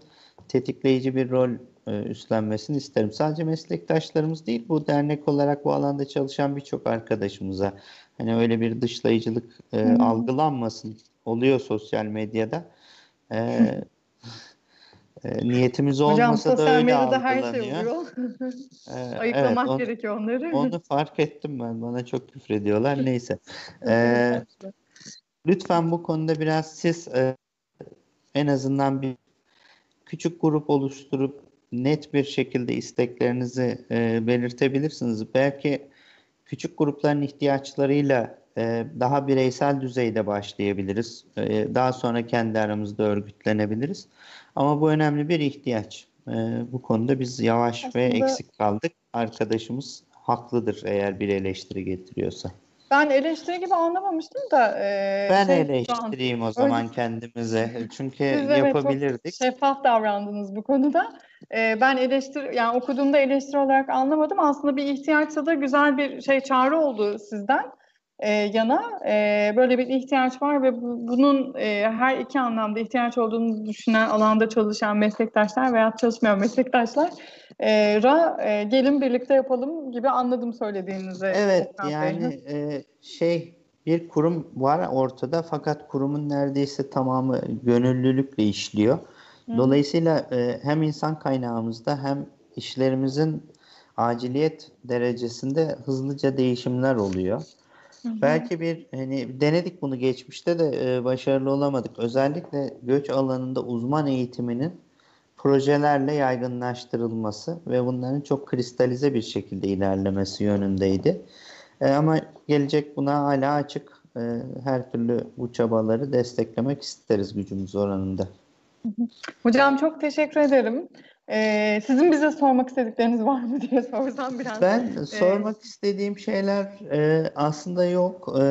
tetikleyici bir rol e, üstlenmesini isterim. Sadece meslektaşlarımız değil, bu dernek olarak bu alanda çalışan birçok arkadaşımıza hani öyle bir dışlayıcılık e, algılanmasın oluyor sosyal medyada. E, e, niyetimiz olmasa Hocam, da öyle medyada algılanıyor. her şey oluyor. e, <laughs> Ayıklamak evet, onu, gerekiyor onları. Onu fark ettim ben. Bana çok küfür ediyorlar. Neyse. <laughs> E, lütfen bu konuda biraz siz e, en azından bir küçük grup oluşturup net bir şekilde isteklerinizi e, belirtebilirsiniz. Belki küçük grupların ihtiyaçlarıyla e, daha bireysel düzeyde başlayabiliriz. E, daha sonra kendi aramızda örgütlenebiliriz. Ama bu önemli bir ihtiyaç. E, bu konuda biz yavaş Aslında... ve eksik kaldık. Arkadaşımız haklıdır eğer bir eleştiri getiriyorsa. Ben eleştiri gibi anlamamıştım da. E, ben şey, eleştireyim o zaman öyle. kendimize. Çünkü Siz yapabilirdik. Evet, şeffaf davrandınız bu konuda. E, ben eleştir yani okuduğumda eleştiri olarak anlamadım. Aslında bir ihtiyaçsa da güzel bir şey çağrı oldu sizden e, yana. E, böyle bir ihtiyaç var ve bu, bunun e, her iki anlamda ihtiyaç olduğunu düşünen alanda çalışan meslektaşlar veya çalışmayan meslektaşlar e, ra e, gelin birlikte yapalım gibi anladım söylediğinizi. Evet yani e, şey bir kurum var ortada fakat kurumun neredeyse tamamı gönüllülükle işliyor. Dolayısıyla e, hem insan kaynağımızda hem işlerimizin aciliyet derecesinde hızlıca değişimler oluyor. Hı hı. Belki bir hani denedik bunu geçmişte de e, başarılı olamadık. Özellikle göç alanında uzman eğitiminin projelerle yaygınlaştırılması ve bunların çok kristalize bir şekilde ilerlemesi yönündeydi. E, ama gelecek buna hala açık. E, her türlü bu çabaları desteklemek isteriz gücümüz oranında. Hocam çok teşekkür ederim. Ee, sizin bize sormak istedikleriniz var mı diye sorsam biraz. Ben e, sormak istediğim şeyler e, aslında yok. E,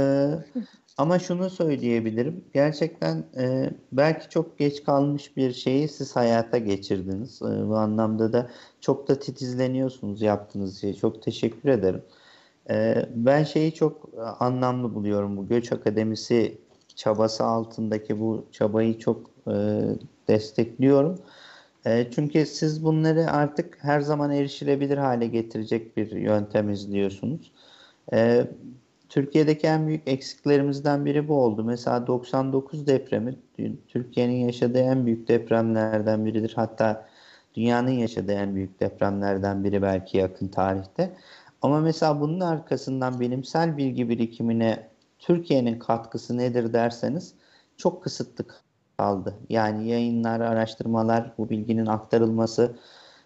<laughs> ama şunu söyleyebilirim. Gerçekten e, belki çok geç kalmış bir şeyi siz hayata geçirdiniz. E, bu anlamda da çok da titizleniyorsunuz yaptığınız şey. Çok teşekkür ederim. E, ben şeyi çok anlamlı buluyorum. Bu Göç Akademisi çabası altındaki bu çabayı çok e, destekliyorum. E, çünkü siz bunları artık her zaman erişilebilir hale getirecek bir yöntem izliyorsunuz. E, Türkiye'deki en büyük eksiklerimizden biri bu oldu. Mesela 99 depremi Türkiye'nin yaşadığı en büyük depremlerden biridir. Hatta dünyanın yaşadığı en büyük depremlerden biri belki yakın tarihte. Ama mesela bunun arkasından bilimsel bilgi birikimine Türkiye'nin katkısı nedir derseniz çok kısıtlı kaldı. Yani yayınlar, araştırmalar, bu bilginin aktarılması,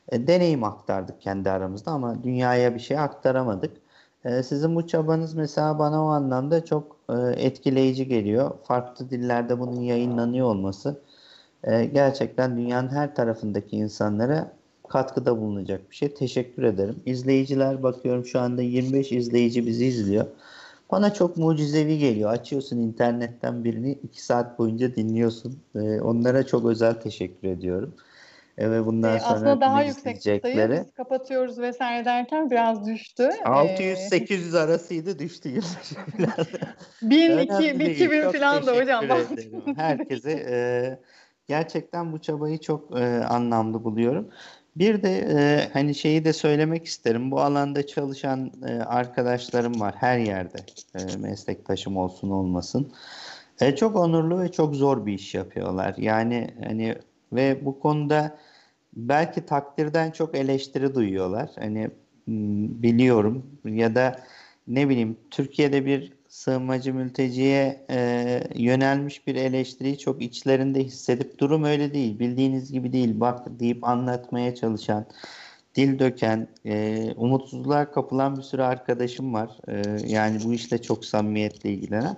e, deneyim aktardık kendi aramızda ama dünyaya bir şey aktaramadık. E, sizin bu çabanız mesela bana o anlamda çok e, etkileyici geliyor. Farklı dillerde bunun yayınlanıyor olması e, gerçekten dünyanın her tarafındaki insanlara katkıda bulunacak bir şey. Teşekkür ederim. İzleyiciler bakıyorum şu anda 25 izleyici bizi izliyor. Bana çok mucizevi geliyor. Açıyorsun internetten birini iki saat boyunca dinliyorsun. Ee, onlara çok özel teşekkür ediyorum. E, ve bundan ee, sonra aslında daha yüksek sayı biz kapatıyoruz vesaire derken biraz düştü. 600-800 ee, arasıydı düştü yılbaşı falan. 1000, 2000 falan da hocam. Herkese e, gerçekten bu çabayı çok e, anlamlı buluyorum. Bir de e, hani şeyi de söylemek isterim. Bu alanda çalışan e, arkadaşlarım var her yerde. E, meslektaşım olsun olmasın. E, çok onurlu ve çok zor bir iş yapıyorlar. Yani hani ve bu konuda belki takdirden çok eleştiri duyuyorlar. Hani biliyorum ya da ne bileyim Türkiye'de bir sığınmacı mülteciye e, yönelmiş bir eleştiriyi çok içlerinde hissedip durum öyle değil. Bildiğiniz gibi değil. Bak deyip anlatmaya çalışan, dil döken, e, umutsuzluğa kapılan bir sürü arkadaşım var. E, yani bu işle çok samimiyetle ilgilenen.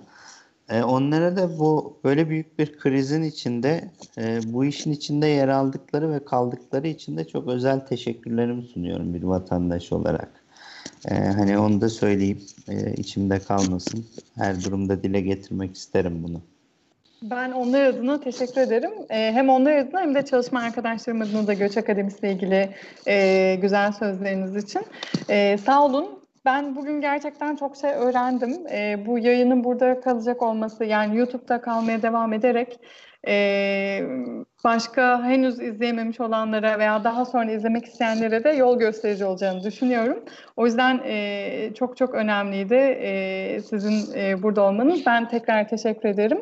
E, onlara da bu böyle büyük bir krizin içinde e, bu işin içinde yer aldıkları ve kaldıkları için de çok özel teşekkürlerimi sunuyorum bir vatandaş olarak. Ee, hani onu da söyleyeyim e, içimde kalmasın. Her durumda dile getirmek isterim bunu. Ben onlar adına teşekkür ederim. Ee, hem onlar adına hem de çalışma arkadaşlarım adına da Göç Akademisi ile ilgili e, güzel sözleriniz için. E, sağ olun. Ben bugün gerçekten çok şey öğrendim. E, bu yayının burada kalacak olması yani YouTube'da kalmaya devam ederek e, başka henüz izleyememiş olanlara veya daha sonra izlemek isteyenlere de yol gösterici olacağını düşünüyorum. O yüzden e, çok çok önemliydi e, sizin e, burada olmanız. Ben tekrar teşekkür ederim.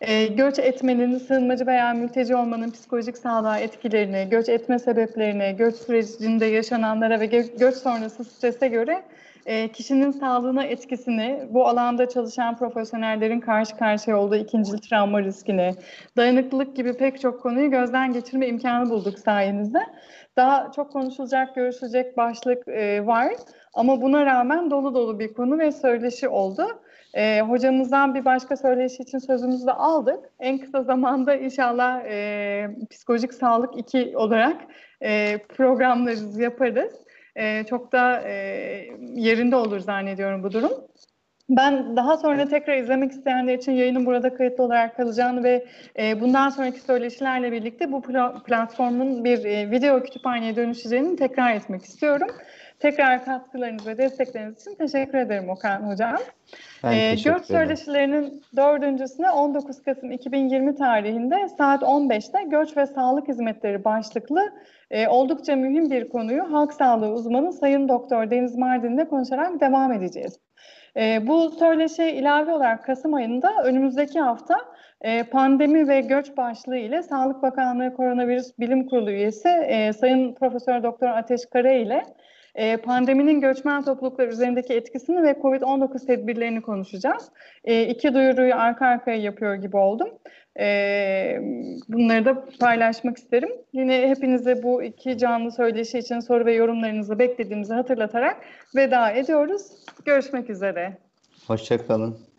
E, göç etmenin, sığınmacı veya mülteci olmanın psikolojik sağlığa etkilerini, göç etme sebeplerini, göç sürecinde yaşananlara ve göç sonrası strese göre e, kişinin sağlığına etkisini, bu alanda çalışan profesyonellerin karşı karşıya olduğu ikinci travma riskini, dayanıklılık gibi pek çok konuyu gözden geçirme imkanı bulduk sayenizde. Daha çok konuşulacak, görüşülecek başlık e, var ama buna rağmen dolu dolu bir konu ve söyleşi oldu. E, hocamızdan bir başka söyleşi için sözümüzü de aldık. En kısa zamanda inşallah e, psikolojik sağlık 2 olarak e, programlarımızı yaparız. E, çok da e, yerinde olur zannediyorum bu durum. Ben daha sonra tekrar izlemek isteyenler için yayının burada kayıtlı olarak kalacağını ve e, bundan sonraki söyleşilerle birlikte bu pla- platformun bir e, video kütüphaneye dönüşeceğini tekrar etmek istiyorum. Tekrar katkılarınız ve destekleriniz için teşekkür ederim Okan Hocam. Ben Ee, ederim. söyleşilerinin dördüncüsüne 19 Kasım 2020 tarihinde saat 15'te Göç ve Sağlık Hizmetleri başlıklı e, oldukça mühim bir konuyu halk sağlığı uzmanı Sayın Doktor Deniz Mardin'le konuşarak devam edeceğiz. E, bu söyleşiye ilave olarak Kasım ayında önümüzdeki hafta e, pandemi ve göç başlığı ile Sağlık Bakanlığı Koronavirüs Bilim Kurulu üyesi e, Sayın Profesör Doktor Ateş Kara ile e, pandeminin göçmen topluluklar üzerindeki etkisini ve COVID-19 tedbirlerini konuşacağız. E, iki duyuruyu arka arkaya yapıyor gibi oldum. E, bunları da paylaşmak isterim. Yine hepinize bu iki canlı söyleşi için soru ve yorumlarınızı beklediğimizi hatırlatarak veda ediyoruz. Görüşmek üzere. Hoşçakalın.